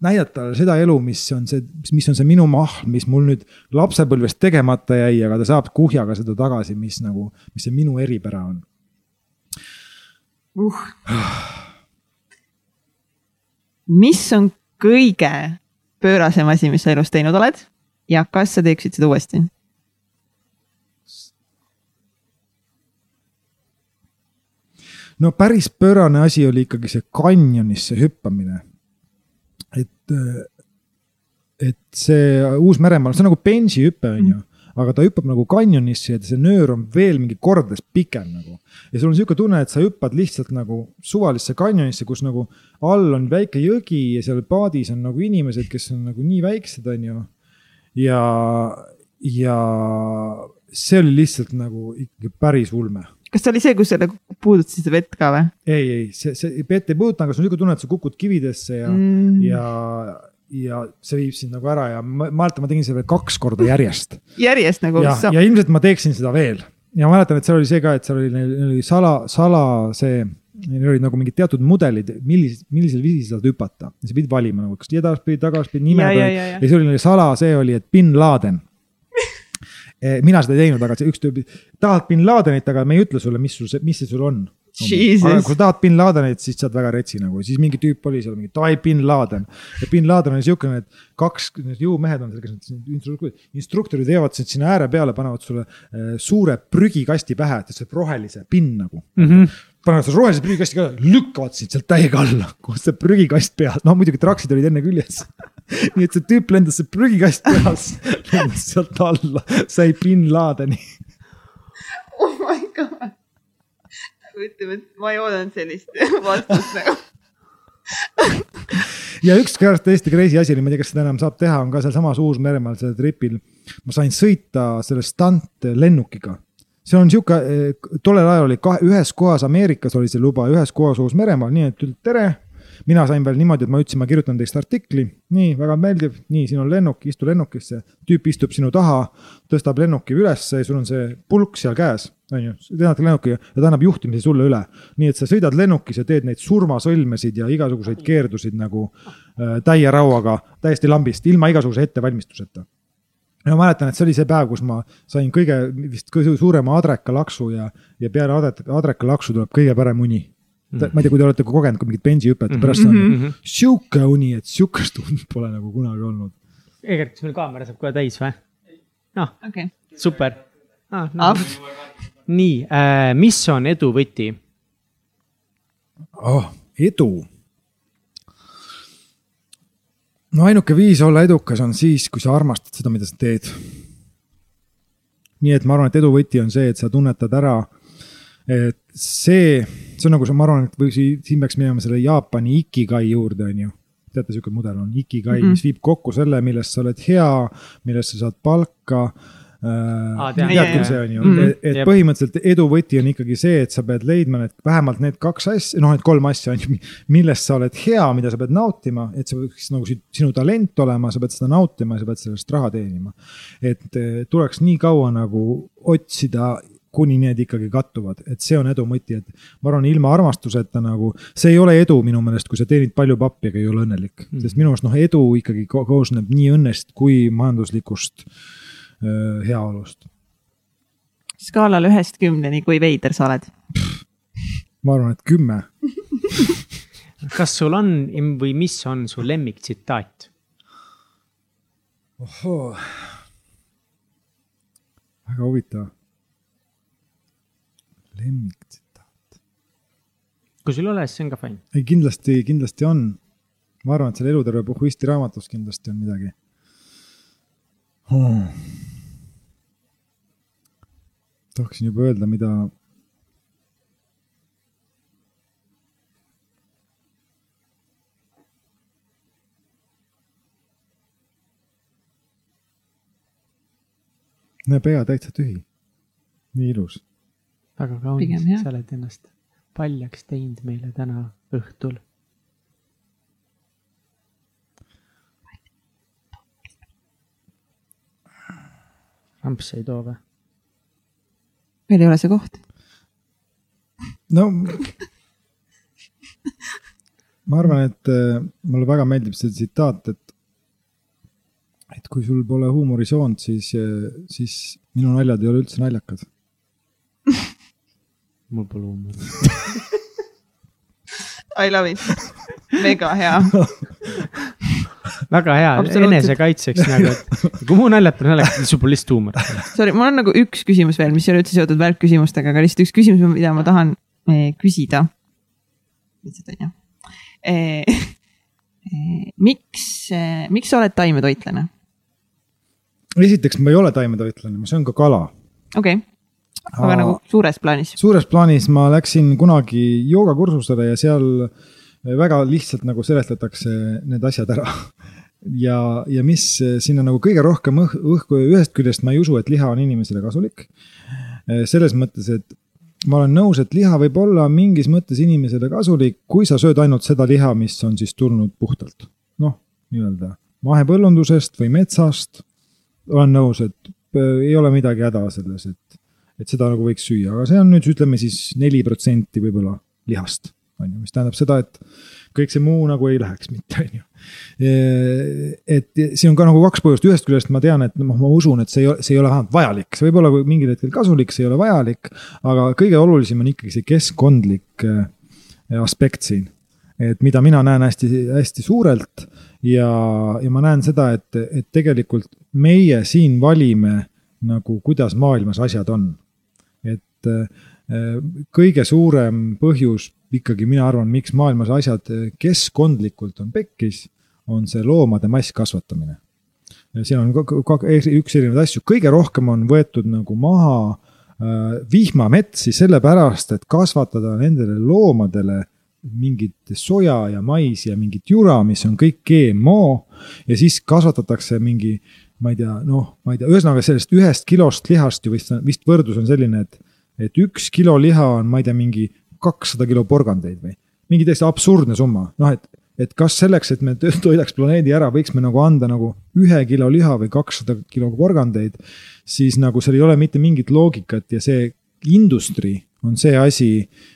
näidata seda elu, mis on see, mis on see minu mahl, mis mul nüüd lapsepõlvest tegemata jäi, aga ta saab kuhjaga seda tagasi, mis nagu, mis see minu eripära on uh. mis on kõige pöörasem asi, mis sa elus teinud oled ja kas sa teeksid seda uuesti? no päris pöörane asi oli ikkagi see kanjonisse hüppamine. et, et see Uus-Meremaal, see on nagu bensihüpe on ju aga ta hüppab nagu kanjonisse ja see nöör on veel mingi kordades pikem nagu. ja sul on sihuke tunne, et sa hüppad lihtsalt nagu suvalisse kanjonisse, kus nagu all on väike jõgi ja seal paadis on nagu inimesed, kes on nagu nii väiksed, on ju. ja, ja see oli lihtsalt nagu ikkagi päris ulme kas see oli see, kus sa nagu puudutasid vett ka või? ei, ei, see, see vett ei puuduta, aga sul on niisugune tunne, et sa kukud kividesse ja mm., ja ja see viib sind nagu ära ja ma mäletan, ma tegin seda veel kaks korda järjest. järjest nagu? ja, ja ilmselt ma teeksin seda veel ja ma mäletan, et seal oli see ka, et seal oli, neil oli sala, sala see, neil olid nagu mingid teatud mudelid, millis, millisel viisil saad hüpata. sa pidid valima nagu, kas edaspidi, tagaspidi, nimed ja, olid ja, ja, ja siis oli neil sala, see oli, et bin Laden eh, mina seda ei teinud, aga see üks tüüp, tahad bin Ladenit, aga me ei ütle sulle, mis sul see, mis see sul on aga kui sa tahad bin Ladenit, siis sa oled väga retsi nagu, siis mingi tüüp oli seal mingi davai bin Laden. ja bin Laden oli siukene, et kaks jõumehed on seal, kes need instruktorid veavad sind sinna ääre peale, panevad sulle äh, suure prügikasti pähe, et see rohelise pinn nagu mm. -hmm panevad selle rohelise prügikasti ka, lükkavad sind sealt täiega alla, kus see prügikast peal, no muidugi traksid olid enne küljes nii et see tüüp lendas see prügikast peas, lendas sealt alla, sai bin Ladeni. oh my god. ütleme, et ma ei oodanud sellist vastust nagu. ja üks kord tõesti crazy asi oli, ma ei tea, kas seda enam saab teha, on ka sealsamas Uus-Meremaal sellel tripil. ma sain sõita selle stuntlennukiga. see on sihuke, tollel ajal oli kahe, ühes kohas Ameerikas oli see luba, ühes kohas Uus-Meremaal, nii et tere. mina sain veel niimoodi, et ma ütlesin, ma kirjutan teist artikli, nii väga meeldiv, nii siin on lennuk, istu lennukisse. tüüp istub sinu taha, tõstab lennuki ülesse ja sul on see pulk seal käes, on ju, lennad lennukiga ja ta annab juhtimise sulle üle. nii et sa sõidad lennukis ja teed neid surmasõlmesid ja igasuguseid keerdusid nagu äh, täie rauaga, täiesti lambist, ilma igasuguse ettevalmistuseta ja ma mäletan, et see oli see päev, kus ma sain kõige vist kõige suurema adrekalaksu ja, ja peale adret- adrekalaksu tuleb kõige parem uni. ma ei tea, kui te olete ka kogenud ka mingit bensihüpet, pärast on Mm -hmm. sihuke uni, et sihukest und pole nagu kunagi olnud. Egert, kas meil kaamera saab kohe täis või? noh, okei. super ah,. No. Nii äh,, mis on edu võti? oh, edu. no ainuke viis olla edukas on siis, kui sa armastad seda, mida sa teed. nii et ma arvan, et edu võti on see, et sa tunnetad ära, et see, see on nagu see, ma arvan, et või siin peaks minema selle Jaapani ikigai juurde, on ju. teate, sihuke mudel on ikigai mm, -hmm. mis viib kokku selle, milles sa oled hea, millest sa saad palka äh,. Tean. tead küll, Jaa, see on ju mm, -hmm. et Jep. põhimõtteliselt edu võti on ikkagi see, et sa pead leidma need, vähemalt need kaks asja, noh, need kolm asja on ju, millest sa oled hea, mida sa pead nautima, et see võiks nagu si- sinu talent olema, sa pead seda nautima ja sa pead sellest raha teenima. et eh, tuleks nii kaua nagu otsida kuni need ikkagi kattuvad, et see on edu mõti, et ma arvan, ilma armastuseta nagu, see ei ole edu minu meelest, kui sa teenid palju pappi, aga ei ole õnnelik mm.. sest minu arust noh, edu ikkagi ko- koosneb nii õnnest kui majanduslikust öö, heaolust. skaalal ühest kümneni, kui veider sa oled? ma arvan, et kümme. kas sul on või mis on su lemmiktsitaat? ohoo. väga huvitav. lemmiktsitaat. kui sul ei ole, siis see on ka fine. ei, kindlasti, kindlasti on. ma arvan, et seal Eluterve Puhhuisti raamatus kindlasti on midagi hmm.. Tahaksin juba öelda, mida. näe, pea täitsa tühi. nii ilus. väga kaunis, sa oled ennast paljaks teinud meile täna õhtul. ramps ei too või? Meil ei ole see koht. no ma arvan, et äh, mulle väga meeldib see tsitaat, et et kui sul pole huumorisoont, siis, siis minu naljad ei ole üldse naljakad. mul pole huumorit. I love it. mega hea. väga hea, enesekaitseks nagu, et kui mu naljad pole naljakad, siis sul pole lihtsalt huumorit. Sorry, mul on nagu üks küsimus veel, mis ei ole üldse seotud välkküsimustega, aga lihtsalt üks küsimus, mida ma tahan eh, küsida. lihtsalt on ju. miks, miks sa oled taimetoitlane? esiteks, ma ei ole taimetoitlane, ma söön ka kala. okei okay., aga nagu suures plaanis. suures plaanis ma läksin kunagi joogakursusele ja seal väga lihtsalt nagu seletatakse need asjad ära. ja, ja mis sinna nagu kõige rohkem õh- õhku, ühest küljest ma ei usu, et liha on inimesele kasulik. selles mõttes, et ma olen nõus, et liha võib olla mingis mõttes inimesele kasulik, kui sa sööd ainult seda liha, mis on siis tulnud puhtalt. noh, nii-öelda mahepõllundusest või metsast. olen nõus, et äh, ei ole midagi häda selles, et et seda nagu võiks süüa, aga see on nüüd ütleme siis neli protsenti võib-olla lihast, on ju, mis tähendab seda, et kõik see muu nagu ei läheks mitte, on ju. Et siin on ka nagu kaks põhjust, ühest küljest ma tean, et noh, ma usun, et see ei ole, see ei ole vähemalt vajalik, see võib olla mingil hetkel kasulik, see ei ole vajalik. aga kõige olulisem on ikkagi see keskkondlik äh, aspekt siin. et mida mina näen hästi-hästi suurelt ja, ja ma näen seda, et, et tegelikult meie siin valime nagu, kuidas maailmas asjad on et äh, kõige suurem põhjus ikkagi mina arvan, miks maailmas asjad keskkondlikult on pekkis, on see loomade masskasvatamine. siin on üks erinevaid asju, kõige rohkem on võetud nagu maha äh, vihmametsi sellepärast, et kasvatada nendele loomadele mingit soja ja maisi ja mingit jura, mis on kõik GMO ja siis kasvatatakse mingi, ma ei tea, noh, ma ei tea, ühesõnaga sellest ühest kilost lihast ju vist, vist võrdlus on selline, et, et üks kilo liha on, ma ei tea, mingi kakssada kilo porgandeid või mingi täiesti absurdne summa, noh et, et kas selleks, et me toidaks planeedi ära, võiks me nagu anda nagu ühe kilo liha või kakssada kilo porgandeid, siis nagu seal ei ole mitte mingit loogikat ja see industry on see asi,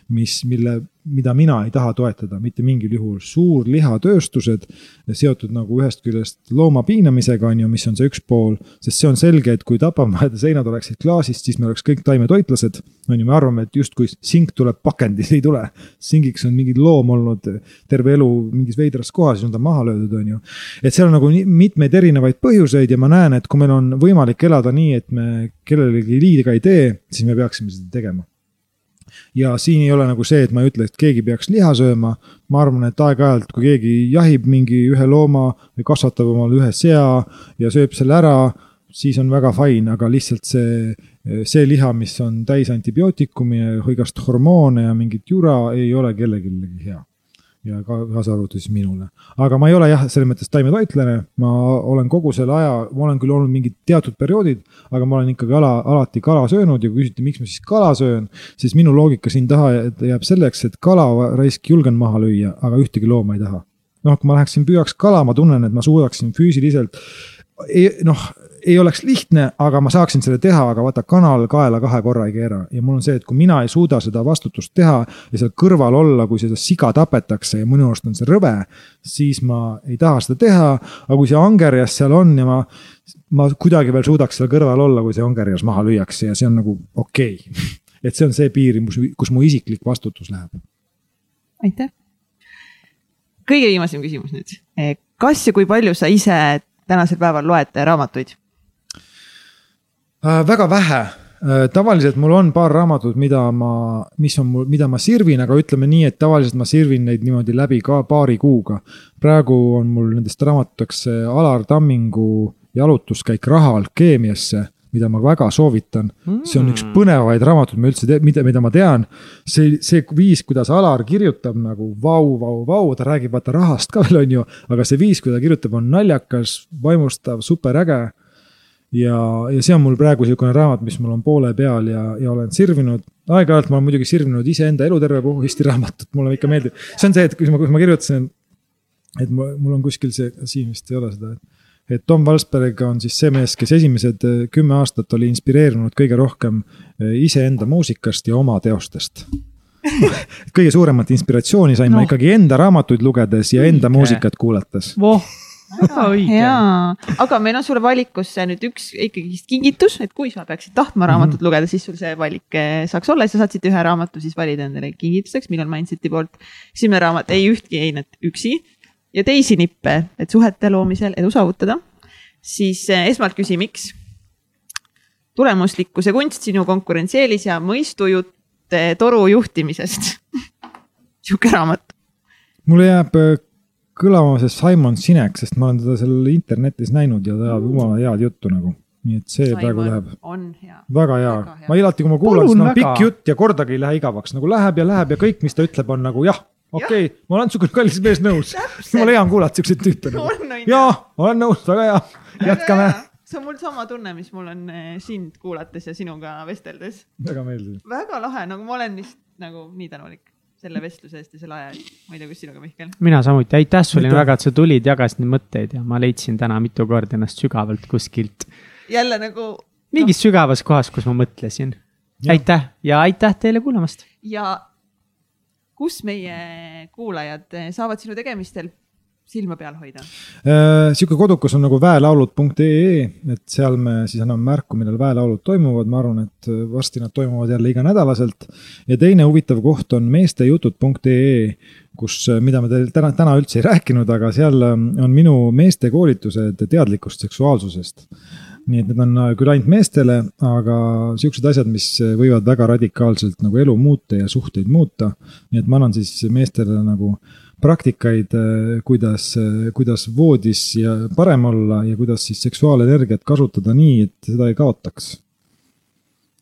mis, mille mida mina ei taha toetada mitte mingil juhul, suurlihatööstused seotud nagu ühest küljest looma piinamisega, on ju, mis on see üks pool, sest see on selge, et kui tapamajade seinad oleksid klaasist, siis me oleks kõik taimetoitlased. on ju, me arvame, et justkui sink tuleb pakendis, ei tule. singiks on mingi loom olnud terve elu mingis veidras kohas ja on ta maha löödud, on ju. et seal on nagu mitmeid erinevaid põhjuseid ja ma näen, et kui meil on võimalik elada nii, et me kellelegi liiga ei tee, siis me peaksime seda tegema ja siin ei ole nagu see, et ma ei ütle, et keegi peaks liha sööma. ma arvan, et aeg-ajalt, kui keegi jahib mingi ühe looma või kasvatab omale ühe sea ja sööb selle ära, siis on väga fine, aga lihtsalt see, see liha, mis on täis antibiootikumi ja igast hormoone ja mingit jura, ei ole kellelegi hea ja ka kaasa arvatud siis minule. aga ma ei ole jah, selles mõttes taimetoitlane, ma olen kogu selle aja, ma olen küll olnud mingid teatud perioodid, aga ma olen ikkagi ala, alati kala söönud ja kui küsiti, miks ma siis kala söön, siis minu loogika siin taha jääb selleks, et kala raisk julgen maha lüüa, aga ühtegi looma ei taha. noh, kui ma läheksin püüaks kala, ma tunnen, et ma suudaksin füüsiliselt noh, ei oleks lihtne, aga ma saaksin selle teha, aga vaata, kanal kaela kahe korra ei keera ja mul on see, et kui mina ei suuda seda vastutust teha ja seal kõrval olla, kui seda siga tapetakse ja minu arust on see rõve, siis ma ei taha seda teha. aga kui see angerjas seal on ja ma, ma kuidagi veel suudaks seal kõrval olla, kui see angerjas maha lüüakse ja see on nagu okei okay. et see on see piir, kus mu isiklik vastutus läheb. aitäh. kõige viimasem küsimus nüüd. kas ja kui palju sa ise tänasel päeval loed raamatuid? Äh,? väga vähe äh,. tavaliselt mul on paar raamatut, mida ma, mis on mul, mida ma sirvin, aga ütleme nii, et tavaliselt ma sirvin neid niimoodi läbi ka paari kuuga. praegu on mul nendest raamatuteks Alar Tammingu jalutuskäik raha alkeemiasse mida ma väga soovitan mm.. see on üks põnevaid raamatuid, ma üldse, mida, mida ma tean. see, see viis, kuidas Alar kirjutab nagu vau, vau, vau, ta räägib vaata rahast ka veel, on ju. aga see viis, kui ta kirjutab, on naljakas, vaimustav, superäge ja, ja see on mul praegu niisugune raamat, mis mul on poole peal ja, ja olen sirvinud. aeg-ajalt ma olen muidugi sirvinud iseenda Eluterve puhkesti raamatut, mulle ikka meeldib. see on see, et kui ma, kui ma kirjutasin, et mul, on kuskil see, siin vist ei ole seda, et Tom Valsberg on siis see mees, kes esimesed äh, kümme aastat oli inspireerunud kõige rohkem äh, iseenda muusikast ja oma teostest kõige suuremat inspiratsiooni sain no. ma ikkagi enda raamatuid lugedes ja enda Õige. muusikat kuulates voh väga õige. jaa, aga meil on sulle valikusse nüüd üks ikkagist kingitus, et kui sa peaksid tahtma raamatut mm -hmm. lugeda, siis sul see valik eh, saaks olla, sa saad siit ühe raamatu siis valida endale kingituseks, millal Mindseti poolt. esimene raamat Ei ühtki einet üksi ja teisi nippe, et suhete loomisel edu saavutada. siis eh, esmalt küsi, miks? tulemuslikkuse kunst, sinu konkurentsieelis ja mõistujutt toru juhtimisest sihuke raamat. mulle jääb eh, kõlama see Simon Sinek, sest ma olen teda seal internetis näinud ja ta ajab jumala head juttu nagu. nii et see Simon praegu läheb. on hea. väga hea, hea., ma alati, kui ma kuulan, siis no pikk jutt ja kordagi ei lähe igavaks, nagu läheb ja läheb ja kõik, mis ta ütleb, on nagu jah, okei okay,, ma olen sinuga kallis mees nõus. jumala hea on kuulata siukseid tüüpe nagu. jaa, olen nõus, väga hea, jätkame see on mul sama tunne, mis mul on eh, sind kuulates ja sinuga vesteldes. väga meeldiv. väga lahe, nagu ma olen lihtsalt nagu nii tänulik selle vestluse eest ja selle aja eest. ma ei tea, kus sinuga, Mihkel? mina samuti, aitäh sulle väga, et sa tulid, jagasid neid mõtteid ja ma leidsin täna mitu korda ennast sügavalt kuskilt. jälle nagu. mingis no. sügavas kohas, kus ma mõtlesin. aitäh ja aitäh teile kuulamast. ja kus meie kuulajad saavad sinu tegemistel silma peal hoida? Äh, sihuke kodukas on nagu väelaulud.ee, et seal me siis anname märku, millal väelaulud toimuvad, ma arvan, et varsti nad toimuvad jälle iganädalaselt. ja teine huvitav koht on meestejutud.ee, kus, mida me teil täna, täna üldse ei rääkinud, aga seal on minu meestekoolitused teadlikust seksuaalsusest nii et need on äh, küll ainult meestele, aga siuksed asjad, mis võivad väga radikaalselt nagu elu muuta ja suhteid muuta. nii et ma annan siis meestele nagu praktikaid, äh, kuidas, kuidas voodis ja parem olla ja kuidas siis seksuaalenergiat kasutada nii, et seda ei kaotaks.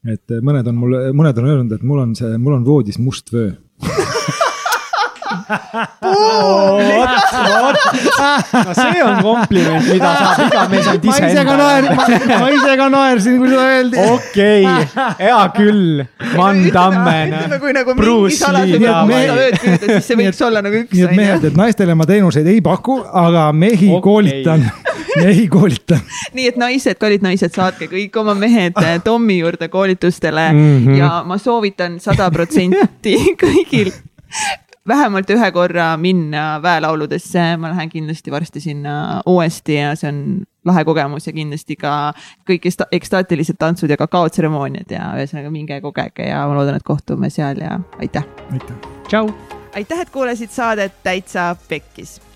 et mõned on mul, mõned on öelnud, et mul on see, mul on voodis must vöö no see on kompliment, mida saab iga mees ainult ma ise ka naer-, ma ise ka naersin, kui seda öeldi. okei okay,, hea küll, Van Dammen. ütleme, kui nagu mingi ööd püüda, siis see võiks olla nagu üks. nii et mehed, et naistele ma teenuseid ei paku, aga mehi okay. koolitan mehi koolitan. nii et naised, kallid naised, saatke kõik oma mehed eh, Tommi juurde koolitustele mm -hmm. ja ma soovitan sada protsenti kõigil vähemalt ühe korra minna väelauludesse, ma lähen kindlasti varsti sinna uuesti ja see on lahe kogemus ja kindlasti ka kõik ekstaatilised tantsud ja kakaotseremooniad ja ühesõnaga minge kogege ja ma loodan, et kohtume seal ja aitäh. aitäh. tšau. aitäh, et kuulasid saadet Täitsa Pekkis